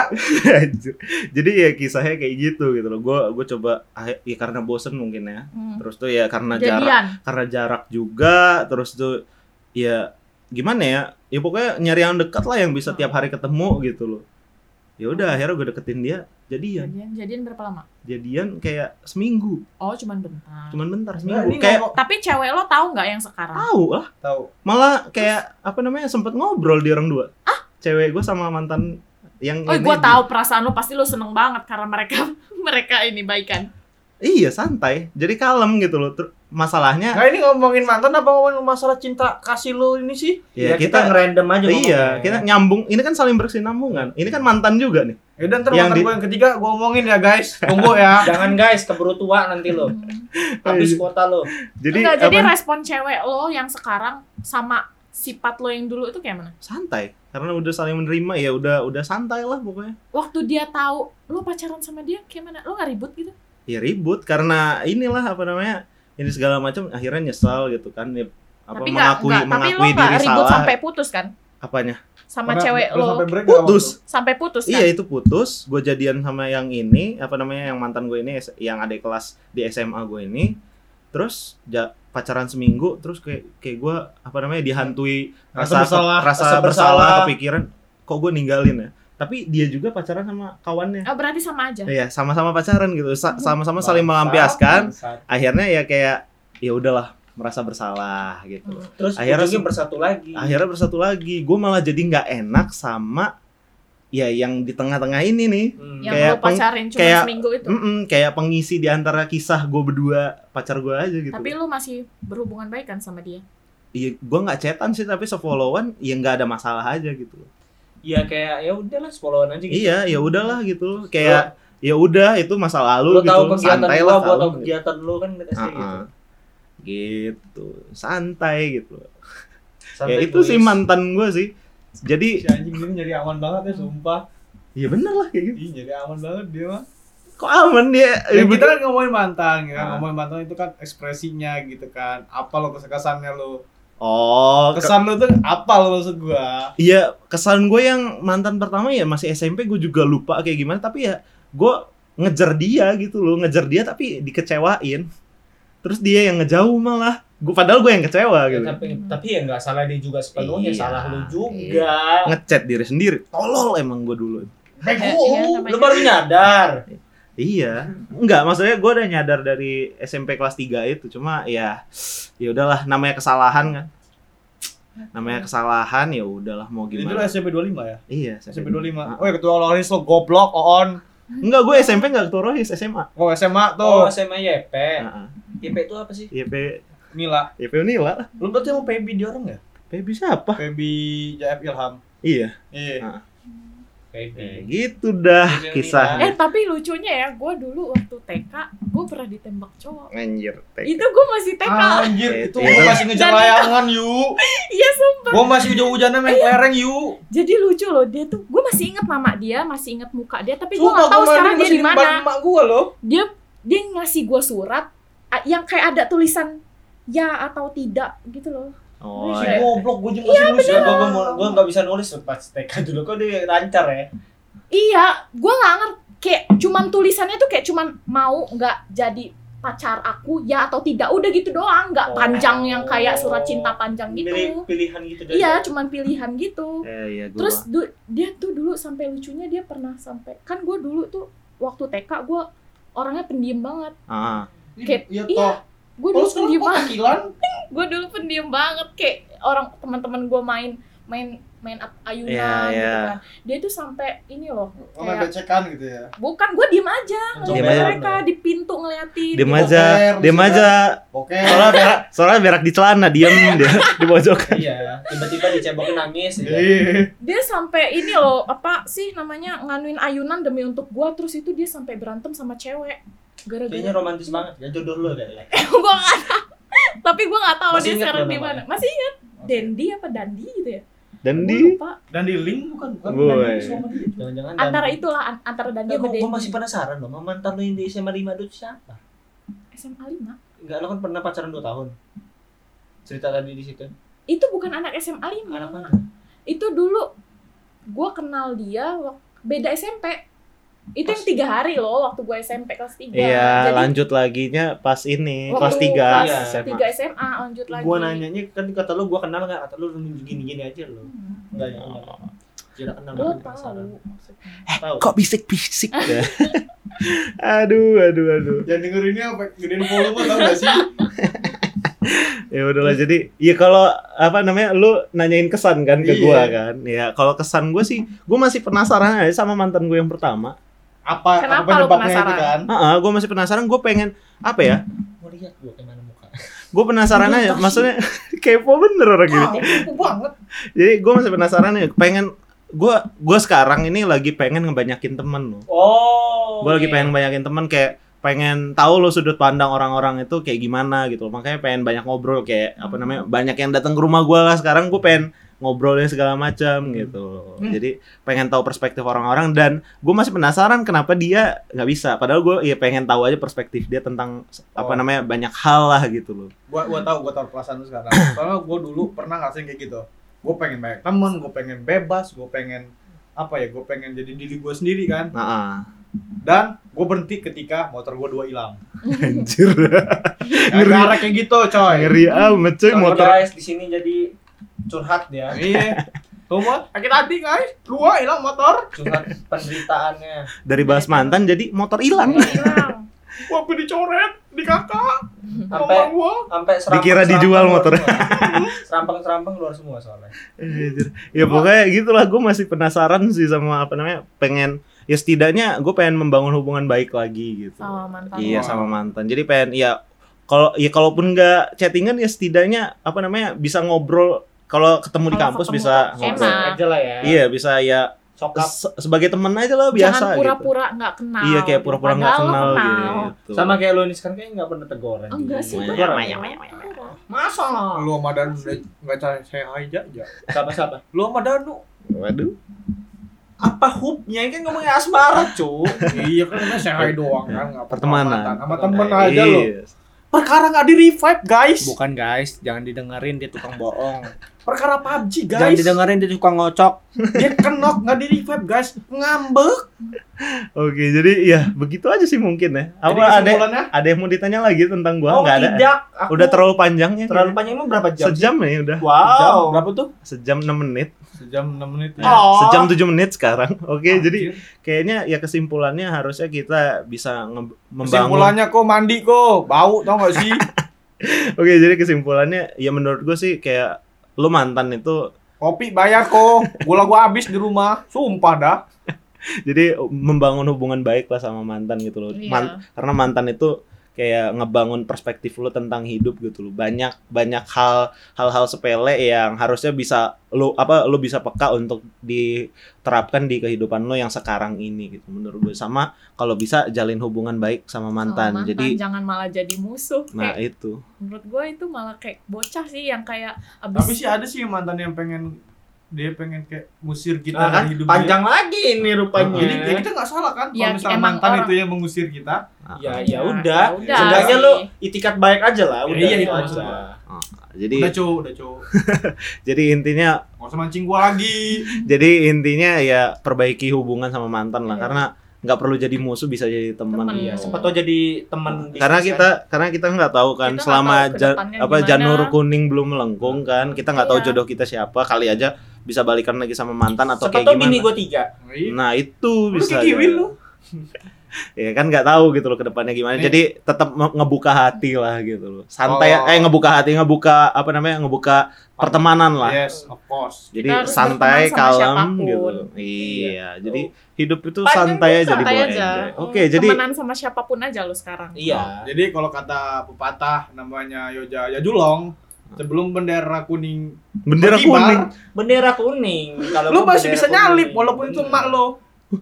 Speaker 1: Jadi ya kisahnya kayak gitu gitu loh. Gue gue coba ah, ya karena bosen mungkin ya.
Speaker 2: Hmm.
Speaker 1: Terus tuh ya karena jarak
Speaker 2: Jadian.
Speaker 1: karena jarak juga terus tuh ya gimana ya? Ya pokoknya nyari yang dekat lah yang bisa tiap hari ketemu gitu loh. Ya udah akhirnya gue deketin dia jadian
Speaker 2: Jadian, jadian berapa lama?
Speaker 1: jadian kayak seminggu
Speaker 2: Oh, cuman bentar.
Speaker 1: cuman bentar
Speaker 4: Nah,
Speaker 1: seminggu
Speaker 4: ini
Speaker 1: kayak
Speaker 4: ngomong-
Speaker 2: Tapi cewek lo tahu nggak yang sekarang?
Speaker 1: tahu lah
Speaker 4: tahu.
Speaker 1: malah kayak apa namanya sempet ngobrol di orang dua ah cewek gue sama mantan yang
Speaker 2: Oh, gue tahu perasaan lo pasti lo seneng banget karena mereka mereka ini baikan.
Speaker 1: Iya santai jadi kalem gitu loh Ter- masalahnya
Speaker 4: Nah ini ngomongin mantan apa ngomongin masalah cinta kasih lu ini sih?
Speaker 1: ya,
Speaker 3: Ya,
Speaker 1: kita,
Speaker 3: ngerandom aja
Speaker 1: iya
Speaker 3: ngomongnya.
Speaker 1: kita nyambung ini kan saling berkesinambungan ini kan mantan juga nih
Speaker 4: Ya udah ntar
Speaker 1: Yang
Speaker 4: mantan
Speaker 1: di-
Speaker 4: gue yang ketiga gue ngomongin ya guys. Tunggu ya.
Speaker 3: Jangan guys, keburu tua nanti lo. Habis kuota lo.
Speaker 1: jadi
Speaker 2: Enggak, jadi
Speaker 1: apa
Speaker 2: respon cewek lo yang sekarang sama sifat lo yang dulu itu kayak mana?
Speaker 1: santai karena udah saling menerima ya udah udah santai lah pokoknya
Speaker 2: Waktu dia tahu lo pacaran sama dia kayak mana? Lo nggak ribut gitu?
Speaker 1: Ya ribut karena inilah apa namanya ini segala macam akhirnya nyesal gitu kan. Ya, apa
Speaker 2: tapi
Speaker 1: mengakui
Speaker 2: nggak tapi lo
Speaker 1: mengakui diri
Speaker 2: ribut
Speaker 1: salah.
Speaker 2: sampai putus kan?
Speaker 1: apanya?
Speaker 2: Sama
Speaker 4: Karena
Speaker 2: cewek lo
Speaker 4: sampai break
Speaker 1: putus.
Speaker 2: sampai putus kan?
Speaker 1: iya itu putus. Gue jadian sama yang ini apa namanya yang mantan gue ini yang adik kelas di SMA gue ini. Terus ja, pacaran seminggu terus kayak kayak gue apa namanya dihantui
Speaker 4: Rasa
Speaker 1: rasa
Speaker 4: bersalah,
Speaker 1: rasa,
Speaker 3: rasa
Speaker 1: bersalah
Speaker 3: bersalah.
Speaker 1: kepikiran kok gue ninggalin ya tapi dia juga pacaran sama kawannya
Speaker 2: Oh, berarti sama aja.
Speaker 1: Iya, sama-sama pacaran gitu. Sa- Sama-sama saling melampiaskan. Akhirnya ya kayak ya udahlah merasa bersalah gitu.
Speaker 2: Hmm.
Speaker 3: Terus
Speaker 1: Akhirnya
Speaker 3: bersatu lagi.
Speaker 1: Akhirnya bersatu lagi. Gue malah jadi nggak enak sama ya yang di tengah-tengah ini nih.
Speaker 3: Hmm.
Speaker 2: Yang
Speaker 1: Kayak
Speaker 2: lo pacarin cuma
Speaker 1: kayak-
Speaker 2: seminggu itu.
Speaker 1: Mm-mm, kayak pengisi di antara kisah gue berdua pacar gue aja gitu.
Speaker 2: Tapi lo masih berhubungan baik kan sama dia?
Speaker 1: Iya, gue nggak cetan sih tapi sefollowan ya nggak ada masalah aja gitu.
Speaker 3: Iya kayak ya udahlah followan aja gitu.
Speaker 1: Iya, ya udahlah gitu. Kayak ya udah itu masa lalu
Speaker 3: Lo
Speaker 1: gitu.
Speaker 3: tahu kegiatan
Speaker 1: Santai
Speaker 3: gua,
Speaker 1: lah
Speaker 3: gua tahu
Speaker 1: gitu.
Speaker 3: kegiatan lo kan kita sih gitu.
Speaker 1: Gitu santai gitu
Speaker 4: Sampai
Speaker 1: ya itu
Speaker 4: tulis.
Speaker 1: sih mantan gue sih jadi
Speaker 4: Si anjing ini nyari aman banget ya sumpah.
Speaker 1: ya bener lah kayak gitu
Speaker 4: Ih nyari aman banget dia mah.
Speaker 1: kok aman dia
Speaker 4: Ya,
Speaker 1: Ya,
Speaker 4: kita kan ngomongin mantan, ya kan? Ngomongin mantan itu kan ekspresinya gitu kan. Apa lo kesannya lo?
Speaker 1: Oh ke-
Speaker 4: Kesan lo tuh apa lo maksud gua?
Speaker 1: iya kesan gue yang mantan pertama ya masih SMP gue juga lupa kayak gimana tapi ya gue ngejar dia gitu loh ngejar dia tapi dikecewain terus dia yang ngejauh malah gue padahal gue yang kecewa
Speaker 3: Ya,
Speaker 1: gitu
Speaker 3: tapi tapi ya nggak salah dia juga sepenuhnya
Speaker 1: Iya.
Speaker 3: salah lu juga.
Speaker 1: ngechat diri sendiri tolol emang gue dulu
Speaker 2: Iya, iya,
Speaker 3: Lu baru nyadar.
Speaker 1: Iya, enggak maksudnya gue udah nyadar dari SMP kelas 3 itu cuma ya ya udahlah namanya kesalahan kan. Namanya kesalahan ya udahlah mau
Speaker 4: Itu lo
Speaker 1: gimana.
Speaker 4: SMP 25 ya?
Speaker 1: Iya,
Speaker 4: SMP
Speaker 1: SMP
Speaker 4: 25.
Speaker 1: Ah.
Speaker 4: Oh ya ketua Loris lo goblok on.
Speaker 1: Enggak, gue SMP enggak ketua Rohis, SMA.
Speaker 4: Oh SMA
Speaker 3: Oh,
Speaker 4: tuh.
Speaker 3: SMA YP.
Speaker 1: Heeh.
Speaker 3: YP itu apa sih?
Speaker 1: YP
Speaker 4: Mila.
Speaker 1: YP Unila lah.
Speaker 4: Lu berarti mau PB dia orang ya?
Speaker 1: PB siapa?
Speaker 4: PB JF Ilham.
Speaker 1: Iya,
Speaker 4: Iya.
Speaker 1: Kayak gitu dah kisahnya.
Speaker 2: Eh tapi lucunya ya, gue dulu waktu TK, gue pernah ditembak cowok.
Speaker 1: Anjir, TK.
Speaker 2: Itu gue masih TK.
Speaker 4: Anjir, itu
Speaker 1: iya.
Speaker 4: gua masih ngejar layangan, yu.
Speaker 2: Iya sumpah.
Speaker 4: Gua masih hujan-hujanan main kelereng, yu.
Speaker 2: Jadi lucu loh dia tuh. Gue masih inget nama dia, masih inget muka dia, tapi gue tahu
Speaker 4: gua
Speaker 2: sekarang dia di mana.
Speaker 4: gua loh.
Speaker 2: Dia dia ngasih gue surat yang kayak ada tulisan ya atau tidak gitu loh.
Speaker 1: Oh,
Speaker 4: Si
Speaker 1: iya.
Speaker 4: goblok gua juga masih nulis.
Speaker 3: Ya, gua gua mau- gua nggak bisa nulis pas TK dulu kok dia lancar ya.
Speaker 2: Iya, gue nggak ngerti. Kayak cuman tulisannya tuh kayak cuman mau nggak jadi pacar aku ya atau tidak udah gitu doang nggak
Speaker 3: Oh.
Speaker 2: panjang yang kayak surat cinta panjang gitu
Speaker 3: Pilih pilihan gitu dari
Speaker 2: iya cuman pilihan gitu
Speaker 1: Eh, iya, gua.
Speaker 2: terus du- dia tuh dulu sampai lucunya dia pernah sampai kan gue dulu tuh waktu TK gue orangnya pendiam banget
Speaker 1: ah,
Speaker 2: Kayak-
Speaker 4: Iya,
Speaker 2: iya,
Speaker 4: toh.
Speaker 2: Gue dulu pendiam banget gue dulu pendiam banget kayak orang teman-teman gue main main main ayunan
Speaker 1: Iya,
Speaker 2: gitu
Speaker 1: iya.
Speaker 2: kan dia tuh sampai ini loh
Speaker 4: Sama
Speaker 2: kayak
Speaker 4: becekan gitu ya.
Speaker 2: bukan gue diem aja ngeliatin
Speaker 1: Diem aja.
Speaker 2: mereka di pintu ngeliatin
Speaker 1: Diem
Speaker 2: gitu.
Speaker 1: aja, diem aja.
Speaker 4: Oke.
Speaker 1: Soalnya berak, soalnya berak di celana, diam dia di pojokan.
Speaker 3: Iya, tiba-tiba dicebokin nangis ya.
Speaker 2: Dia sampai ini loh apa sih namanya nganuin ayunan demi untuk gue terus itu dia sampai berantem sama cewek
Speaker 3: Kayaknya
Speaker 2: gara-gara
Speaker 3: romantis banget. Ya jodoh lo kayaknya.
Speaker 2: gue gak tahu. Tapi gue gak tahu dia sekarang di mana masih ingat. Dendi apa Dandi gitu ya?
Speaker 1: Dan
Speaker 2: Gua
Speaker 1: di
Speaker 2: lupa.
Speaker 4: Dan di link bukan bukan
Speaker 1: Boy.
Speaker 3: Jangan-jangan
Speaker 2: antara
Speaker 3: Dan-
Speaker 2: itulah an- antara Dandi sama
Speaker 3: gua,
Speaker 2: Dendi.
Speaker 3: gua masih penasaran loh, sama mantan lo yang di SMA 5 itu siapa?
Speaker 2: SMA 5
Speaker 3: Enggak, lo kan pernah pacaran 2 tahun. Cerita tadi di situ.
Speaker 2: itu bukan anak SMA 5
Speaker 3: Anak mana?
Speaker 2: itu dulu gue kenal dia beda SMP itu yang tiga hari loh waktu gue SMP kelas 3
Speaker 1: Iya, lanjut laginya pas ini kelas 3
Speaker 3: Iya.
Speaker 2: kelas
Speaker 1: SMA.
Speaker 2: 3 SMA lanjut lagi
Speaker 3: Gua nanyanya kan kata lu gua kenal enggak? Kata lu gini-gini aja lo.
Speaker 2: Hmm.
Speaker 3: Enggak ya.
Speaker 1: Oh.
Speaker 3: Tidak kenal
Speaker 2: Gue
Speaker 3: dengan penasaran.
Speaker 2: tahu maksudnya.
Speaker 3: Tahu.
Speaker 1: Kok bisik-bisik ya? aduh, aduh, aduh.
Speaker 4: Jangan dengerinnya apa gedein volume tau gak sih?
Speaker 1: Ya udahlah jadi ya kalau apa namanya lu nanyain kesan kan ke
Speaker 4: Iya.
Speaker 1: gua kan. Ya kalau kesan gue sih gua masih penasaran aja sama mantan gue yang pertama.
Speaker 4: Apa
Speaker 2: Kenapa
Speaker 4: apa penyebabnya itu
Speaker 2: penasaran?
Speaker 4: kan?
Speaker 1: Heeh, gua masih penasaran gue pengen apa ya?
Speaker 3: Mau lihat gua gimana muka.
Speaker 1: Gue penasaran aja maksudnya kepo bener orang gini.
Speaker 4: Wah, kepo banget.
Speaker 1: Jadi gue masih penasaran ya pengen gue gue sekarang ini lagi pengen ngebanyakin temen loh.
Speaker 3: Oh.
Speaker 1: gue lagi
Speaker 3: iya.
Speaker 1: pengen banyakin temen kayak pengen tahu lo sudut pandang orang-orang itu kayak gimana gitu makanya pengen banyak ngobrol kayak apa namanya banyak yang datang ke rumah gue lah sekarang gue pengen ngobrolnya segala macam gitu
Speaker 4: Hmm.
Speaker 1: jadi pengen tahu perspektif orang-orang dan gue masih penasaran kenapa dia nggak bisa padahal gue ya pengen tahu aja perspektif dia tentang apa
Speaker 4: Oh.
Speaker 1: namanya banyak hal lah gitu loh
Speaker 4: Gua gua tahu gua tahu perasaan lu sekarang. Soalnya gua dulu pernah ngerasain kayak gitu. Gua pengen banyak temen, gua pengen bebas, gua pengen apa ya? Gua pengen jadi diri gua sendiri kan.
Speaker 1: nah ah.
Speaker 4: Dan gua berhenti ketika motor gua dua hilang.
Speaker 1: anjir
Speaker 4: Gara-gara kayak gitu, coy.
Speaker 1: ngeri amat cuy
Speaker 3: Kalau
Speaker 1: motor
Speaker 3: guys di sini jadi curhat ya.
Speaker 4: Iya. Tuh mah sakit hati guys. Dua hilang motor.
Speaker 3: Curhat penderitaannya.
Speaker 1: dari bahas mantan jadi motor hilang
Speaker 2: Hilang.
Speaker 4: Gua sampai dicoret di kakak.
Speaker 3: Sampai sampai serampang
Speaker 1: Dikira dijual motornya.
Speaker 3: serampang serampang keluar semua soalnya.
Speaker 1: Ya pokoknya gitulah gue masih penasaran sih sama apa namanya pengen ya setidaknya gue pengen membangun hubungan baik lagi gitu
Speaker 2: Sama mantan.
Speaker 1: iya sama mantan jadi pengen ya kalau ya kalaupun nggak chattingan ya setidaknya apa namanya bisa ngobrol kalau ketemu di kampus
Speaker 2: ketemu
Speaker 1: bisa ngobrol
Speaker 2: enak.
Speaker 3: aja lah ya.
Speaker 1: iya bisa ya
Speaker 3: Sokap
Speaker 1: se- sebagai temen aja lah biasa
Speaker 2: Jangan
Speaker 1: gitu
Speaker 2: pura-pura nggak kenal.
Speaker 1: iya kayak pura-pura nggak kenal,
Speaker 2: kenal.
Speaker 1: gitu
Speaker 3: sama kayak lo ini sekarang kayak nggak pernah teguran.
Speaker 2: Oh, enggak sih. Nggak
Speaker 1: maya,
Speaker 2: pernah.
Speaker 1: maya, maya,
Speaker 3: Masa lah.
Speaker 4: Lu sama Danu udah enggak cari saya aja aja.
Speaker 3: Siapa siapa?
Speaker 4: Lu sama Danu.
Speaker 1: waduh
Speaker 3: Apa hubnya ini kan ngomongnya asmara, cu.
Speaker 4: iya kan namanya saya hai doang kan enggak
Speaker 1: Pertemanan.
Speaker 4: Sama temen aja lo.
Speaker 1: Iya.
Speaker 4: Perkara nggak di revive guys.
Speaker 3: Bukan guys, jangan didengerin dia tukang bohong.
Speaker 4: Perkara PUBG
Speaker 3: Jangan
Speaker 4: guys.
Speaker 3: didengerin dia tukang ngocok.
Speaker 4: Dia kenok nggak di revive guys. Ngambek.
Speaker 1: oke jadi ya begitu aja sih mungkin ya apa ada ada yang mau ditanya lagi tentang gua
Speaker 3: Oh,
Speaker 1: nggak ada
Speaker 3: tidak. Aku
Speaker 1: udah terlalu panjang ya
Speaker 3: terlalu panjang emang berapa jam?
Speaker 1: sejam ya udah
Speaker 3: Wow.
Speaker 4: Jam berapa tuh?
Speaker 1: sejam 6 menit
Speaker 4: Sejam 6 menit.
Speaker 1: Ya,
Speaker 3: Oh.
Speaker 1: sejam 7 menit sekarang oke
Speaker 4: Anjir.
Speaker 1: jadi kayaknya ya kesimpulannya harusnya kita bisa membangun
Speaker 4: kesimpulannya kok mandi kok bau tau gak sih?
Speaker 1: oke jadi kesimpulannya ya menurut gue sih kayak lu mantan itu
Speaker 4: Kopi bayar kok. Gula gua habis di rumah. Sumpah dah.
Speaker 1: jadi membangun hubungan baik lah sama mantan gitu loh
Speaker 2: Iya.
Speaker 1: Man- karena mantan itu kayak ngebangun perspektif lu tentang hidup gitu loh. Banyak banyak hal hal-hal sepele yang harusnya bisa lu apa lu bisa peka untuk diterapkan di kehidupan lu yang sekarang ini gitu menurut gue. Sama kalau bisa jalin hubungan baik sama
Speaker 2: Sama
Speaker 1: mantan, jadi
Speaker 2: jangan malah jadi musuh.
Speaker 1: nah
Speaker 2: Kayak,
Speaker 1: itu.
Speaker 2: menurut gue itu malah kayak bocah sih yang kayak
Speaker 4: Tapi
Speaker 2: abis
Speaker 4: sih ada sih mantan yang pengen dia pengen kayak musir kita
Speaker 3: Nah, kan
Speaker 4: dari hidup
Speaker 3: panjang lagi ini rupanya.
Speaker 4: Jadi ya kita nggak salah kan
Speaker 2: Ya,
Speaker 4: kalau misalnya mantan
Speaker 2: orang-
Speaker 4: itu yang mengusir kita.
Speaker 3: Ya,
Speaker 1: Ah,
Speaker 3: ya udah.
Speaker 2: ya udah
Speaker 3: Seenggaknya
Speaker 2: sih.
Speaker 3: lu itikat baik aja lah,
Speaker 4: Ya,
Speaker 3: udah
Speaker 4: iya,
Speaker 3: itu
Speaker 4: itu
Speaker 3: aja.
Speaker 1: ah. jadi
Speaker 4: Udah cu, udah cu.
Speaker 1: jadi intinya
Speaker 4: Nggak usah mancing gua lagi.
Speaker 1: jadi intinya ya perbaiki hubungan sama mantan lah
Speaker 2: Iya.
Speaker 1: karena nggak perlu jadi musuh bisa jadi teman.
Speaker 3: Iya, sempat tuh jadi teman
Speaker 1: karena
Speaker 3: bisnis
Speaker 1: kita karena kita nggak tahu kan
Speaker 2: Kita
Speaker 1: selama
Speaker 2: tahu
Speaker 1: ja- apa
Speaker 2: gimana.
Speaker 1: janur kuning belum melengkung kan kita nggak tahu
Speaker 2: Iya.
Speaker 1: jodoh kita siapa kali aja bisa balikan lagi sama mantan atau
Speaker 3: Siapa
Speaker 1: kayak gimana
Speaker 3: bini gue tiga.
Speaker 4: Iya.
Speaker 1: nah itu
Speaker 4: Lu
Speaker 1: bisa
Speaker 4: kiwin lu.
Speaker 1: ya kan nggak tahu gitu loh ke depannya gimana
Speaker 4: Nih.
Speaker 1: jadi tetap nge- ngebuka hati lah gitu loh santai
Speaker 4: Oh.
Speaker 1: eh ngebuka hati ngebuka apa namanya ngebuka pertemanan lah
Speaker 4: Yes, of course.
Speaker 1: jadi
Speaker 2: Kita
Speaker 1: santai kalem
Speaker 2: siapa pun.
Speaker 1: gitu iya jadi hidup itu
Speaker 3: Panjang
Speaker 1: santai aja
Speaker 2: santai aja.
Speaker 1: oke jadi
Speaker 2: temenan sama siapa pun aja lo sekarang
Speaker 3: Iya.
Speaker 4: Jadi kalau kata pepatah namanya Yoja Yajulong, sebelum bendera kuning
Speaker 1: bendera
Speaker 4: berkibar,
Speaker 1: kuning
Speaker 3: Bendera kuning. Kalau
Speaker 4: lu
Speaker 3: gua
Speaker 4: masih bisa nyalip walaupun itu emak lo.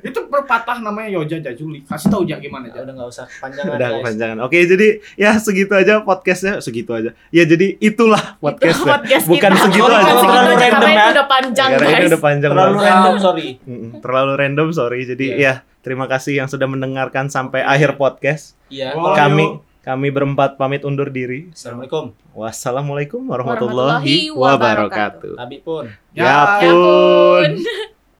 Speaker 4: itu pepatah namanya Yoja Jajuli. Kasih tahu Jak gimana
Speaker 3: Ya
Speaker 4: Jak?
Speaker 3: udah nggak usah kepanjangan
Speaker 1: udah
Speaker 3: guys.
Speaker 1: oke jadi ya segitu aja podcastnya segitu aja ya jadi itulah podcastnya
Speaker 2: podcast
Speaker 1: bukan
Speaker 2: kita.
Speaker 1: segitu
Speaker 2: Bukan
Speaker 1: aja.
Speaker 2: segitu
Speaker 3: Terlalu
Speaker 2: aja,
Speaker 3: random
Speaker 2: karena
Speaker 3: ya.
Speaker 2: itu udah panjang
Speaker 1: karena ini
Speaker 2: guys
Speaker 1: udah panjang
Speaker 3: Terlalu
Speaker 1: banget
Speaker 3: random, sorry.
Speaker 1: Terlalu random sorry jadi
Speaker 3: Iya.
Speaker 1: ya terima kasih yang sudah mendengarkan sampai akhir podcast
Speaker 3: Iya.
Speaker 4: Oh,
Speaker 1: kami. Kami berempat pamit undur diri
Speaker 3: Assalamualaikum.
Speaker 1: wassalamualaikum warahmatullahi
Speaker 2: Warahmatullahi
Speaker 1: wabarakatuh.
Speaker 3: Nabi pun.
Speaker 1: ya
Speaker 2: Ya
Speaker 1: pun
Speaker 2: pun